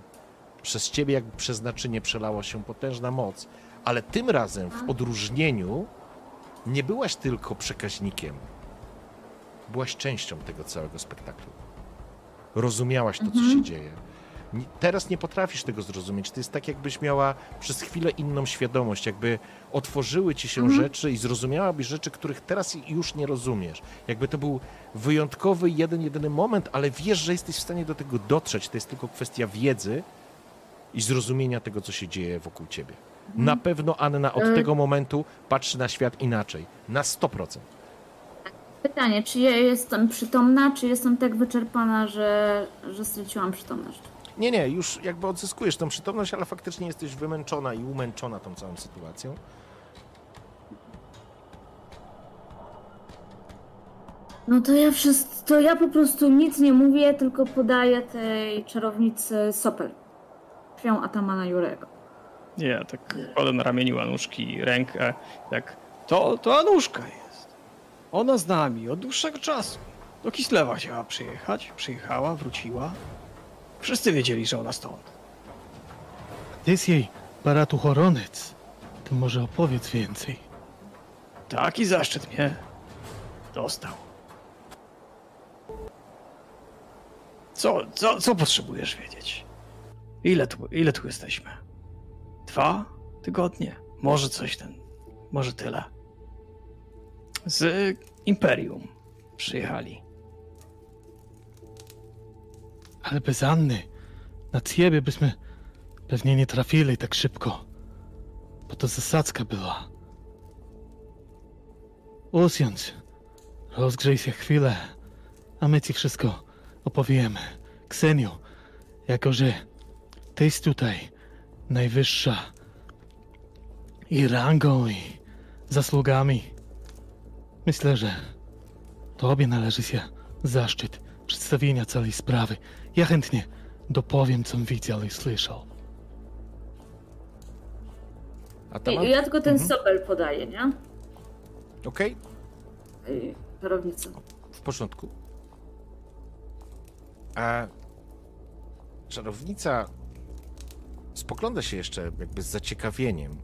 Przez ciebie, jak przez naczynie przelała się potężna moc, ale tym razem w odróżnieniu nie byłaś tylko przekaźnikiem. Byłaś częścią tego całego spektaklu. Rozumiałaś to, co się dzieje. Teraz nie potrafisz tego zrozumieć. To jest tak, jakbyś miała przez chwilę inną świadomość, jakby otworzyły ci się rzeczy i zrozumiałabyś rzeczy, których teraz już nie rozumiesz. Jakby to był wyjątkowy, jeden, jedyny moment, ale wiesz, że jesteś w stanie do tego dotrzeć. To jest tylko kwestia wiedzy i zrozumienia tego, co się dzieje wokół ciebie. Na pewno Anna od Y- tego momentu patrzy na świat inaczej. Na 100%. Pytanie, czy ja jestem przytomna, czy jestem tak wyczerpana, że, że straciłam przytomność? Nie, nie, już jakby odzyskujesz tą przytomność, ale faktycznie jesteś wymęczona i umęczona tą całą sytuacją. No to ja wszystko, to ja po prostu nic nie mówię, tylko podaję tej czarownicy sopel. Krwią Atamana Jurego. Ja tak kładę na ramieniu Anuszki rękę, tak. To, to Anuszka jest. Ona z nami od dłuższego czasu. Do Kislewa chciała przyjechać, przyjechała, wróciła. Wszyscy wiedzieli, że ona stąd. Gdzie jest jej baratuchoroniec? To może opowiedz więcej. Taki zaszczyt mnie dostał. Co, co, co potrzebujesz wiedzieć? Ile tu, ile tu jesteśmy? Dwa tygodnie? Może coś ten, może tyle. Z Imperium przyjechali. Ale bez Anny, na ciebie byśmy pewnie nie trafili tak szybko. Bo to zasadzka była. Usiądź, rozgrzej się chwilę, a my ci wszystko opowiemy. Kseniu, jako że tyś tutaj najwyższa i rangą i zasługami, myślę, że tobie należy się zaszczyt przedstawienia całej sprawy. Ja chętnie dopowiem, co widział i słyszał. A. I, ja tylko ten sopel podaję, nie? Okej, Tej czarownicy. w porządku. A czarownica spogląda się jeszcze jakby z zaciekawieniem.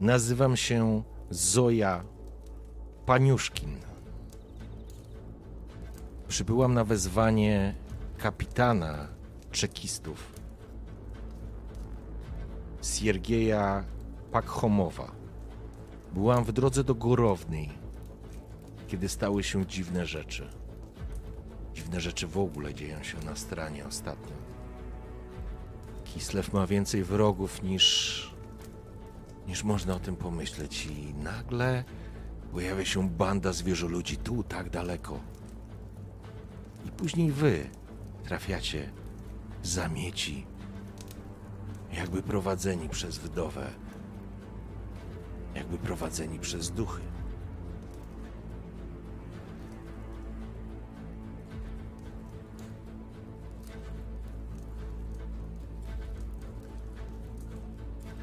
Nazywam się Zoja Paniuszkin. Przybyłam na wezwanie kapitana czekistów Siergieja Pakhomowa. Byłam w drodze do Gorownej, kiedy stały się dziwne rzeczy. Dziwne rzeczy w ogóle dzieją się na stronie ostatnio. Kislev ma więcej wrogów niż. niż można o tym pomyśleć, i nagle pojawia się banda zwierzoludzi tu, tak daleko. I później wy trafiacie zamieci, jakby prowadzeni przez wdowę jakby prowadzeni przez duchy.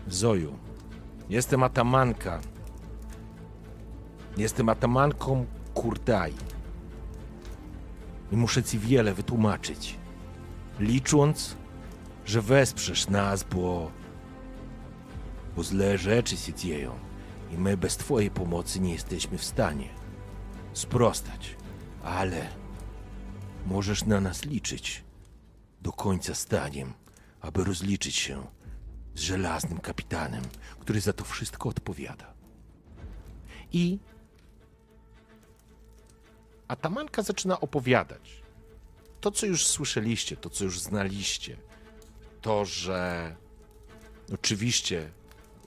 Zoju, jestem atamanka. Jestem atamanką Kurdai. I muszę ci wiele wytłumaczyć. Licząc, że wesprzesz nas, bo bo złe rzeczy się dzieją i my bez Twojej pomocy nie jesteśmy w stanie sprostać. Ale możesz na nas liczyć do końca staniem, aby rozliczyć się z żelaznym kapitanem, który za to wszystko odpowiada. I Atamanka zaczyna opowiadać to, co już słyszeliście, to, co już znaliście. To, że oczywiście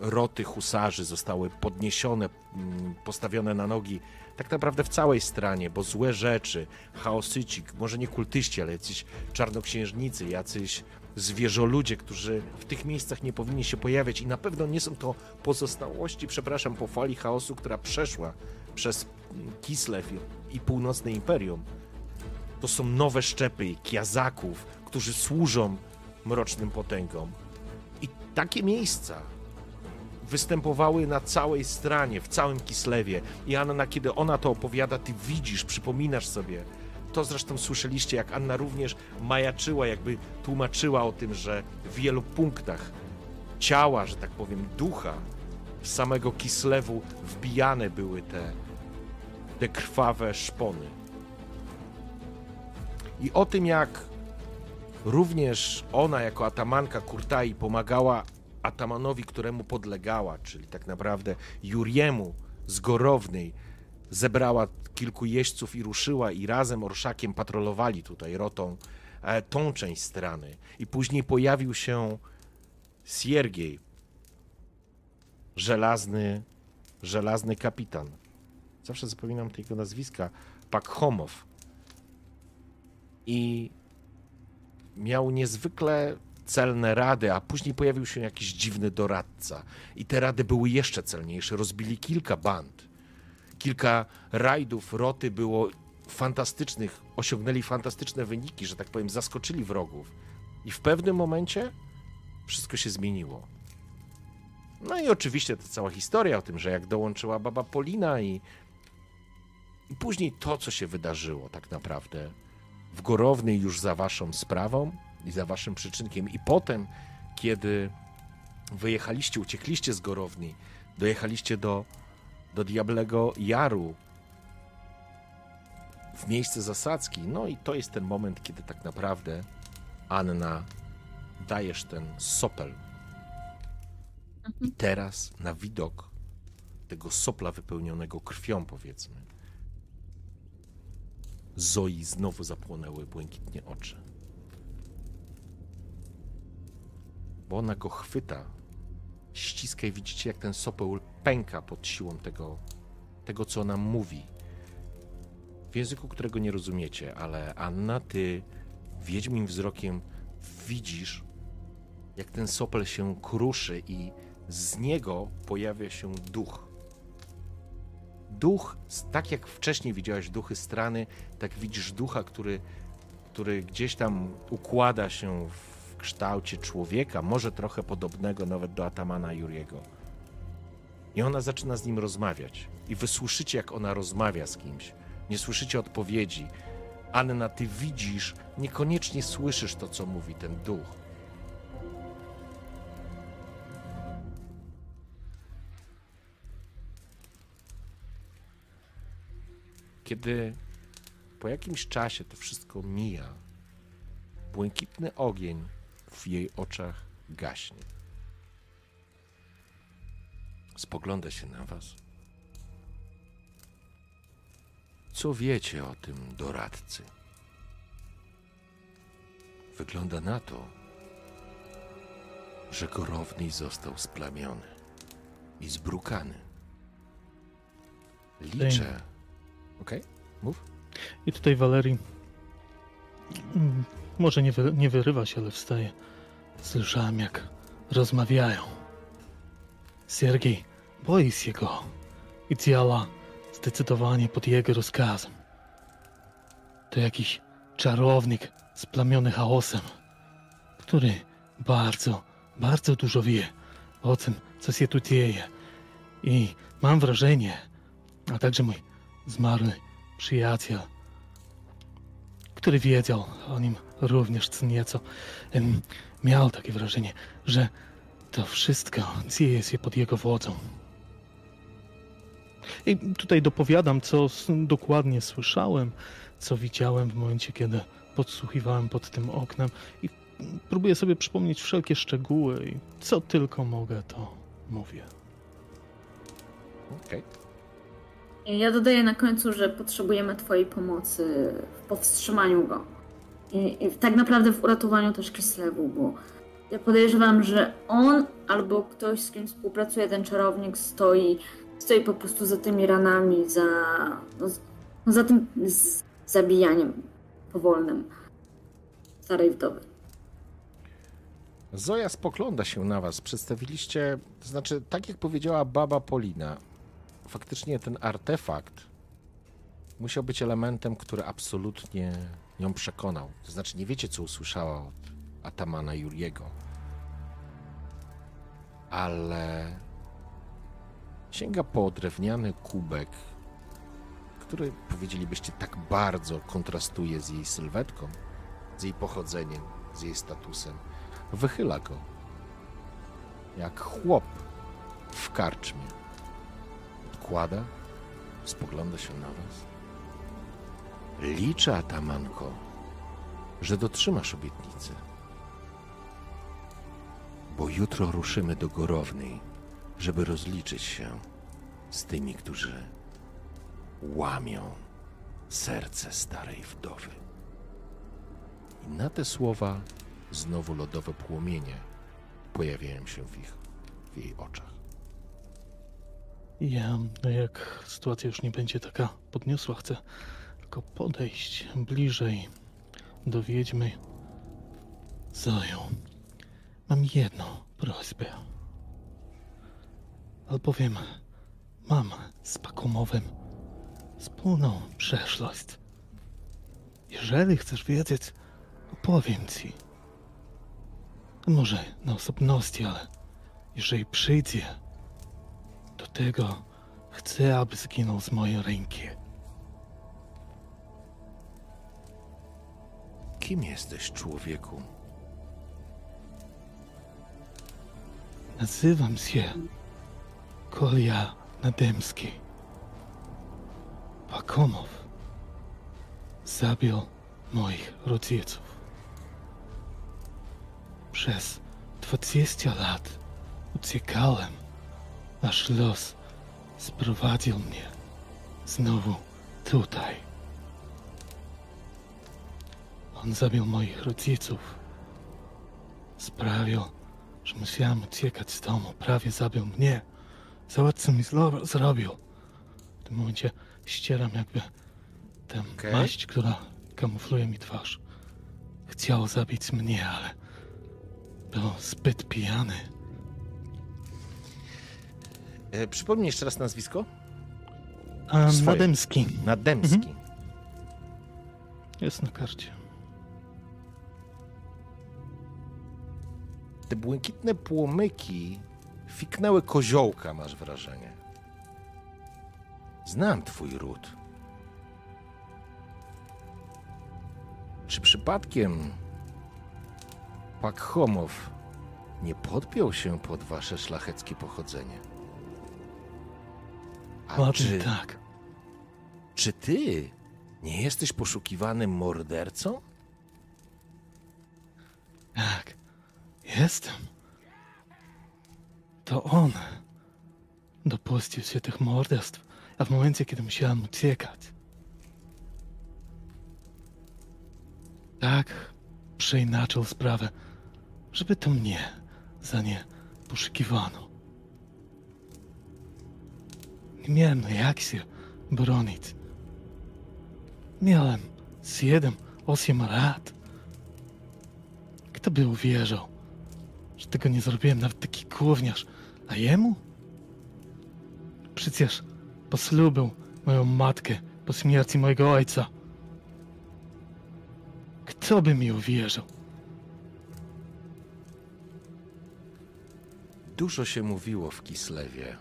roty husarzy zostały podniesione, mm, postawione na nogi tak naprawdę w całej stranie, bo złe rzeczy, chaosyci, może nie kultyści, ale jacyś czarnoksiężnicy, jacyś zwierzoludzie, którzy w tych miejscach nie powinni się pojawiać i na pewno nie są to pozostałości, przepraszam, po fali chaosu, która przeszła przez Kislev i, północne imperium. To są nowe szczepy kiazaków, którzy służą mrocznym potęgom. I takie miejsca występowały na całej stronie, w całym Kislewie. I Anna, kiedy ona to opowiada, ty widzisz, przypominasz sobie. To zresztą słyszeliście, jak Anna również majaczyła, jakby tłumaczyła o tym, że w wielu punktach ciała, że tak powiem, ducha samego Kislewu wbijane były te, te krwawe szpony. I o tym, jak również ona jako atamanka Kurtai pomagała atamanowi, któremu podlegała, czyli tak naprawdę Juriemu z Gorownej, zebrała kilku jeźdźców i ruszyła i razem orszakiem patrolowali tutaj rotą e, tą część strony. I później pojawił się Siergiej, żelazny, żelazny kapitan. Zawsze zapominam tego nazwiska. Pakhomow. I miał niezwykle celne rady, a później pojawił się jakiś dziwny doradca. I te rady były jeszcze celniejsze. Rozbili kilka band. Kilka rajdów roty było fantastycznych, osiągnęli fantastyczne wyniki, że tak powiem, zaskoczyli wrogów. I w pewnym momencie wszystko się zmieniło. No i oczywiście ta cała historia o tym, że jak dołączyła baba Polina i, i później to, co się wydarzyło tak naprawdę w Gorownej już za waszą sprawą i za waszym przyczynkiem. I potem, kiedy wyjechaliście, uciekliście z Gorowni, dojechaliście do, do Diablego Jaru, w miejsce zasadzki, no i to jest ten moment, kiedy tak naprawdę Anna dajesz ten sopel. I teraz na widok tego sopla wypełnionego krwią, powiedzmy, Zoi znowu zapłonęły błękitnie oczy. Bo ona go chwyta, ściska i widzicie, jak ten sopeł pęka pod siłą tego, tego co ona mówi. W języku, którego nie rozumiecie, ale Anna, ty wiedźmim wzrokiem widzisz, jak ten sopel się kruszy i z niego pojawia się duch duch, tak jak wcześniej widziałeś duchy strany, tak widzisz ducha, który, który gdzieś tam układa się w kształcie człowieka, może trochę podobnego nawet do Atamana Juriego. I ona zaczyna z nim rozmawiać. I wy słyszycie, jak ona rozmawia z kimś. Nie słyszycie odpowiedzi. Anna, ty widzisz, niekoniecznie słyszysz to, co mówi ten duch. Kiedy po jakimś czasie to wszystko mija, błękitny ogień w jej oczach gaśnie. Spogląda się na was. Co wiecie o tym doradcy? Wygląda na to, że Gorowny został splamiony i zbrukany. Liczę, Okej, okay. mów. I tutaj Walerii mm, może nie, wy, nie wyrywa się, ale wstaje. Słyszałem, jak rozmawiają. Siergiej boi się go i działa zdecydowanie pod jego rozkazem. To jakiś czarownik splamiony chaosem, który bardzo, bardzo dużo wie o tym, co się tu dzieje. I mam wrażenie, a także mój zmarły przyjaciel, który wiedział o nim również co nieco, miał takie wrażenie, że to wszystko dzieje się pod jego wodzą. I tutaj dopowiadam, co dokładnie słyszałem, co widziałem w momencie, kiedy podsłuchiwałem pod tym oknem i próbuję sobie przypomnieć wszelkie szczegóły i co tylko mogę, to mówię. Okej. Okay. Ja dodaję na końcu, że potrzebujemy Twojej pomocy w powstrzymaniu go. I, i tak naprawdę w uratowaniu też Kislewu, bo ja podejrzewam, że on albo ktoś, z kim współpracuje ten czarownik, stoi, stoi po prostu za tymi ranami, za, no, no za tym zabijaniem powolnym starej wdowy. Zoja spogląda się na was. Przedstawiliście, to znaczy, tak jak powiedziała baba Polina, faktycznie ten artefakt musiał być elementem, który absolutnie ją przekonał. To znaczy, nie wiecie, co usłyszała od Atamana Juliego. Ale sięga po drewniany kubek, który powiedzielibyście tak bardzo kontrastuje z jej sylwetką, z jej pochodzeniem, z jej statusem. Wychyla go. Jak chłop w karczmie. Odkłada, spogląda się na was. Liczę, Atamanko, że dotrzymasz obietnicy. Bo jutro ruszymy do Gorownej, żeby rozliczyć się z tymi, którzy łamią serce starej wdowy. I na te słowa znowu lodowe płomienie pojawiają się w ich, w jej oczach. Ja, no jak sytuacja już nie będzie taka podniosła, chcę tylko podejść bliżej do wiedźmy. Zoją, mam jedną prośbę. Albowiem mam z Pakomowem wspólną przeszłość. Jeżeli chcesz wiedzieć, opowiem ci. Może na osobności, ale jeżeli przyjdzie do tego, chcę, aby zginął z mojej ręki. Kim jesteś, człowieku? Nazywam się Kolia Nademski. Pakomow zabił moich rodziców. Przez 20 lat uciekałem, aż los sprowadził mnie znowu tutaj. On zabił moich rodziców. Sprawił, że musiałem uciekać z domu. Prawie zabił mnie. Co mi zlo- zrobił. W tym momencie ścieram jakby tę Okej. maść, która kamufluje mi twarz. Chciał zabić mnie, ale był zbyt pijany. E, przypomnij jeszcze raz nazwisko? Swoje. Nademski Nademski. jest na karcie. Te błękitne płomyki fiknęły koziołka, masz wrażenie. Znam twój ród. Czy przypadkiem Pakhomow nie podpiął się pod wasze szlacheckie pochodzenie? A Ładnie czy, tak. czy ty nie jesteś poszukiwanym mordercą? Tak, jestem. To on dopuścił się tych morderstw, a w momencie, kiedy musiałem uciekać. Tak przeinaczył sprawę, żeby to mnie za nie poszukiwano. Miałem się bronić. Miałem 7-8 lat. Kto by uwierzył, że tego nie zrobiłem nawet taki gówniarz, a jemu? Przecież poslubił moją matkę po śmierci mojego ojca. Kto by mi uwierzył? Dużo się mówiło w Kislewie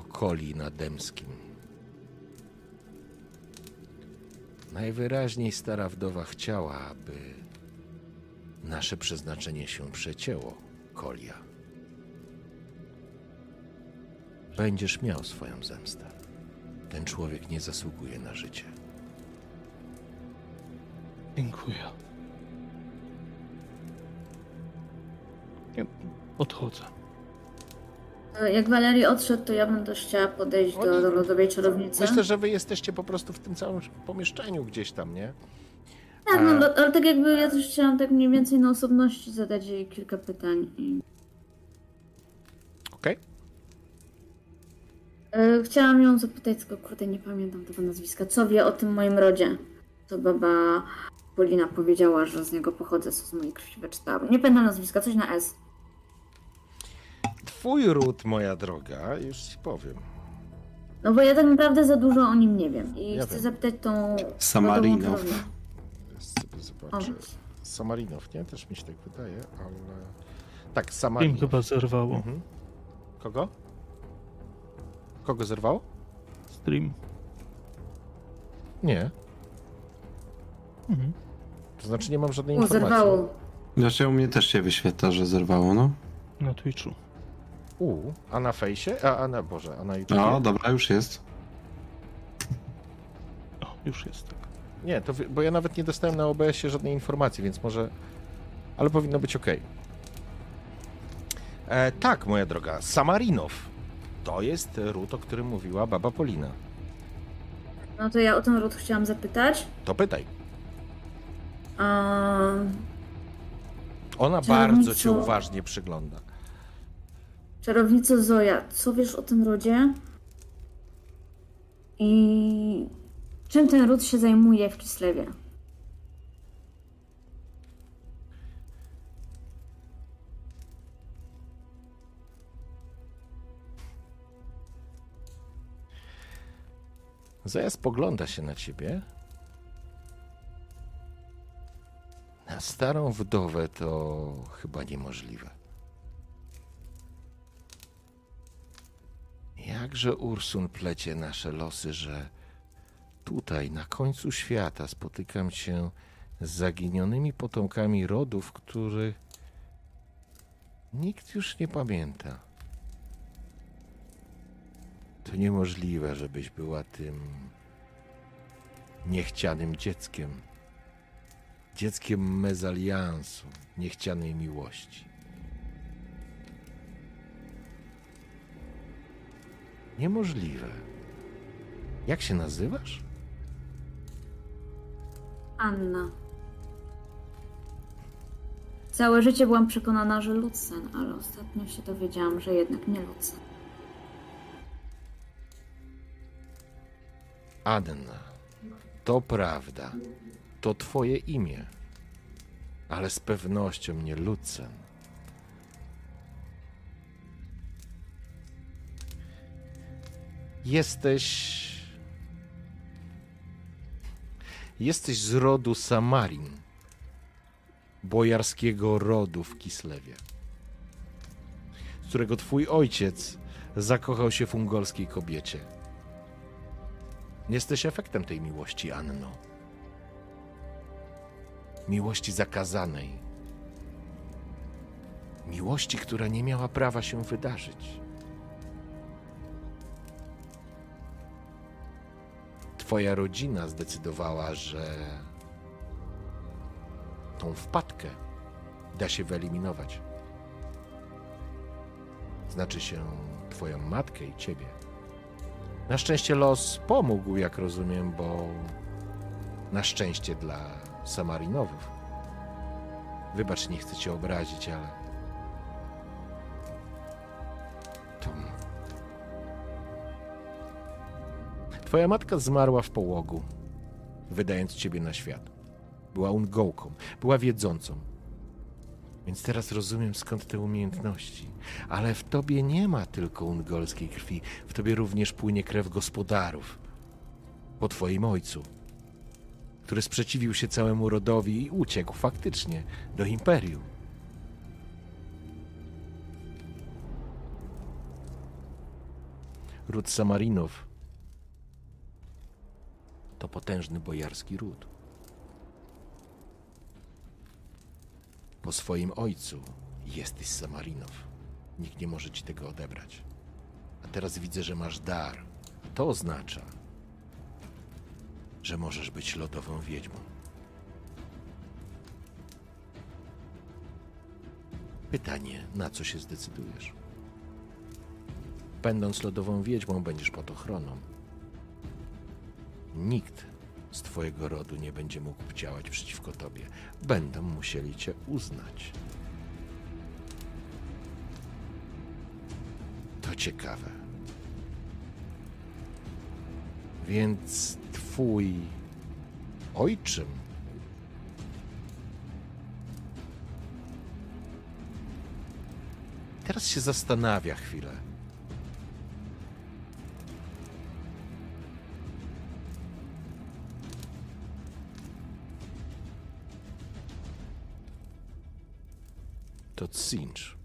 o Koli Nademskim. Najwyraźniej stara wdowa chciała, aby nasze przeznaczenie się przecięło, Kolia. Będziesz miał swoją zemstę. Ten człowiek nie zasługuje na życie. Dziękuję. Odchodzę. Jak Walerii odszedł, to ja bym też chciała podejść do, do lodowej czarownicy. Myślę, że wy jesteście po prostu w tym całym pomieszczeniu gdzieś tam, nie? Tak, no, ale tak jakby ja też chciałam tak mniej więcej na osobności zadać jej kilka pytań. I... Okej? E, Chciałam ją zapytać, tylko kurde nie pamiętam tego nazwiska. Co wie o tym moim rodzie? To baba Polina powiedziała, że z niego pochodzę, co z mojej krwi wyczytałam. Nie pamiętam nazwiska, coś na S. Twój ród, moja droga, już ci powiem. No bo ja tak naprawdę za dużo o nim nie wiem. I Ja chcę wiem. zapytać tą... Rodową sobie zobaczę. O. Samarinów, nie? Też mi się tak wydaje, ale... Tak, Im Samarinów. chyba zerwało. Mhm. Kogo? Kogo zerwało? Stream. Nie. Mhm. To znaczy nie mam żadnej O, informacji. zerwało. Zresztą u mnie też się wyświetla, że zerwało, no. Na Twitchu. U, a na fejsie? A, a na, Boże, a na YouTube? O, dobra, już jest. O, już jest tak. Nie, to bo ja nawet nie dostałem na OBS-ie żadnej informacji, więc może... Ale powinno być ok. E, tak, moja droga, Samarinow. To jest ród, o którym mówiła baba Polina. No to ja o ten ród chciałam zapytać. To pytaj. A... Ona Czarownico- bardzo cię uważnie przygląda. Czarownico Zoja, co wiesz o tym rodzie? I czym ten ród się zajmuje w Kislewie? Zoja spogląda się na ciebie. Na starą wdowę to chyba niemożliwe. Jakże Ursun plecie nasze losy, że tutaj, na końcu świata, spotykam się z zaginionymi potomkami rodów, których nikt już nie pamięta. To niemożliwe, żebyś była tym niechcianym dzieckiem. Dzieckiem mezaliansu, niechcianej miłości. Niemożliwe. Jak się nazywasz? Anna. Całe życie byłam przekonana, że Lucen, ale ostatnio się dowiedziałam, że jednak nie Lucen. Anna. To prawda. To twoje imię. Ale z pewnością nie Lucen. Jesteś. Jesteś z rodu Samarin, bojarskiego rodu w Kislewie, z którego twój ojciec zakochał się w ungolskiej kobiecie. Jesteś efektem tej miłości, Anno. Miłości zakazanej. Miłości, która nie miała prawa się wydarzyć. Twoja rodzina zdecydowała, że tą wpadkę da się wyeliminować. Znaczy się Twoją matkę i Ciebie. Na szczęście los pomógł, jak rozumiem, bo na szczęście dla Samarinowów. Wybacz, nie chcę cię obrazić, ale. To. Twoja matka zmarła w połogu, wydając ciebie na świat. Była ungołką, była wiedzącą. Więc teraz rozumiem skąd te umiejętności. Ale w tobie nie ma tylko ungolskiej krwi, w tobie również płynie krew gospodarów. Po twoim ojcu, który sprzeciwił się całemu rodowi i uciekł faktycznie do imperium. Ród Samarinów to potężny bojarski ród. Po swoim ojcu jesteś Samarinow. Nikt nie może ci tego odebrać. A teraz widzę, że masz dar. To oznacza, że możesz być lodową wiedźmą. Pytanie, na co się zdecydujesz? Będąc lodową wiedźmą, będziesz pod ochroną. Nikt z twojego rodu nie będzie mógł działać przeciwko tobie. Będą musieli cię uznać. To ciekawe. Więc twój ojczym Teraz się zastanawia chwilę. To Cinch.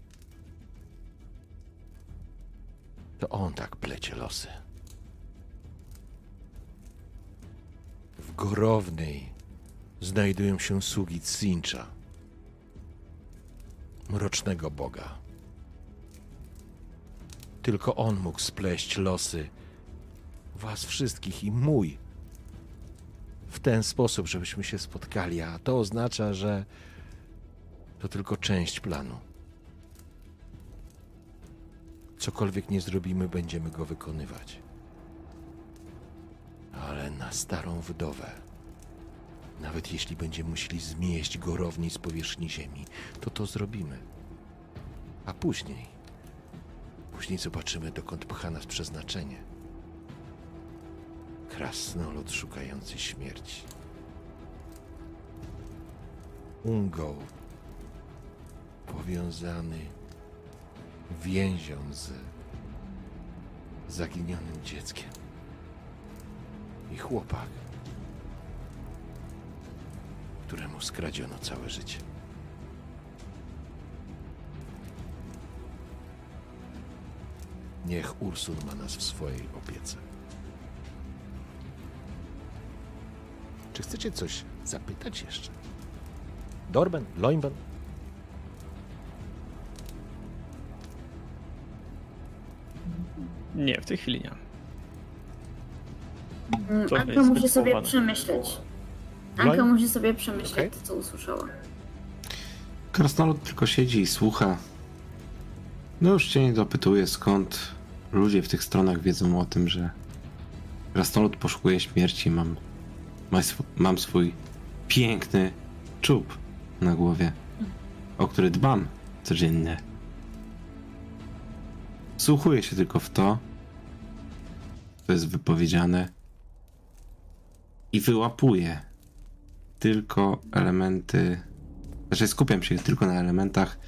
To on tak plecie losy. W Gorownej znajdują się sługi Cincha, mrocznego boga. Tylko on mógł spleść losy was wszystkich i mój w ten sposób, żebyśmy się spotkali, a to oznacza, że to tylko część planu. Cokolwiek nie zrobimy, będziemy go wykonywać. Ale na starą wdowę. Nawet jeśli będziemy musieli zmieść gorowni z powierzchni ziemi, to to zrobimy. A później, później zobaczymy, dokąd pcha nas przeznaczenie. Krasnolud szukający śmierci. Ungo powiązany więzią z zaginionym dzieckiem. I chłopak, któremu skradziono całe życie. Niech Ursul ma nas w swojej opiece. Czy chcecie coś zapytać jeszcze? Dorben? Loinben? Nie, w tej chwili nie. Mm, To Anka jest musi sobie przemyśleć. Anka musi sobie przemyśleć Okej. to, co usłyszała. Krasnolud tylko siedzi i słucha. No już cię nie dopytuje, skąd ludzie w tych stronach wiedzą o tym, że Krasnolud poszukuje śmierci. Mam, ma sw- mam swój piękny czub na głowie, o który dbam codziennie. Słuchuję się tylko w to, co jest wypowiedziane i wyłapuję tylko elementy znaczy skupiam się tylko na elementach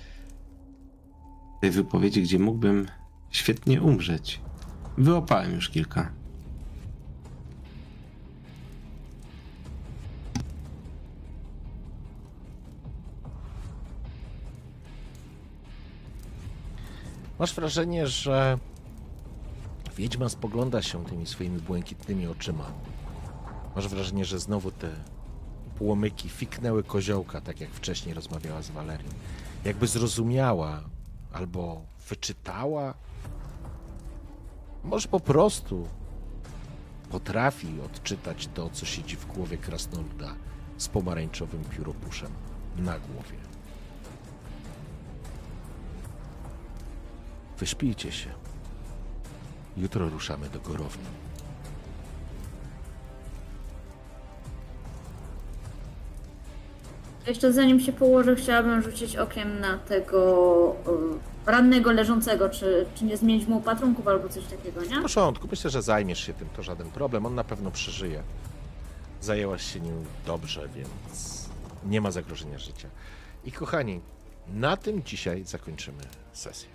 tej wypowiedzi, gdzie mógłbym świetnie umrzeć. Wyłapałem już kilka. Masz wrażenie, że wiedźma spogląda się tymi swoimi błękitnymi oczyma. Masz wrażenie, że znowu te płomyki fiknęły koziołka, tak jak wcześniej rozmawiała z Walerią. Jakby zrozumiała albo wyczytała. Może po prostu potrafi odczytać to, co siedzi w głowie krasnoluda z pomarańczowym pióropuszem na głowie. Wyśpijcie się. Jutro ruszamy do Gorowni. Jeszcze zanim się położę, chciałabym rzucić okiem na tego y, rannego leżącego, czy, czy nie zmienić mu opatrunków albo coś takiego, nie? W porządku, myślę, że zajmiesz się tym, to żaden problem. On na pewno przeżyje. Zajęłaś się nim dobrze, więc nie ma zagrożenia życia. I kochani, na tym dzisiaj zakończymy sesję.